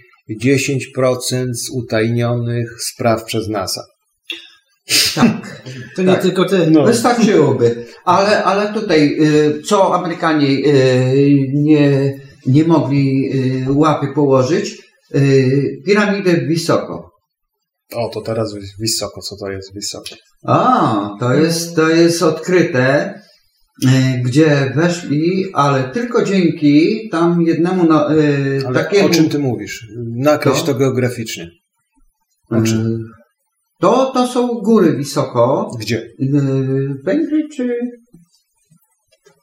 10% z utajnionych spraw przez NASA. Tak. To nie tylko ty. No. Wystarczyłoby. Ale, ale tutaj, y, co Amerykanie y, nie, nie mogli y, łapy położyć, piramidy wysoko. O, to teraz wysoko. Co to jest wysoko? A, to jest, to jest odkryte, gdzie weszli, ale tylko dzięki tam jednemu na, Ale takiemu... o czym ty mówisz? Nakreśl To? to geograficznie. O czym? To, to są góry wysoko. Gdzie? Węgry czy...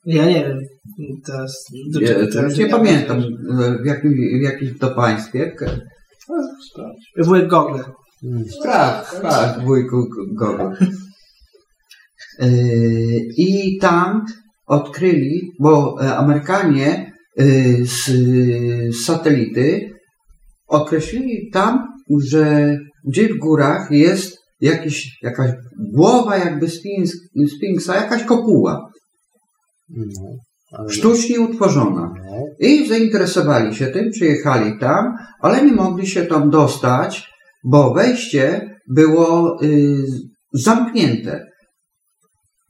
Ja nie wiem. Teraz, do teraz nie pamiętam w jakim, w jakim to państwie. Wujek Google. Tak, tak, wujku Gogo. Yy, I tam odkryli, bo e, Amerykanie yy, z, z satelity określili tam, że gdzie w górach jest jakiś, jakaś głowa jakby Sphinx, Sfinksa, jakaś kopuła. No, Sztucznie utworzona. I zainteresowali się tym, przyjechali tam, ale nie mogli się tam dostać, bo wejście było y, zamknięte.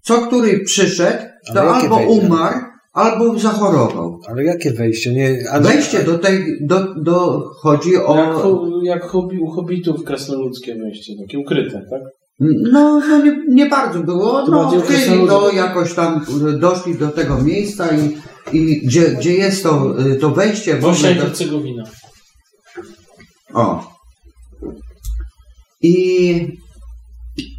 Co który przyszedł, to albo wejście? umarł, albo zachorował. Ale jakie wejście? Nie, Andrzej- Wejście do tej, do, do, chodzi Jak, o... jak hobby, u hobbitów krasnoludzkie wejście, takie ukryte, tak? No, no nie, nie bardzo było. To No, odkryli to, jakoś tam y, doszli do tego miejsca i, i gdzie, gdzie jest to, y, to wejście Bośnia i do, Hercegowina. O. I,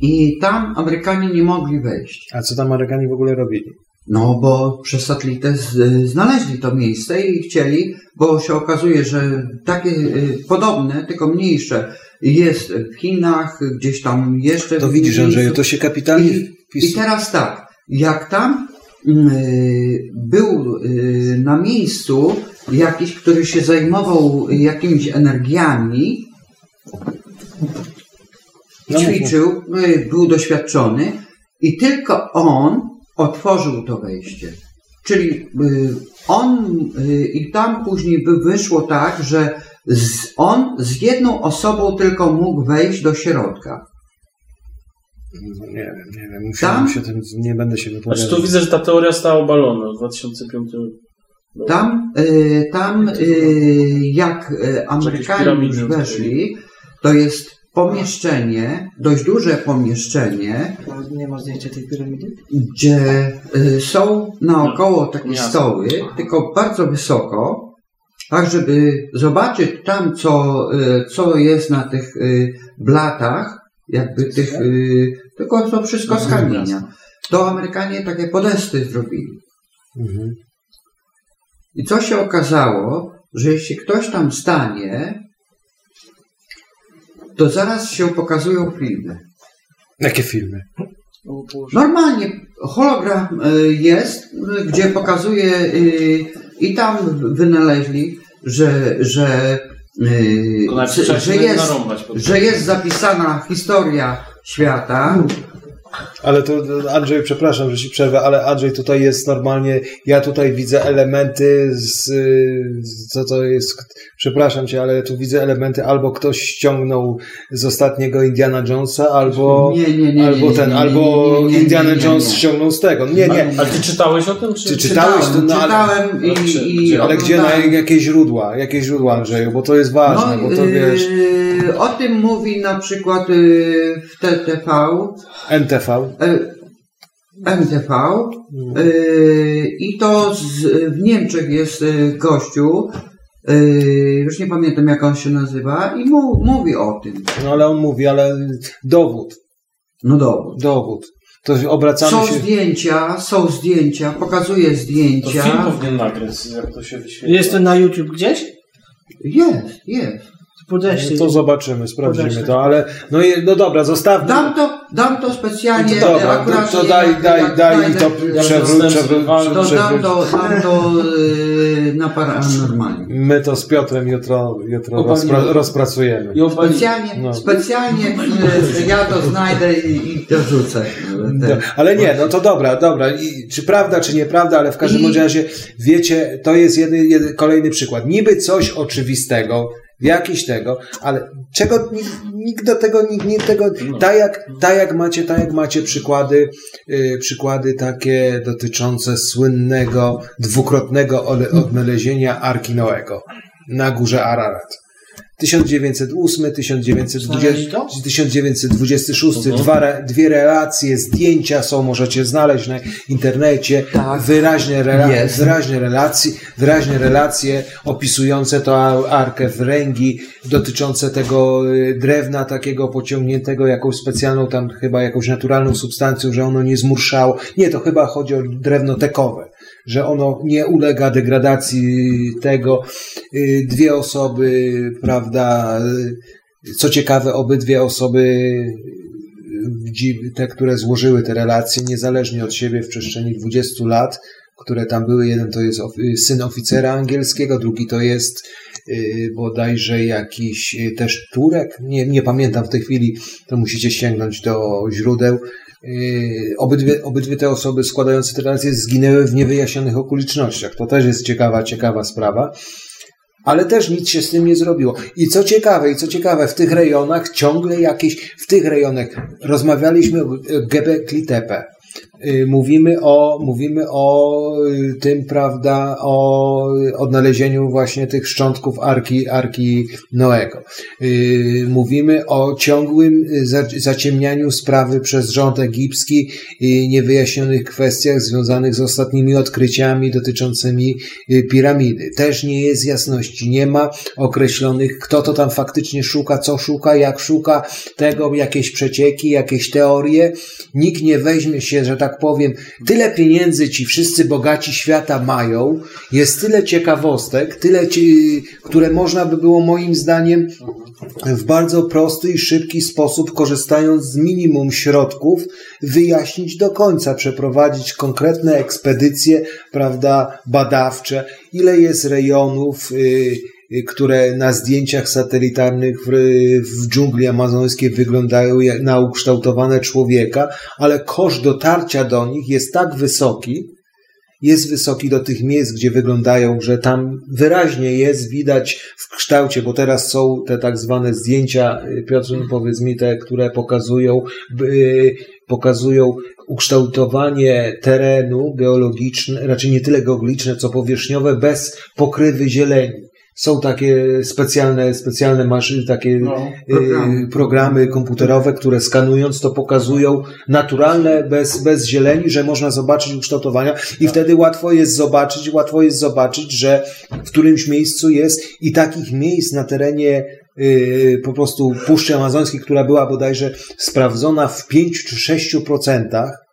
I tam Amerykanie nie mogli wejść. A co tam Amerykanie w ogóle robili? No, bo przez satelitę znaleźli to miejsce i chcieli, bo się okazuje, że takie y, podobne, tylko mniejsze jest w Chinach, gdzieś tam jeszcze. To widzisz. Andrzeju, to się kapitalnie I. I teraz tak, jak tam y, był y, na miejscu jakiś, który się zajmował jakimiś energiami, No, ćwiczył, y, był doświadczony i tylko on otworzył to wejście. Czyli y, on y, i tam później by wyszło tak, że z, on z jedną osobą tylko mógł wejść do środka. No, nie wiem, nie wiem. Musiałem Tam? się tym, nie będę się wypowiadał. Znaczy tu widzę, że ta teoria stała obalona w 2005 roku. Tam, y, tam y, jak y, Amerykanie już weszli, to jest pomieszczenie, dość duże pomieszczenie, Nie ma zdjęcia tej piramidy? gdzie y, są naokoło takie Miasto. stoły, tylko bardzo wysoko, tak żeby zobaczyć tam, co, y, co jest na tych y, blatach, jakby tych, tylko to wszystko z kamienia. To Amerykanie takie podesty zrobili. Mhm. I co się okazało, że jeśli ktoś tam stanie, to zaraz się pokazują filmy. Jakie filmy? Normalnie hologram y, jest, gdzie pokazuje y, i tam wynaleźli, że, że, trzeba że, jest, że jest zapisana historia świata. Ale to Andrzej, przepraszam, że ci przerwę, ale Andrzej tutaj jest normalnie, ja tutaj widzę elementy z, y, co to jest, przepraszam cię, ale tu widzę elementy, albo ktoś ściągnął z ostatniego Indiana Jonesa, albo, Nie, nie, nie, albo ten, albo Indiana. Jones ściągnął z tego. Nie, nie. Ale ty czytałeś o tym? Czy, Czy czytałeś to? No, Czytałem i, Gdzie- i gdzie? ale gdzie, na jakie źródła, jakie źródła Andrzeju, bo to jest ważne, bo to yy, wiesz, o tym mówi na przykład yy, w TTV, NTV. Yy, MTV yy, i to z, w Niemczech jest yy, gościu, yy, już nie pamiętam jak on się nazywa i mu, mówi o tym. No ale on mówi, ale dowód, No dowód. dowód. To obracamy Są się... zdjęcia, są zdjęcia, pokazuje To zdjęcia. film powinien nagrać, jak to się wyświetla. Jest to na YouTube gdzieś? Jest, jest. Podeszli. To zobaczymy, sprawdzimy Podeszli. to, ale no, no dobra, zostawmy. Dam to, dam to specjalnie. To dobra, akurat to, to jak- daj, jak daj, daj i to przewróć, przewróć, To dam to, dam to yy, na paranormalnie. My to z Piotrem jutro, jutro Obalimy. rozpra- rozpracujemy. Specjalnie, No. specjalnie yy, ja to znajdę i, i dorzucę. No, ale nie, no to dobra, dobra. I, czy prawda, czy nieprawda, ale w każdym I- razie, wiecie, to jest jeden, jeden, kolejny przykład. Niby coś oczywistego, Jakiś tego, ale czego nikt, do tego, nikt, nikt tego, tak jak, tak jak macie, tak jak macie przykłady, y, przykłady takie dotyczące słynnego, dwukrotnego odnalezienia Arki Noego na górze Ararat. 1908, 1920, 1926, dwa, dwie relacje, zdjęcia są, możecie znaleźć na internecie, wyraźne, rela- Jest. wyraźne, relacje, wyraźne relacje opisujące to arkę w ręgi, dotyczące tego y, drewna takiego pociągniętego jakąś specjalną tam chyba jakąś naturalną substancją, że ono nie zmurszało. Nie, to chyba chodzi o drewno tekowe, że ono nie ulega degradacji tego. Y, Dwie osoby, prawda, y, co ciekawe, obydwie osoby y, te, które złożyły te relacje, niezależnie od siebie w przestrzeni 20 lat, które tam były. Jeden to jest syn oficera angielskiego, drugi to jest bodajże jakiś też Turek. Nie, nie pamiętam w tej chwili, to musicie sięgnąć do źródeł. Y, Obydwie, obydwie te osoby składające te relacje zginęły w niewyjaśnionych okolicznościach. To też jest ciekawa, ciekawa sprawa. Ale też nic się z tym nie zrobiło. I co ciekawe, i co ciekawe, w tych rejonach ciągle jakieś, w tych rejonach rozmawialiśmy o Gebekli Tepe. Y, Mówimy o, mówimy o y, tym, prawda, o odnalezieniu właśnie tych szczątków Arki, Arki Noego. Y, Mówimy o ciągłym za- zaciemnianiu sprawy przez rząd egipski i niewyjaśnionych kwestiach związanych z ostatnimi odkryciami dotyczącymi piramidy. Też nie jest jasności, nie ma określonych, kto to tam faktycznie szuka, co szuka, jak szuka tego, jakieś przecieki, jakieś teorie. Nikt nie weźmie się, że tak powiem, tyle pieniędzy ci wszyscy bogaci świata mają, jest tyle ciekawostek, tyle, ci, które można by było moim zdaniem w bardzo prosty i szybki sposób, korzystając z minimum środków, wyjaśnić do końca, przeprowadzić konkretne ekspedycje, prawda, badawcze, ile jest rejonów, y, y, które na zdjęciach satelitarnych w, w dżungli amazońskiej wyglądają jak na ukształtowane człowieka, ale koszt dotarcia do nich jest tak wysoki, jest wysoki do tych miejsc, gdzie wyglądają, że tam wyraźnie jest widać w kształcie, bo teraz są te tak zwane zdjęcia, y, Piotr, no powiedz mi, te, które pokazują, y, pokazują ukształtowanie terenu geologiczne, raczej nie tyle geologiczne, co powierzchniowe, bez pokrywy zieleni. Są takie specjalne, specjalne maszyny, takie programy. programy komputerowe, które skanując to pokazują naturalne, bez, bez zieleni, że można zobaczyć ukształtowania i wtedy łatwo jest zobaczyć, łatwo jest zobaczyć, że w którymś miejscu jest i takich miejsc na terenie yy, po prostu Puszczy Amazońskiej, która była bodajże sprawdzona w 5 czy 6 procentach, w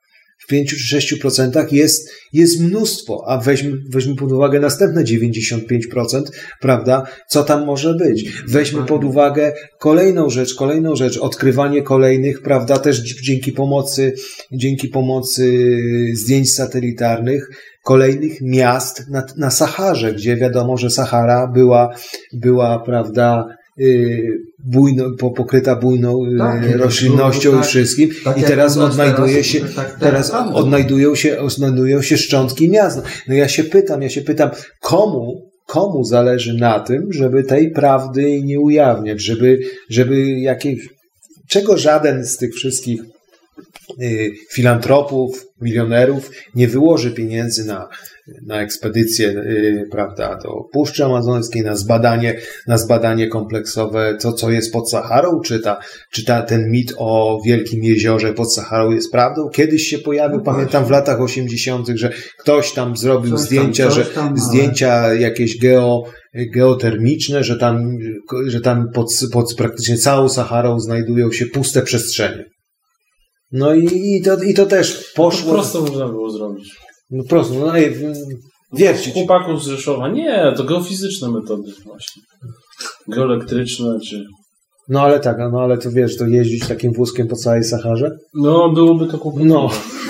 5 czy 6% jest, jest mnóstwo, a weźmy, weźmy pod uwagę następne 95%, prawda? Co tam może być? Weźmy pod uwagę kolejną rzecz, kolejną rzecz, odkrywanie kolejnych, prawda? Też dzięki pomocy, dzięki pomocy zdjęć satelitarnych, kolejnych miast na, na Saharze, gdzie wiadomo, że Sahara była, była, prawda, bujno, pokryta bujną Tak, roślinnością tak, i wszystkim tak i teraz odnajduje się tak teraz tam. odnajdują się, odnajdują się szczątki miast. No ja się pytam, ja się pytam, komu komu zależy na tym, żeby tej prawdy nie ujawniać, żeby, żeby jakieś, czego żaden z tych wszystkich y, filantropów, milionerów nie wyłoży pieniędzy na, na ekspedycję, y, prawda, do Puszczy Amazońskiej, na zbadanie, na zbadanie kompleksowe, to co jest pod Saharą, czy, ta, czy ta, ten mit o wielkim jeziorze pod Saharą jest prawdą. Kiedyś się pojawił, No pamiętam w latach 80., że ktoś tam zrobił Coś tam, zdjęcia, coś że tam, zdjęcia jakieś geo, geotermiczne, że tam, że tam pod, pod praktycznie całą Saharą znajdują się puste przestrzenie. No i, i, to, i to też poszło. To prosto można było zrobić. No prosto, no i wiercić. Chłopaków z Rzeszowa. Nie, to geofizyczne metody właśnie. Geoelektryczne, czy... No ale tak, no ale to wiesz, to jeździć takim wózkiem po całej Saharze? No, byłoby to kłopotliwe. No.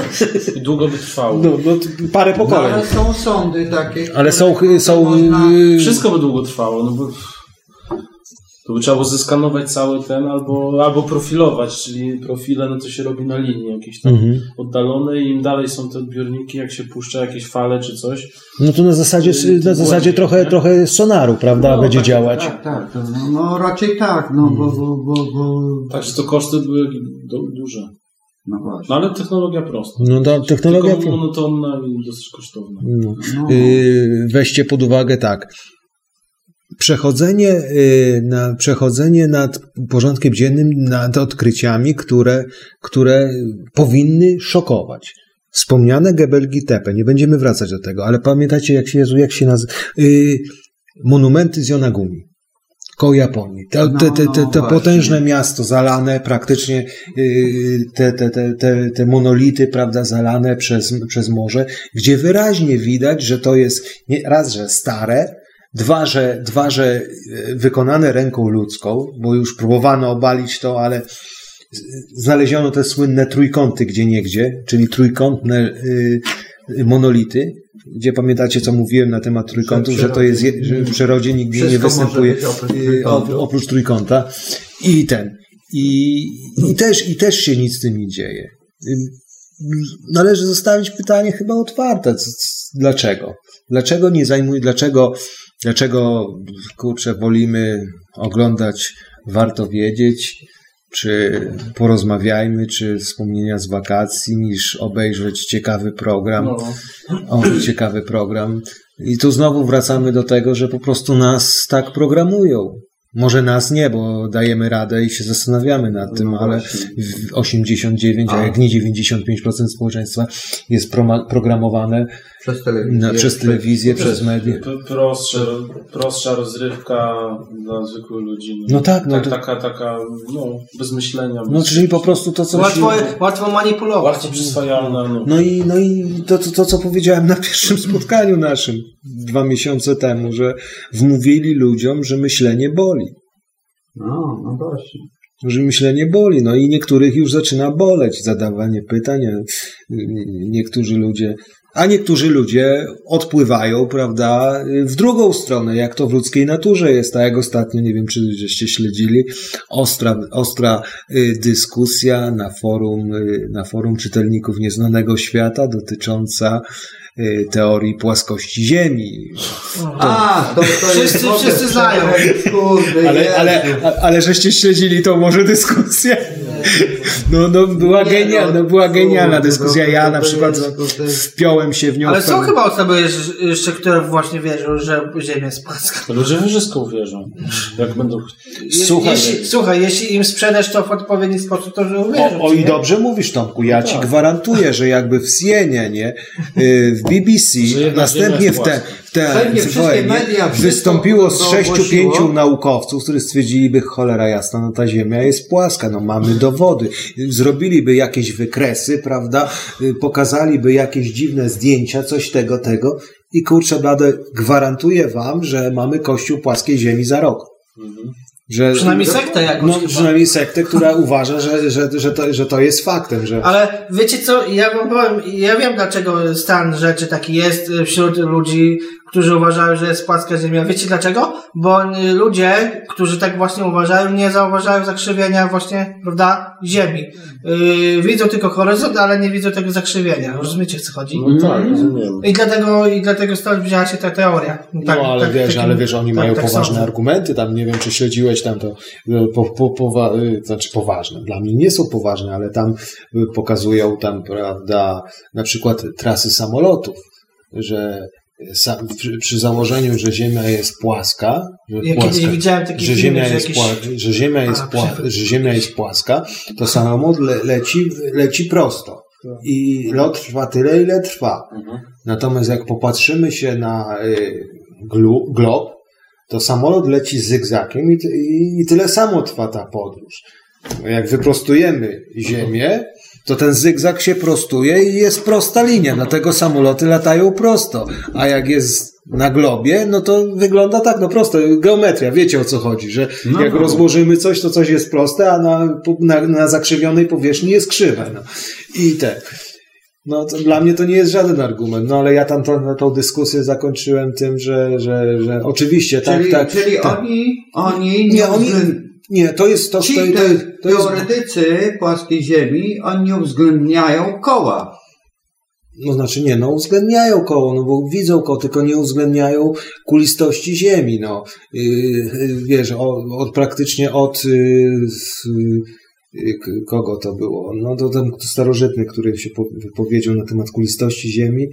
I długo by trwało. No, no parę No, pokoleń. ale są sądy takie. Ale są, są można- yy, Wszystko by długo trwało, no bo... To by trzeba było zeskanować cały ten, albo, albo profilować, czyli profile, no to się robi na linii jakieś tam Mhm. oddalone i im dalej są te odbiorniki, jak się puszcza jakieś fale czy coś. No to na zasadzie, na zasadzie Głębiej, trochę, nie? trochę sonaru, prawda, No, będzie tak, działać. Tak, tak. to- No, no raczej tak, no bo, bo, bo, bo... Także to koszty były du- duże. No właśnie. No ale technologia prosta. No to technologia Tylko monotonna i dosyć kosztowna. No. Yy, weźcie pod uwagę tak. Przechodzenie, yy, na, przechodzenie nad porządkiem dziennym, nad odkryciami, które, które powinny szokować. Wspomniane Gebelgi Tepe, nie będziemy wracać do tego, ale pamiętacie, jak się, Jezu, jak się nazywa? Yy, monumenty z Yonaguni. Koło Japonii. Te, te, te, te, te No, potężne miasto zalane, praktycznie yy, te, te, te, te, te monolity, prawda, zalane przez, przez morze, gdzie wyraźnie widać, że to jest nie, raz, że stare, dwa że, dwa, że yy, wykonane ręką ludzką, bo już próbowano obalić to, ale znaleziono te słynne trójkąty gdzie niegdzie, czyli trójkątne yy, monolity, gdzie pamiętacie, co mówiłem na temat trójkątów, że to jest, je- że w przyrodzie nigdzie nie występuje oprócz trójkątu. op- oprócz trójkąta. I ten. I, i, też, I też się nic z tym nie dzieje. Ym, Należy zostawić pytanie chyba otwarte. Dlaczego? Dlaczego nie zajmuje, dlaczego, dlaczego, kurczę, wolimy oglądać Warto Wiedzieć, czy porozmawiajmy, czy wspomnienia z wakacji, niż obejrzeć ciekawy program. No. O, ciekawy program. I tu znowu wracamy do tego, że po prostu nas tak programują. Może nas nie, bo dajemy radę i się zastanawiamy nad tym, ale w 89, a jak nie 95% społeczeństwa jest programowane Przez telewizję. na, przez telewizję, przez media. P- Prostsze, prostsza rozrywka dla zwykłych ludzi. No tak, no tak to- Taka, taka, no, bez myślenia. No, czyli po prostu to, co Łatwo, się... łatwo manipulować. Łatwo przyswajalna, no. No i, no i to, to, to, co powiedziałem na pierwszym spotkaniu naszym dwa miesiące temu, że wmówili ludziom, że myślenie boli. No, no właśnie. że myślenie boli. No i niektórych już zaczyna boleć zadawanie pytań. a Niektórzy ludzie, a niektórzy ludzie odpływają, prawda, w drugą stronę, jak to w ludzkiej naturze jest. Tak jak ostatnio, nie wiem, czy żeście śledzili, ostra, ostra y, dyskusja na forum, y, na forum czytelników Nieznanego Świata dotycząca y, teorii płaskości Ziemi. A, to, to. Wszyscy- wszyscy znają. Kurde, Ale, ale, ale żeście śledzili tą może dyskusję? No, no była, Nie, genialna, no, no, była genialna kurde, dyskusja. Ja na przykład wpiąłem się w nią. Ale są chyba osoby jeszcze, jeszcze, które właśnie wierzą, że Ziemia jest płaska. Ludzie we wszystko uwierzą. Jak będą... Słuchaj. jeśli, słuchaj, jeśli im sprzedasz to w odpowiedni sposób, to że uwierzą. O, o i nie? dobrze mówisz, Tomku. Ja ci tak. gwarantuję, że jakby w CNN, y, w BBC, następnie w, jest te, płaska. w, te, Pewnie w wszystkie media wystąpiło z sześciu, pięciu naukowców, którzy stwierdziliby, cholera jasna, no ta Ziemia jest płaska, no mamy dowody. Zrobiliby jakieś wykresy, prawda, Y, pokazaliby jakieś dziwne zdjęcia, coś tego, tego i kurczę blade, gwarantuję wam, że mamy kościół płaskiej Ziemi za rok. Że, Przynajmniej sektę jakąś No, chyba. przynajmniej sektę, która uważa, że, że, że, to, że to jest faktem, że... Ale wiecie co, ja wam powiem, ja wiem dlaczego stan rzeczy taki jest wśród ludzi, którzy uważają, że jest płaska ziemia. Wiecie dlaczego? Bo ludzie, którzy tak właśnie uważają, nie zauważają zakrzywienia właśnie, prawda, ziemi. Yy, widzą tylko horyzont, ale nie widzą tego zakrzywienia. Rozumiecie, o co chodzi? No tak, rozumiem. I dlatego, i dlatego stąd wzięła się ta teoria. Tak, no, ale tak- wiesz, takim- ale wiesz, oni tak- mają tak poważne sądzę. argumenty, tam nie wiem, czy śledziłeś tam to, y, po, po, powa, y, znaczy poważne, dla mnie nie są poważne, ale tam y, pokazują tam, prawda, na przykład trasy samolotów, że przy, założeniu, że Ziemia jest płaska, że, płaska, ziemia jest jakieś- pła, że Ziemia jest A, pła, przewrót. że Ziemia jest płaska, to samolot le, leci, leci prosto. I lot trwa tyle, ile trwa. Natomiast jak popatrzymy się na y, glu, glob, to samolot leci zygzakiem i, i, i tyle samo trwa ta podróż. Jak wyprostujemy Ziemię, to ten zygzak się prostuje i jest prosta linia, dlatego samoloty latają prosto. A jak jest na globie, no to wygląda tak, no prosto, geometria, wiecie o co chodzi, że No. jak rozłożymy coś, to coś jest proste, a na, na, na zakrzywionej powierzchni jest krzywe. No. I te. No to dla mnie to nie jest żaden argument, no ale ja tam tą, tą dyskusję zakończyłem tym, że, że, że oczywiście tak, czyli tak. czyli tak. oni, oni Nie, nie, oni- Nie, to jest to, to, to, teoretycy płaskiej Ziemi, oni nie uwzględniają koła. no znaczy nie, no uwzględniają koło, no bo widzą koło, tylko nie uwzględniają kulistości ziemi, no. Yy, wiesz, od, od praktycznie od yy, kogo to było? No to ten starożytny, który się po- wypowiedział na temat kulistości ziemi.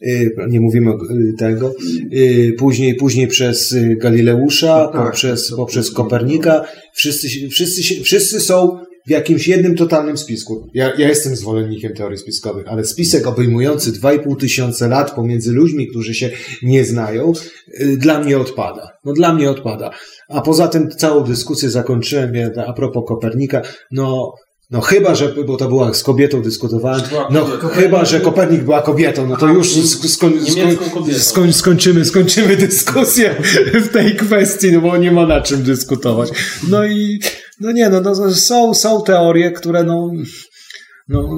Yy, Nie mówimy yy, tego. Yy, Później, później przez Galileusza, tak, poprzez, to poprzez później. Kopernika. Wszyscy, wszyscy, wszyscy są w jakimś jednym totalnym spisku. Ja, ja jestem zwolennikiem teorii spiskowych, ale spisek obejmujący 2,5 tysiące lat pomiędzy ludźmi, którzy się nie znają, y, dla mnie odpada. No dla mnie odpada. A poza tym całą dyskusję zakończyłem ja, a propos Kopernika. No, no chyba, że, bo to była z kobietą dyskutowałem, Była no chyba, że Kopernik była kobietą, no to już sk- skoń, skoń, skończymy, skończymy dyskusję w tej kwestii, no bo nie ma na czym dyskutować. No i, no nie, no, no są, są teorie, które no, no,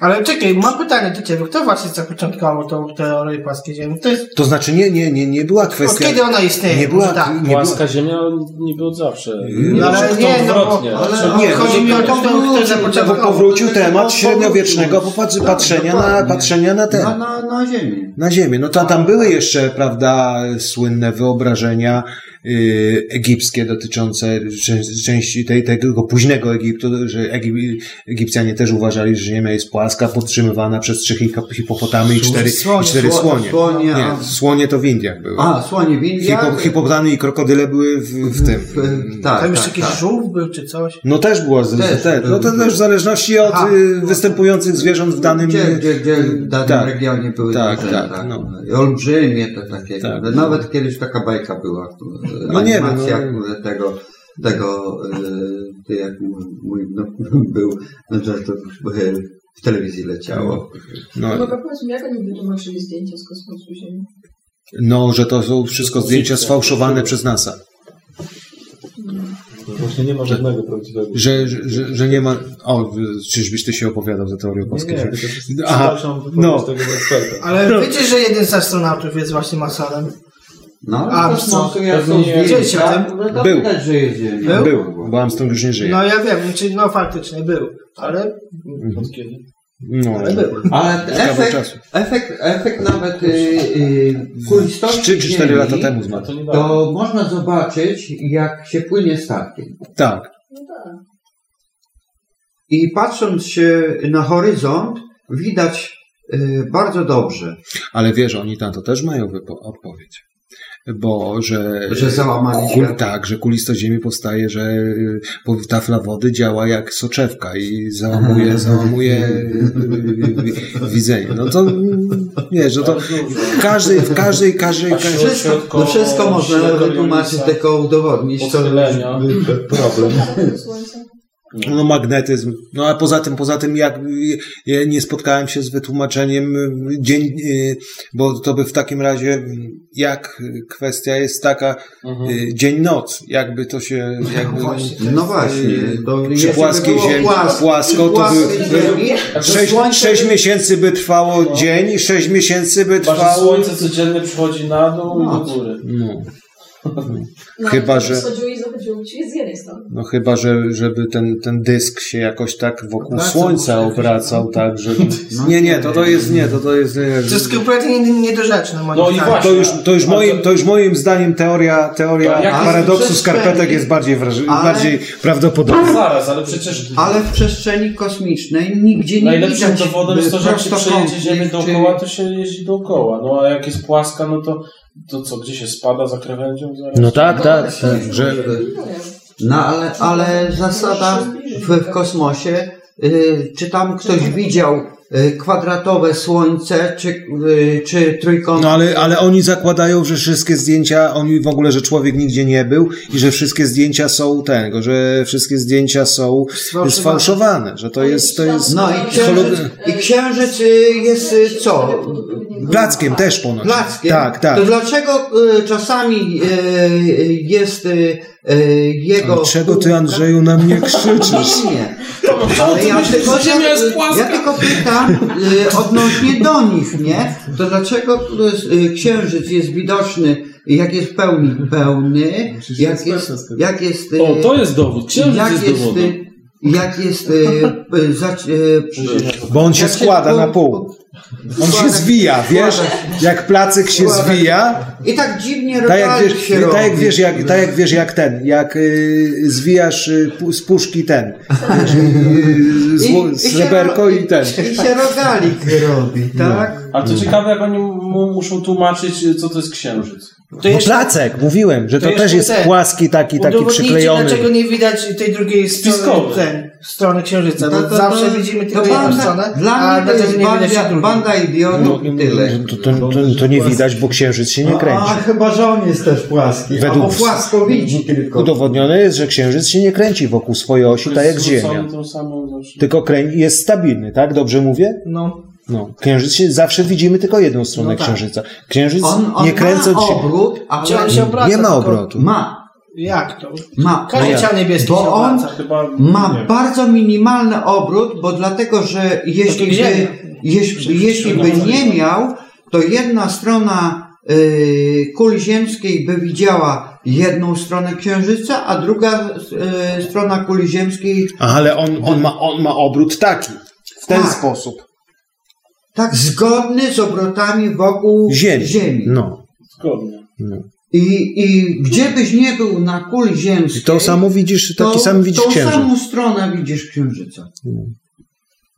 Ale czekaj, mam pytanie do ciebie. Kto właśnie zapoczątkował tą teorię płaskiej Ziemi? To jest... to znaczy nie, nie, nie, nie była kwestia... Od kiedy ona istnieje? Nie była, tak. nie była, Płaska ziemia niby od zawsze. No, ale nie, no bo- odwrotnie. ale- Znaczy, Nie, Chodzi mi o to, kto, bo zapoczątkował. powrócił temat średniowiecznego popatrzy- patrzenia na, patrzenia na ten. Na, na, na Ziemi. na ziemię. No to tam były jeszcze, prawda, słynne wyobrażenia egipskie dotyczące czę- części tej, tego późnego Egiptu, że Egip, Egipcjanie też uważali, że ziemia jest płaska, podtrzymywana przez trzy hip- hipopotamy i cztery, Słonie, i cztery sło- słonie. słonie, Nie, słonie to w Indiach były. A, słonie w Indiach. Hipo, hipopotamy i krokodyle były w, w tym. W- tak, Tam jeszcze tak, jakiś tak. żółw był czy coś? No też było, Też te, no to też w zależności od Aha. y, występujących zwierząt w danym... Gdzie, gdzie, gdzie w danym Tak. regionie były Tak, duże, tak, no. I Olbrzymie to takie. Tak. Nawet kiedyś taka bajka była. No nie wiem, animacja no. tego, tego y, jak mój, no, był, no to, to w telewizji leciało. No, Mogę powiedz mi, jak oni wytłumaczyli zdjęcia z kosmosu Ziemi? no, że to są wszystko zdjęcia sfałszowane przez NASA. Właśnie nie ma żadnego prawdziwego. Że, że, że, że nie ma. O, czyżbyś ty się opowiadał za teorią Nie, polskiej? nie, Aha, wypowiedź no. tego eksperta. Ale wiecie, że jeden z astronautów jest właśnie masonem? No, A, to co? są, jak są Pewnie nie. zdjęcia, tym? no to Był. widać, że jest Ziemia. Był? Był, bo Armstrong już nie żyje. No ja wiem, znaczy, no faktycznie był, ale Mhm. No, ale był. Ale efekt, efekt, efekt nawet y, y, kulistości Trzy czy cztery Ziemi, lata temu zmarł. to można zobaczyć, jak się płynie statkiem. Tak. No tak. I patrząc się na horyzont, widać y, bardzo dobrze, Ale wiesz, oni na to też mają odpowiedź. Bo, że. że załamali Kul, tak, że kulisto ziemi powstaje, że po- tafla wody działa jak soczewka i załamuje, załamuje y, widzenie. No to mm, wiesz, że to w każdej, w każdej, każdej, każdej Wszystko, no wszystko można wytłumaczyć, tylko udowodnić, to Poschylenia. problem. No magnetyzm. No a poza tym, poza tym jak ja nie spotkałem się z wytłumaczeniem y, dzień, y, bo to by w takim razie y, jak kwestia jest taka Mhm. y, dzień-noc, jakby to się jakby No właśnie. To przy jeśli by płaskiej było ziemi płas- płasko to płaskiej by, ziemi, by to sześć, słońce sześć by- miesięcy by trwało dzień i sześć miesięcy by trwało słońce codziennie przychodzi na dół i do góry. no, No, Chyba, że- Wschodziło i zachodziło ci z jednej strony. no chyba, że, żeby ten, ten dysk się jakoś tak wokół Obracał słońca obracał, tak, że No nie, nie, to to jest nie, to to jest nie, To jest kompletnie nie- niedorzeczne moim No i zdaniem. właśnie. To już, to już, moim, to już moim zdaniem teoria, teoria Tak, paradoksu skarpetek jest bardziej, wraży- Ale- bardziej prawdopodobna. Zaraz, ale przecież Ale w przestrzeni kosmicznej nigdzie nie najlepszym widać dowodem jest to, że jak się przejedzie Ziemię dookoła, to się jeździ dookoła. No a jak jest płaska, no to, to co, gdzie się spada za krawędzią? Zaraz? No tak, tak, że No ale, ale zasada w, w kosmosie, y, czy tam ktoś widział y, kwadratowe słońce, czy, y, czy trójkątne? no ale, ale oni zakładają, że wszystkie zdjęcia, oni w ogóle, że człowiek nigdzie nie był i że wszystkie zdjęcia są tego, że wszystkie zdjęcia są Sfałszowane. sfałszowane, że to jest, to jest... No i księżyc, i księżyc jest co? Plackiem też ponoć. Plackiem? Tak, tak. To dlaczego y, czasami y, y, jest y, y, jego... Dlaczego ty, Andrzeju, na mnie krzyczysz? Nie, ale ja tylko, Ziemia jest płaska. ja tylko pytam y, odnośnie do nich, nie? To dlaczego y, księżyc jest widoczny, jak jest w pełni pełny, jak jest... Jak jest O, to jest dowód. Księżyc jak jest jest, dowodem. jak jest y, y, Bo on się składa na pół. On się zwija, wiesz? Jak placyk się zwija, I tak dziwnie tak jak wiesz, się tak jak robi. wiesz, jak, tak jak, wiesz jak ten, jak y, zwijasz y, z puszki ten, y, zło, I- i i ten. I się rogalik robi, tak? Ale to ciekawe, jak oni mu muszą tłumaczyć, co to jest księżyc. To No jeszcze- placek, mówiłem, że to to, też jest ten. płaski taki, taki przyklejony. dlaczego nie widać tej drugiej strony, Spiskowy. ten, strony księżyca. To- Bo to- zawsze to- widzimy to tylko jedną stronę, Dla a mnie to jest nie banda, banda idiotów i tyle. To, to, to, to nie widać, bo księżyc się nie kręci. A chyba, że on jest też płaski, Według- albo płasko widzi tylko. Udowodnione jest, że księżyc się nie kręci wokół swojej osi, tak jak Ziemia. Tylko kręci, jest stabilny, tak? Dobrze mówię? No. No. Księżyc się, zawsze widzimy tylko jedną stronę No tak. księżyca. Księżyc On, on nie kręcąc ma się. obrót, się obraca? Nie ma obrotu. ma, Jak to? ma. Każdy ciał niebieski się Bo on. Chyba ma nie. bardzo minimalny obrót, bo dlatego, że jeśli by, Ziemia. jeśli, jeśli by nie miał, to jedna strona y, kuli ziemskiej by widziała jedną stronę księżyca, a druga y, strona kuli ziemskiej Ale on, on, ma, on ma obrót taki. W ten Tak. sposób. tak zgodny z obrotami wokół Ziemi. Ziemi. No. zgodnie. no. I, I gdzie byś nie był na kuli ziemskiej, I to samo widzisz, taki to, sam widzisz tą księżyc. samą stronę widzisz księżyca.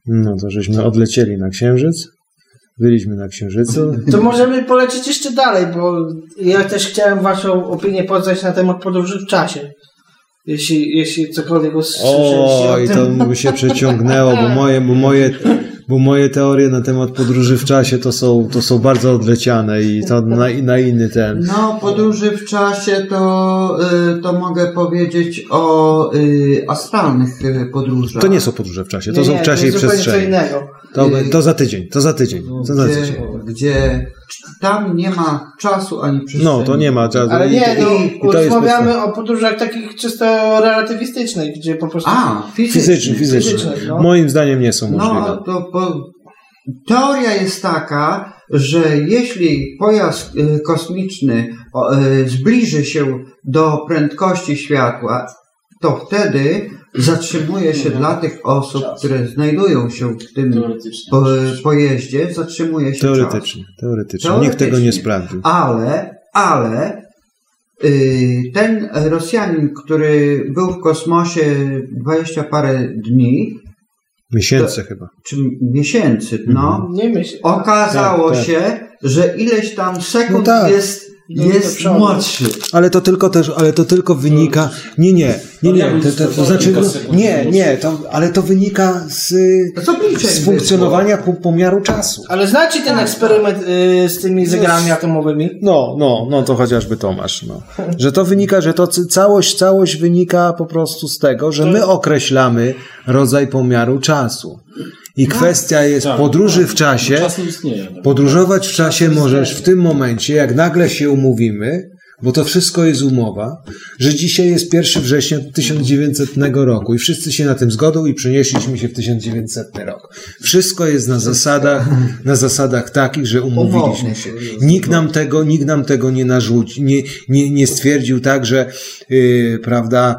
No to żeśmy odlecieli na księżyc. Byliśmy na księżycu. To możemy polecieć jeszcze dalej, bo ja też chciałem waszą opinię poznać na temat podróży w czasie. Jeśli, jeśli cokolwiek usłyszeliście o Oj, tym. to by się przeciągnęło, bo moje, bo moje, bo moje teorie na temat podróży w czasie to są, to są bardzo odleciane i to na, na inny ten. No, podróży w czasie to, y, to mogę powiedzieć o y, astralnych y, podróżach. To nie są podróże w czasie, to Nie, są nie, w czasie i przestrzeni. innego. To, to za tydzień, to za tydzień, to za gdzie, tydzień. gdzie tam nie ma czasu ani przestrzeni. No, to nie ma czasu. Ale nie, no, i- i rozmawiamy o podróżach takich czysto relatywistycznych, gdzie po prostu... A, fizyczny. Fizyczny, fizyczny. Fizyczny, no. Moim zdaniem nie są możliwe. No, to po, teoria jest taka, że jeśli pojazd y, kosmiczny y, zbliży się do prędkości światła, to wtedy zatrzymuje się dla tych osób, które znajdują się w tym Teoretycznie. po, pojeździe, zatrzymuje się czas. Teoretycznie, teoretycznie. Nikt tego nie sprawdził. Ale, ale y, ten Rosjanin, który był w kosmosie 20 parę dni, Miesięcy chyba. czy miesięcy, no, Nie myśl. okazało Tak, tak. się, że ileś tam sekund No tak. jest, jest przodu. młodszy. Ale to tylko też, ale to tylko wynika. Nie, nie, nie, nie. To, to, to znaczy, no, nie, nie, to, ale to wynika z, z funkcjonowania po, pomiaru czasu. Ale znacie ten eksperyment y, z tymi zegarami atomowymi? No, no, no to chociażby Tomasz, no. Że to wynika, że to całość, całość wynika po prostu z tego, że my określamy rodzaj pomiaru czasu. I kwestia jest Tak, podróży w czasie. Czas nie istnieje. tak. Podróżować w czasie możesz w tym momencie, jak nagle się umówimy, bo to wszystko jest umowa, że dzisiaj jest 1 września 1900 roku i wszyscy się na tym zgodą i przenieśliśmy się w 1900 rok. Wszystko jest na zasadach, na zasadach takich, że umówiliśmy się. Nikt nam tego, nikt nam tego nie narzucił, nie, nie, nie stwierdził tak, że yy, prawda,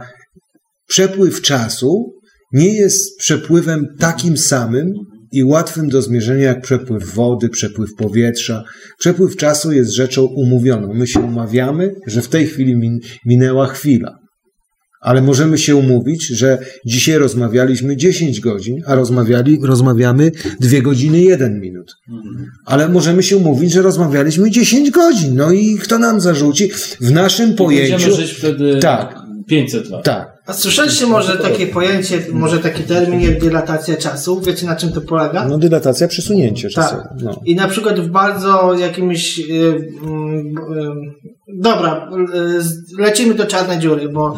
przepływ czasu nie jest przepływem takim samym i łatwym do zmierzenia jak przepływ wody, przepływ powietrza. Przepływ czasu jest rzeczą umówioną. My się umawiamy, że w tej chwili min- minęła chwila. Ale możemy się umówić, że dzisiaj rozmawialiśmy 10 godzin, a rozmawiali, rozmawiamy 2 godziny 1 minut. Ale możemy się umówić, że rozmawialiśmy 10 godzin. No i kto nam zarzuci? W naszym I pojęciu. Będziemy żyć wtedy Tak. 500 lat. Tak. A słyszeliście może takie pojęcie, może taki termin jak dilatacja czasu? Wiecie na czym to polega? No dylatacja, przesunięcie czasu. Tak. No. I na przykład w bardzo jakimś. Yy, yy, dobra, yy, z- lecimy do czarnej dziury, bo,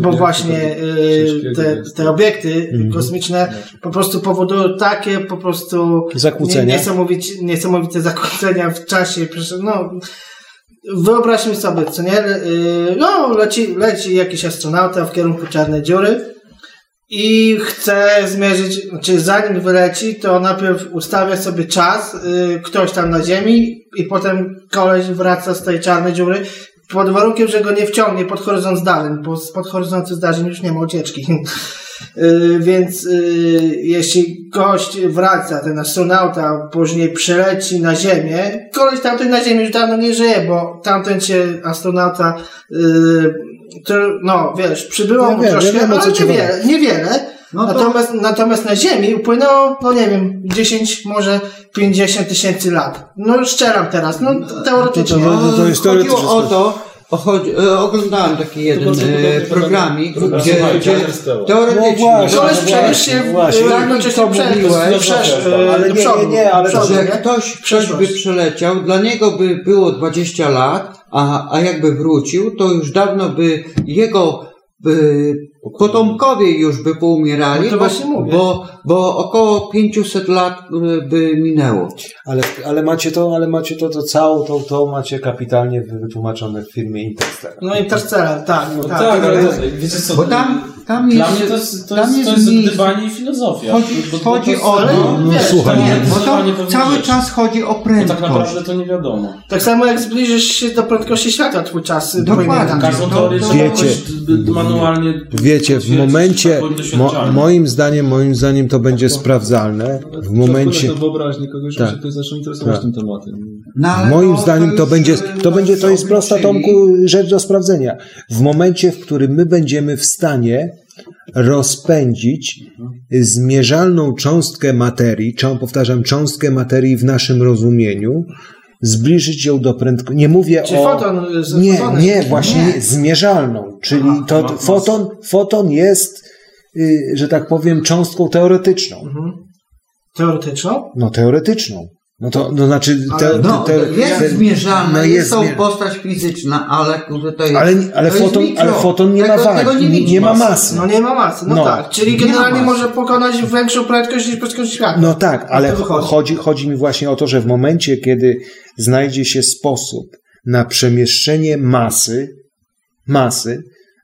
bo właśnie yy, ciężkiego te, te obiekty Mhm. kosmiczne po prostu powodują takie po prostu Zakłócenia. nie- niesamowicie, niesamowite zakłócenia w czasie. No, wyobraźmy sobie, co nie? Yy, No, leci, leci jakiś astronauta w kierunku czarnej dziury i chce zmierzyć, znaczy zanim wyleci, to najpierw ustawia sobie czas, y, ktoś tam na Ziemi i potem koleś wraca z tej czarnej dziury pod warunkiem, że go nie wciągnie pod horyzont zdarzeń, bo spod horyzontu zdarzeń już nie ma ucieczki. Y, Więc y, jeśli gość wraca, ten astronauta później przyleci na Ziemię, koleś tamten na Ziemi już dawno nie żyje, bo tamten się astronauta, y, który, no wiesz, przybyło Ja mu wiem, troszkę, ja wiem, ale niewiele, niewiele. No to- natomiast, natomiast na Ziemi upłynęło, no nie wiem, 10, może 50 tysięcy lat. No szczeram teraz, no teoretycznie. To- to- to jest Chodziło o to, o chodzi, e, oglądałem taki jeden e, programik, gdzie, gdzie. No teoretycznie właśnie, Koleś no przeniósł się Tak, równocześnie to przeniósł, mówiłeś, przesz- ale nie, nie, nie, ale przodu, że nie? ktoś, ktoś by przeleciał, dla niego by było 20 lat, a, a jakby wrócił, to już dawno by jego by, potomkowie już by poumierali, No to bo, właśnie mówię. bo, bo około 500 lat y, by minęło. Ale, ale macie to, ale macie to, to całą tą, to macie kapitalnie wytłumaczone w filmie Interstellar. No Interstellar, tak. No tak, tak, ale wiecie co, Bo tam, tam dla jest, mnie to jest, to tam jest, to jest jest gdybanie i filozofia. Chodzi, Bo- bo- chodzi bo- o ale no, wiesz, słuchaj, nie, bo to cały rzeczy. czas chodzi o Bo tak prędkość. naprawdę to nie wiadomo. Tak samo jak zbliżysz się do prędkości światła, twój czas Dokładnie. Każdą to- teorię to- trzeba manualnie Wiecie, w potwierdzić, momencie, mo, moim zdaniem, moim zdaniem to będzie sprawdzalne. W momencie, To wyobraźni kogoś, że Tak. się interesować Tak. tym tematem. No, Moim to- zdaniem to będzie, to będzie, to jest tak prosta. Tomku rzecz do sprawdzenia. W momencie, w którym my będziemy w stanie rozpędzić zmierzalną cząstkę materii, powtarzam, cząstkę materii w naszym rozumieniu, zbliżyć ją do prędkości. Nie mówię Czy o. foton z Nie, nie, właśnie nie, zmierzalną. Czyli to ma- foton, foton jest, y, że tak powiem, cząstką teoretyczną. Mhm. Teoretyczną? No teoretyczną. No to, no znaczy, te, Ale- No, te, jest te- zmierzalna, no jest to zmier- postać fizyczna, ale kurde, to jest. Ale, ale, to jest foton, mikro. ale foton nie ma Tego- tego wagi, nie nie, widzi ma masy. No nie ma masy, no, No. tak. Czyli Nie ma generalnie może pokonać większą prędkość niż prędkość światła. No tak, ale to chodzi, chodzi mi właśnie o to, że w momencie, kiedy znajdzie się sposób na przemieszczenie masy, masy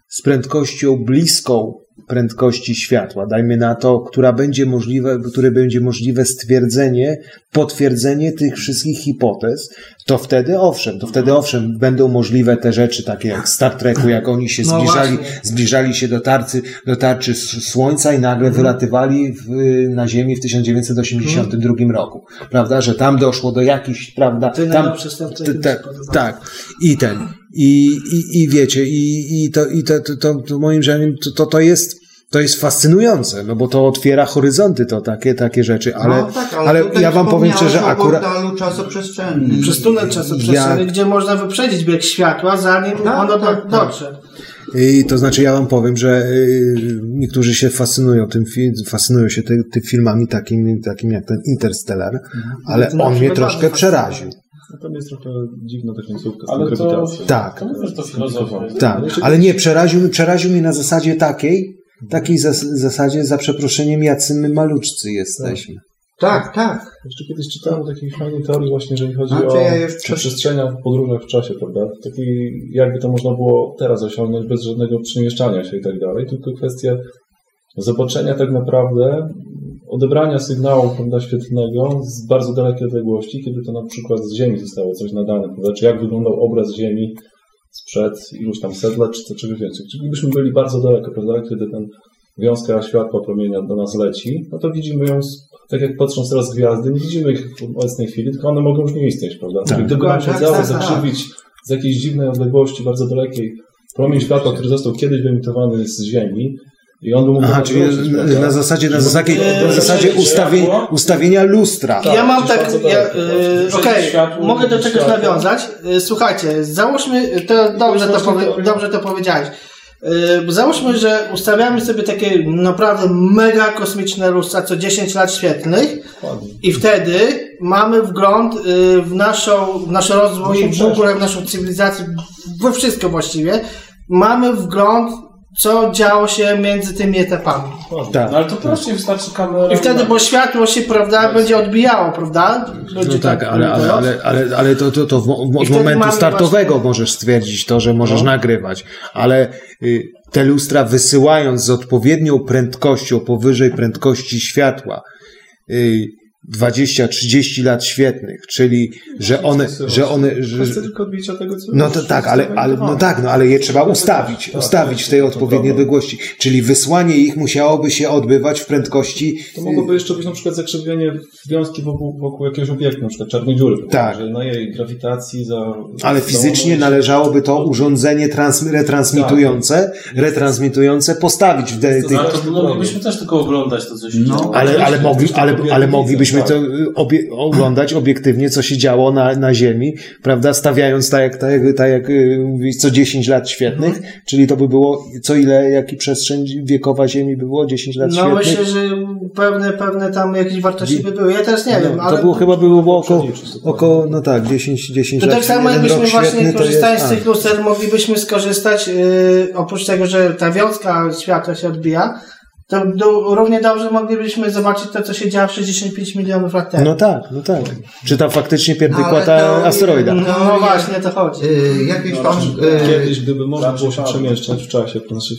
z prędkością bliską prędkości światła, dajmy na to, która będzie możliwe, które będzie możliwe stwierdzenie, potwierdzenie tych wszystkich hipotez, to wtedy owszem, to wtedy owszem, będą możliwe te rzeczy takie jak Star Treku, jak oni się No zbliżali, właśnie. zbliżali się do tarcy, do tarczy Słońca i nagle Mhm. wylatywali w, na Ziemi w 1982 roku. Prawda? Że tam doszło do jakichś, prawda? Tam, tak. I ten. I, i, i wiecie, i, i, to, i to, to, to, to moim zdaniem to, to, to jest to jest fascynujące, no bo to otwiera horyzonty, to takie, takie rzeczy, ale, no, tak, ale, ale ja wam powiem szczerze, akurat, portalu czasoprzestrzennym. Przez tunel czasoprzestrzeni, Ja- gdzie można wyprzedzić bieg światła, zanim Tak, ono tak, tak. dotrze. I to znaczy, ja wam powiem, że y, niektórzy się fascynują tym, fascynują się ty, tym filmami takim, takim jak ten Interstellar, ale To na on mnie przykład troszkę przeraził. Tam jest trochę dziwna ta końcówka z Ale to. Tak. to mówię, że to filozofia. Tak, ale nie, przeraził, przeraził mnie na zasadzie takiej, takiej zas, zasadzie, za przeproszeniem, jacy my maluczcy jesteśmy. Tak, tak. Jeszcze kiedyś czytałem o takiej fajnej teorii właśnie, jeżeli chodzi Znaczy, o ja przestrzenia w podróżach w czasie, prawda? Taki, jakby to można było teraz osiągnąć bez żadnego przemieszczania się i tak dalej, tylko kwestia zobaczenia tak naprawdę, odebrania sygnału prawda, świetlnego z bardzo dalekiej odległości, kiedy to na przykład z Ziemi zostało coś nadane, prawda? Czy jak wyglądał obraz Ziemi sprzed iluś tam set lat, czy czegoś więcej. Czyli byśmy byli bardzo daleko, prawda? Kiedy ten wiązka światła promienia do nas leci, no to widzimy ją, tak jak patrząc teraz gwiazdy, nie widzimy ich w obecnej chwili, tylko one mogą już nie istnieć, prawda? Tak. Gdyby nam się Tak, udało tak, tak. zakrzywić z jakiejś dziwnej odległości, bardzo dalekiej, promień światła, który został kiedyś wyemitowany z Ziemi i on by mógł Aha, czyli wrócić, prawda? na zasadzie, na zasadzie, na zasadzie światło? ustawienia, lustra. Tak, ja mam tak, ja, Przed okej, światło, mogę do czegoś światło. nawiązać. Y, Słuchajcie, załóżmy, to dobrze to, powie, dobrze to powiedziałeś. Yy, Załóżmy, że ustawiamy sobie takie naprawdę mega kosmiczne lustra co 10 lat świetlnych i wtedy mamy wgląd w, naszą, w nasz rozwój, w ogóle w naszą cywilizację, we wszystko właściwie. Mamy wgląd, co działo się między tymi etapami. Tak. No ale to prościej wystarczy kamera. I wtedy, bo światło się, prawda, będzie odbijało, prawda? Będzie No tak, ale, ale, ale, ale, ale to, to, to w, wtedy momentu startowego właśnie- możesz stwierdzić to, że możesz No. nagrywać, ale y, te lustra wysyłając z odpowiednią prędkością powyżej prędkości światła y, 20-30 lat świetnych, czyli że one, że one, że, Kwestia tylko odbicia tego, co no to tak, ale, ale, no tak, no ale je trzeba ustawić, ustawić w tej odpowiedniej odległości, czyli wysłanie ich musiałoby się odbywać w prędkości To mogłoby jeszcze być na przykład zakrzywienie wiązki wokół, wokół jakiegoś obiektu, na przykład czarnej dziury. Tak. Że na jej grawitacji za... Ale fizycznie należałoby to urządzenie trans, retransmitujące, retransmitujące postawić w de, tych, Ale to moglibyśmy też tylko oglądać to, co się no, dzieje. ale, ale, mogli, ale, ale moglibyśmy tak. to y, obie, oglądać obiektywnie, co się działo na, na Ziemi, prawda? Stawiając tak jak, tak tak jak y, mówisz, co 10 lat świetnych, czyli to by było, co ile, jaki przestrzeń wiekowa Ziemi by było? 10 lat No świetnych? myślę, że pewne, pewne tam jakieś wartości by były. Ja teraz nie wiem, No, ale... to było chyba było około, około, no tak, 10, 10 To lat. tak samo jakbyśmy właśnie to korzystając jest- z tych luster moglibyśmy skorzystać, yy, oprócz tego, że ta wiązka światła się odbija, to do, równie dobrze moglibyśmy zobaczyć to, co się działo 65 milionów lat temu. No tak, no tak. Czy tam faktycznie pierdykła Ale ta teorie- asteroida? No, no właśnie, to chodzi. Yy, jakieś tam... Yy, Kiedyś, gdyby można było się przemieszczać w czasie, to znaczy,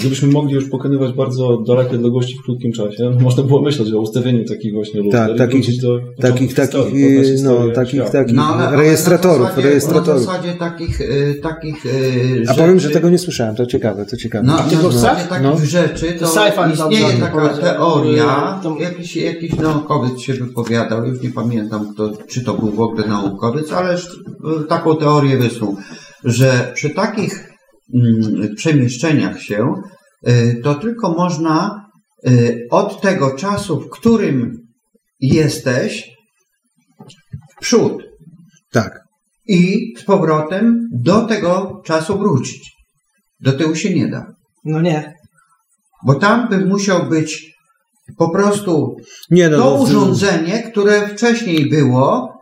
gdybyśmy mogli już pokonywać bardzo dalekie odległości w krótkim czasie, no można było myśleć o ustawieniu takich właśnie Tak, takich, do takich, początku takich, no, takich, takich No, ale- rejestratorów, na zasadzie, rejestratorów. Na zasadzie takich, y, takich y, A powiem, że rzeczy- tego nie słyszałem, to ciekawe, to ciekawe. No, na zasadzie takich No. rzeczy To to sci-fi istnieje taka teoria, jakiś, jakiś naukowiec się wypowiadał, już nie pamiętam kto, czy to był w ogóle naukowiec, ale y, taką teorię wysnuł, że przy takich mm, przemieszczeniach się y, to tylko można y, od tego czasu, w którym jesteś, w przód Tak. i z powrotem do tego czasu wrócić. Do tyłu się nie da. No nie. Bo tam by musiał być po prostu Nie, no, to no, urządzenie, które wcześniej było,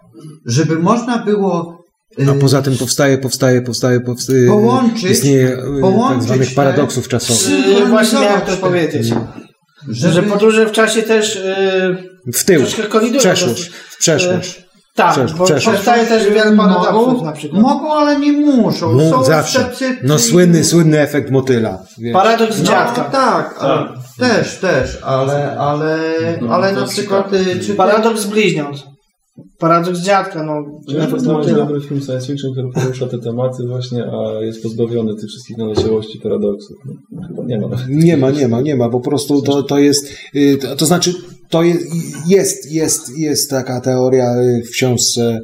żeby można było y, A poza tym powstaje, powstaje, powstaje, powstaje Połączyć- istnieje y, połączyć tak zwanych te- paradoksów czasowych. Yy, właśnie miałem to powiedzieć. żeby- Że podróże w czasie też yy, W tył, troszkę w przeszłość, w przeszłość. Tak, Przesz- bo powstaje też wiele paradoksów mogą, na przykład. mogą, ale nie muszą. No, Są zawsze. No słynny, słynny efekt motyla. wiesz. Paradoks No, dziadka. tak, ale, też, też, ale, ale, ale na przykład y, czy Paradoks bliźniąt. Paradoks dziadka, no. Znam motyla. dobry film science fiction, który porusza te tematy właśnie, a jest pozbawiony tych wszystkich naleciałości paradoksów. No, chyba nie ma. Nie ma, nie ma, nie ma, po prostu to, to jest, y, to, to znaczy, to jest, jest, jest, jest taka teoria y, w książce,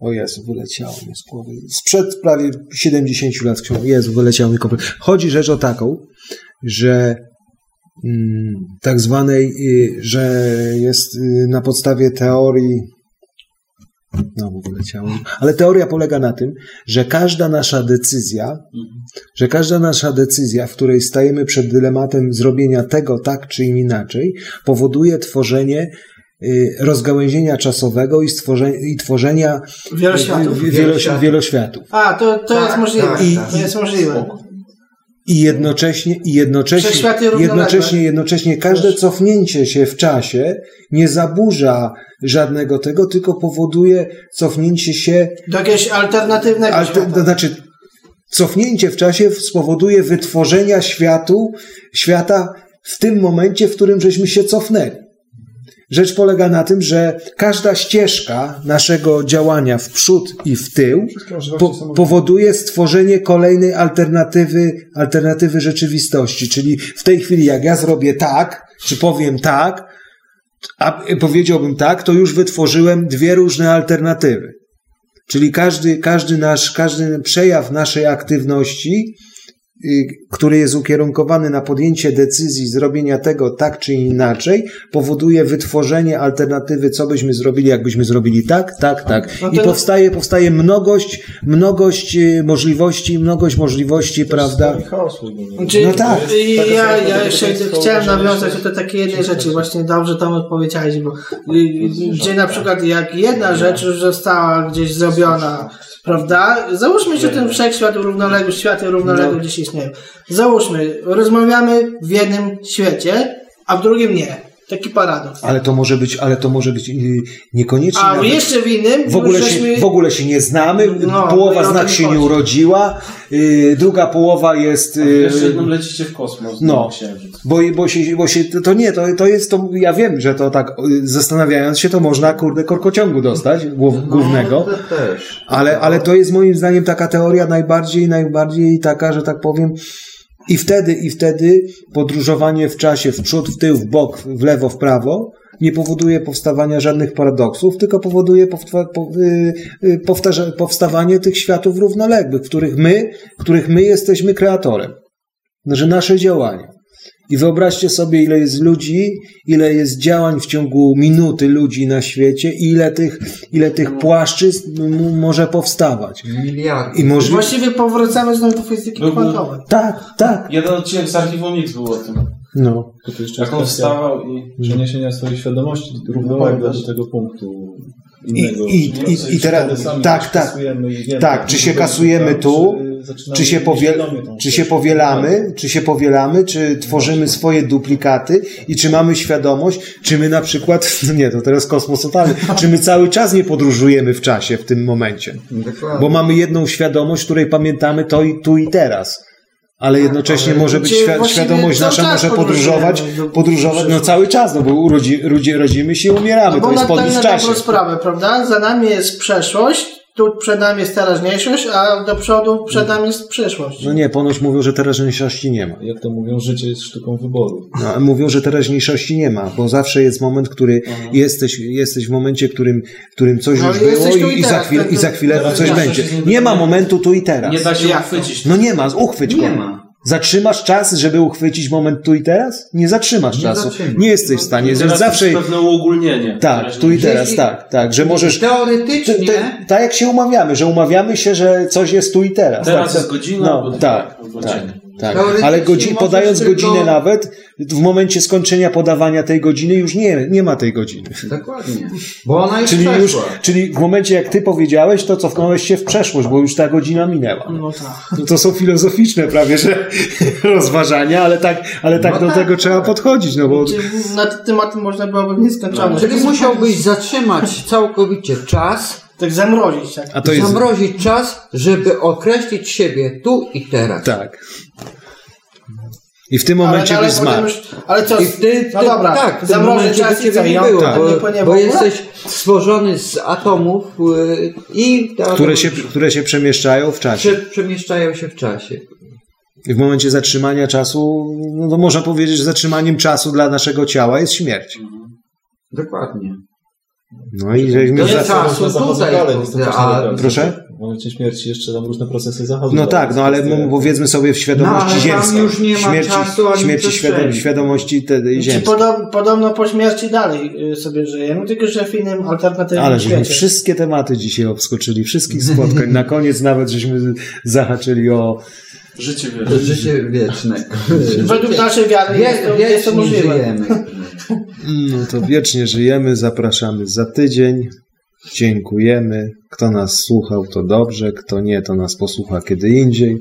o Jezu, wyleciało mi z głowy, sprzed prawie 70 lat książka, Jezu, wyleciało mi kompletnie. Chodzi rzecz o taką, że mm, tak zwanej, y, że jest na podstawie teorii Znowu wyleciało. Ale teoria polega na tym, że każda nasza decyzja, że każda nasza decyzja, w której stajemy przed dylematem zrobienia tego tak czy inaczej, powoduje tworzenie y, rozgałęzienia czasowego i, stworzenia, i tworzenia Wieloświatów. y, wieloś- wieloświatów. A, to, to Tak, jest możliwe. tak, I- tak. To jest możliwe. I jednocześnie, i jednocześnie, jednocześnie, jednocześnie każde cofnięcie się w czasie nie zaburza żadnego tego, tylko powoduje cofnięcie się Do jakiegoś alternatywnego świata. to znaczy, cofnięcie w czasie spowoduje wytworzenia światu, świata w tym momencie, w którym żeśmy się cofnęli. Rzecz polega na tym, że każda ścieżka naszego działania w przód i w tył po, powoduje stworzenie kolejnej alternatywy, alternatywy rzeczywistości. Czyli w tej chwili, jak ja zrobię tak, czy powiem tak, a powiedziałbym tak, to już wytworzyłem dwie różne alternatywy. Czyli każdy, każdy nasz, każdy przejaw naszej aktywności który jest ukierunkowany na podjęcie decyzji zrobienia tego tak czy inaczej, powoduje wytworzenie alternatywy, co byśmy zrobili, jakbyśmy zrobili tak, tak, tak. No I to- powstaje, powstaje mnogość, mnogość y, możliwości, mnogość możliwości, prawda? Znaczy, No tak. ja, ja jeszcze chciałem nawiązać że- do takiej jednej rzeczy, właśnie dobrze tam odpowiedziałeś, bo y, y, gdzie na przykład jak jedna rzecz już została gdzieś zrobiona, prawda? Załóżmy, że ten wszechświat równoległy, światy równoległe No. gdzieś Załóżmy, rozmawiamy w jednym świecie, a w drugim nie. Taki paradoks. Ale to może być, ale to może być y, niekoniecznie. A nawet- jeszcze w innym W ogóle, już się, żeśmy- w ogóle się nie znamy, No, połowa no i o z nas się nie urodziła, y, druga połowa jest. y, Jeszcze jedną lecicie w kosmos. No. Bo, bo, się, bo się, to nie, to, to jest to, ja wiem, że to tak, y, zastanawiając się, to można, kurde, korkociągu dostać, głow, głównego, No, też. ale, ale to jest moim zdaniem taka teoria najbardziej, najbardziej taka, że tak powiem, i wtedy, i wtedy podróżowanie w czasie w przód, w tył, w bok, w lewo, w prawo nie powoduje powstawania żadnych paradoksów, tylko powoduje y, y, powtarza- powstawanie tych światów równoległych, których my, których my jesteśmy kreatorem. Że nasze działania. I wyobraźcie sobie, ile jest ludzi, ile jest działań w ciągu minuty ludzi na świecie i ile tych, ile tych płaszczyzn m- może powstawać. Miliardy. I może... Właściwie powracamy znowu do fizyki kwantowej. Tak, tak. Jeden odcinek z archiwum Mix był o tym. No. To jeszcze Jak on wstawał i... przeniesienia swojej świadomości równolegle do tego punktu I, innego. i, Czyli i, i teraz, tak, tak, kasujemy i wiemy, tak, czy się kasujemy tu, czy zaczynamy czy się, powie, świadomie tą czy się powielamy, czy się powielamy, czy tworzymy swoje duplikaty i czy mamy świadomość, czy my na przykład, no nie, to teraz kosmos totalny, czy my cały czas nie podróżujemy w czasie w tym momencie, Dokładnie. bo mamy jedną świadomość, której pamiętamy to i tu i teraz. Ale jednocześnie ale może być właściwie świadomość nasza może podróżować, podróżować no przyszłości. cały czas, no bo urodzi, rodzi, rodzimy się i umieramy, No to jest tak podróż w czasie. sprawę, prawda? Za nami jest przeszłość, tu przed nami jest teraźniejszość, a do przodu przed nami jest przyszłość. No nie, ponoć mówią, że teraźniejszości nie ma. Jak to mówią, życie jest sztuką wyboru. No, mówią, że teraźniejszości nie ma, bo zawsze jest moment, który jesteś, jesteś w momencie, w którym, w którym coś No już było i, i i, za chwilę, to- i za chwilę teraz coś będzie. Nie ma momentu tu i teraz. Nie da się uchwycić. No nie ma, uchwyć go. Nie ma. Zatrzymasz czas, żeby uchwycić moment tu i teraz? Nie zatrzymasz Nie czasu. zatrzymasz. Nie jesteś w stanie. Teraz Że zawsze. jest pewne uogólnienie. Tak, tu i teraz, tak, tak, że możesz. Teoretycznie Ty- ty- Tak jak się umawiamy, że umawiamy się, że coś jest tu i teraz. Teraz tak, jest tak. godzina, No, albo tak, tak, dzień. Tak. Ale godzi- podając godzinę nawet, w momencie skończenia podawania tej godziny już nie, nie ma tej godziny. Dokładnie. Bo ona już Czyli przeszła. już, czyli w momencie jak ty powiedziałeś, to cofnąłeś się w przeszłość, bo już ta godzina minęła. No tak. No to są filozoficzne prawie, że rozważania, ale tak, ale tak No do tak, tego trzeba podchodzić, no bo Czy nad tematem można byłoby nieskończone. Czyli musiałbyś zatrzymać całkowicie czas, Tak zamrozić, tak. a to jest zamrozić czas, żeby określić siebie tu i teraz. tak. I w tym momencie byś potem zmarł. już, ale co? I ty, no ty dobra, tak, w tym zamrożę momencie czas by ciebie nie było, tak, bo, nie bo jesteś stworzony z atomów y, i te Które atomy się, które się przemieszczają w czasie. prze, przemieszczają się w czasie. I w momencie zatrzymania czasu, no to można powiedzieć, że zatrzymaniem czasu dla naszego ciała jest śmierć. Dokładnie. No i żeśmy jest czasu tutaj, a-. Proszę? W momencie śmierci jeszcze tam różne procesy zachodzą. No tak, no ale m- powiedzmy sobie w świadomości No, ziemskiej. już nie ma śmierci, czasu ani śmierci świadom, świadomości tej Czy ziemskiej. podobno, podobno po śmierci dalej y, sobie żyjemy, tylko że w innym alternatywnym Ale żeśmy świecie. wszystkie tematy dzisiaj obskoczyli, wszystkich spotkań. Na koniec nawet żeśmy zahaczyli o Życie wiesz. Życie wieczne. Według naszej wiary jest to, jest to możliwe. żyjemy. No to wiecznie żyjemy, zapraszamy za tydzień. Dziękujemy. Kto nas słuchał, to dobrze, kto nie, to nas posłucha kiedy indziej.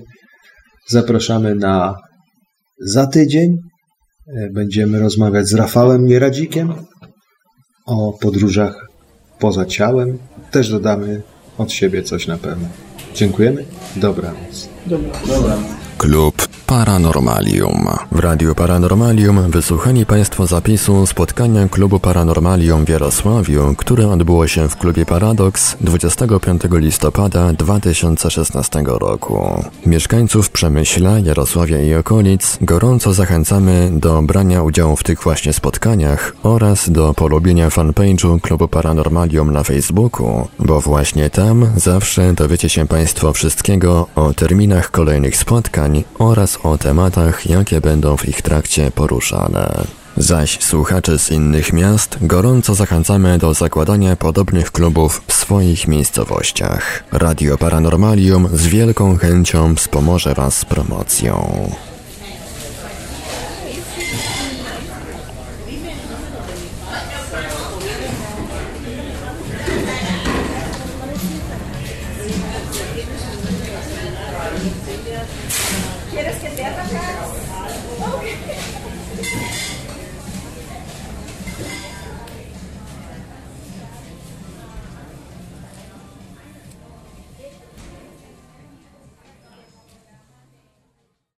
Zapraszamy na za tydzień. E, Będziemy rozmawiać z Rafałem Nieradzikiem o podróżach poza ciałem. Też dodamy od siebie coś na pewno. Dziękujemy. Dobranoc. Dobra. Dobra. Klub Paranormalium. W Radiu Paranormalium wysłuchali Państwo zapisu spotkania Klubu Paranormalium w Jarosławiu, które odbyło się w klubie Paradox 25 listopada 2016 roku. Mieszkańców Przemyśla, Jarosławia i okolic gorąco zachęcamy do brania udziału w tych właśnie spotkaniach oraz do polubienia fanpage'u Klubu Paranormalium na Facebooku, bo właśnie tam zawsze dowiecie się Państwo wszystkiego o terminach kolejnych spotkań oraz o tematach, jakie będą w ich trakcie poruszane. Zaś słuchaczy z innych miast gorąco zachęcamy do zakładania podobnych klubów w swoich miejscowościach. Radio Paranormalium z wielką chęcią wspomoże Was z promocją.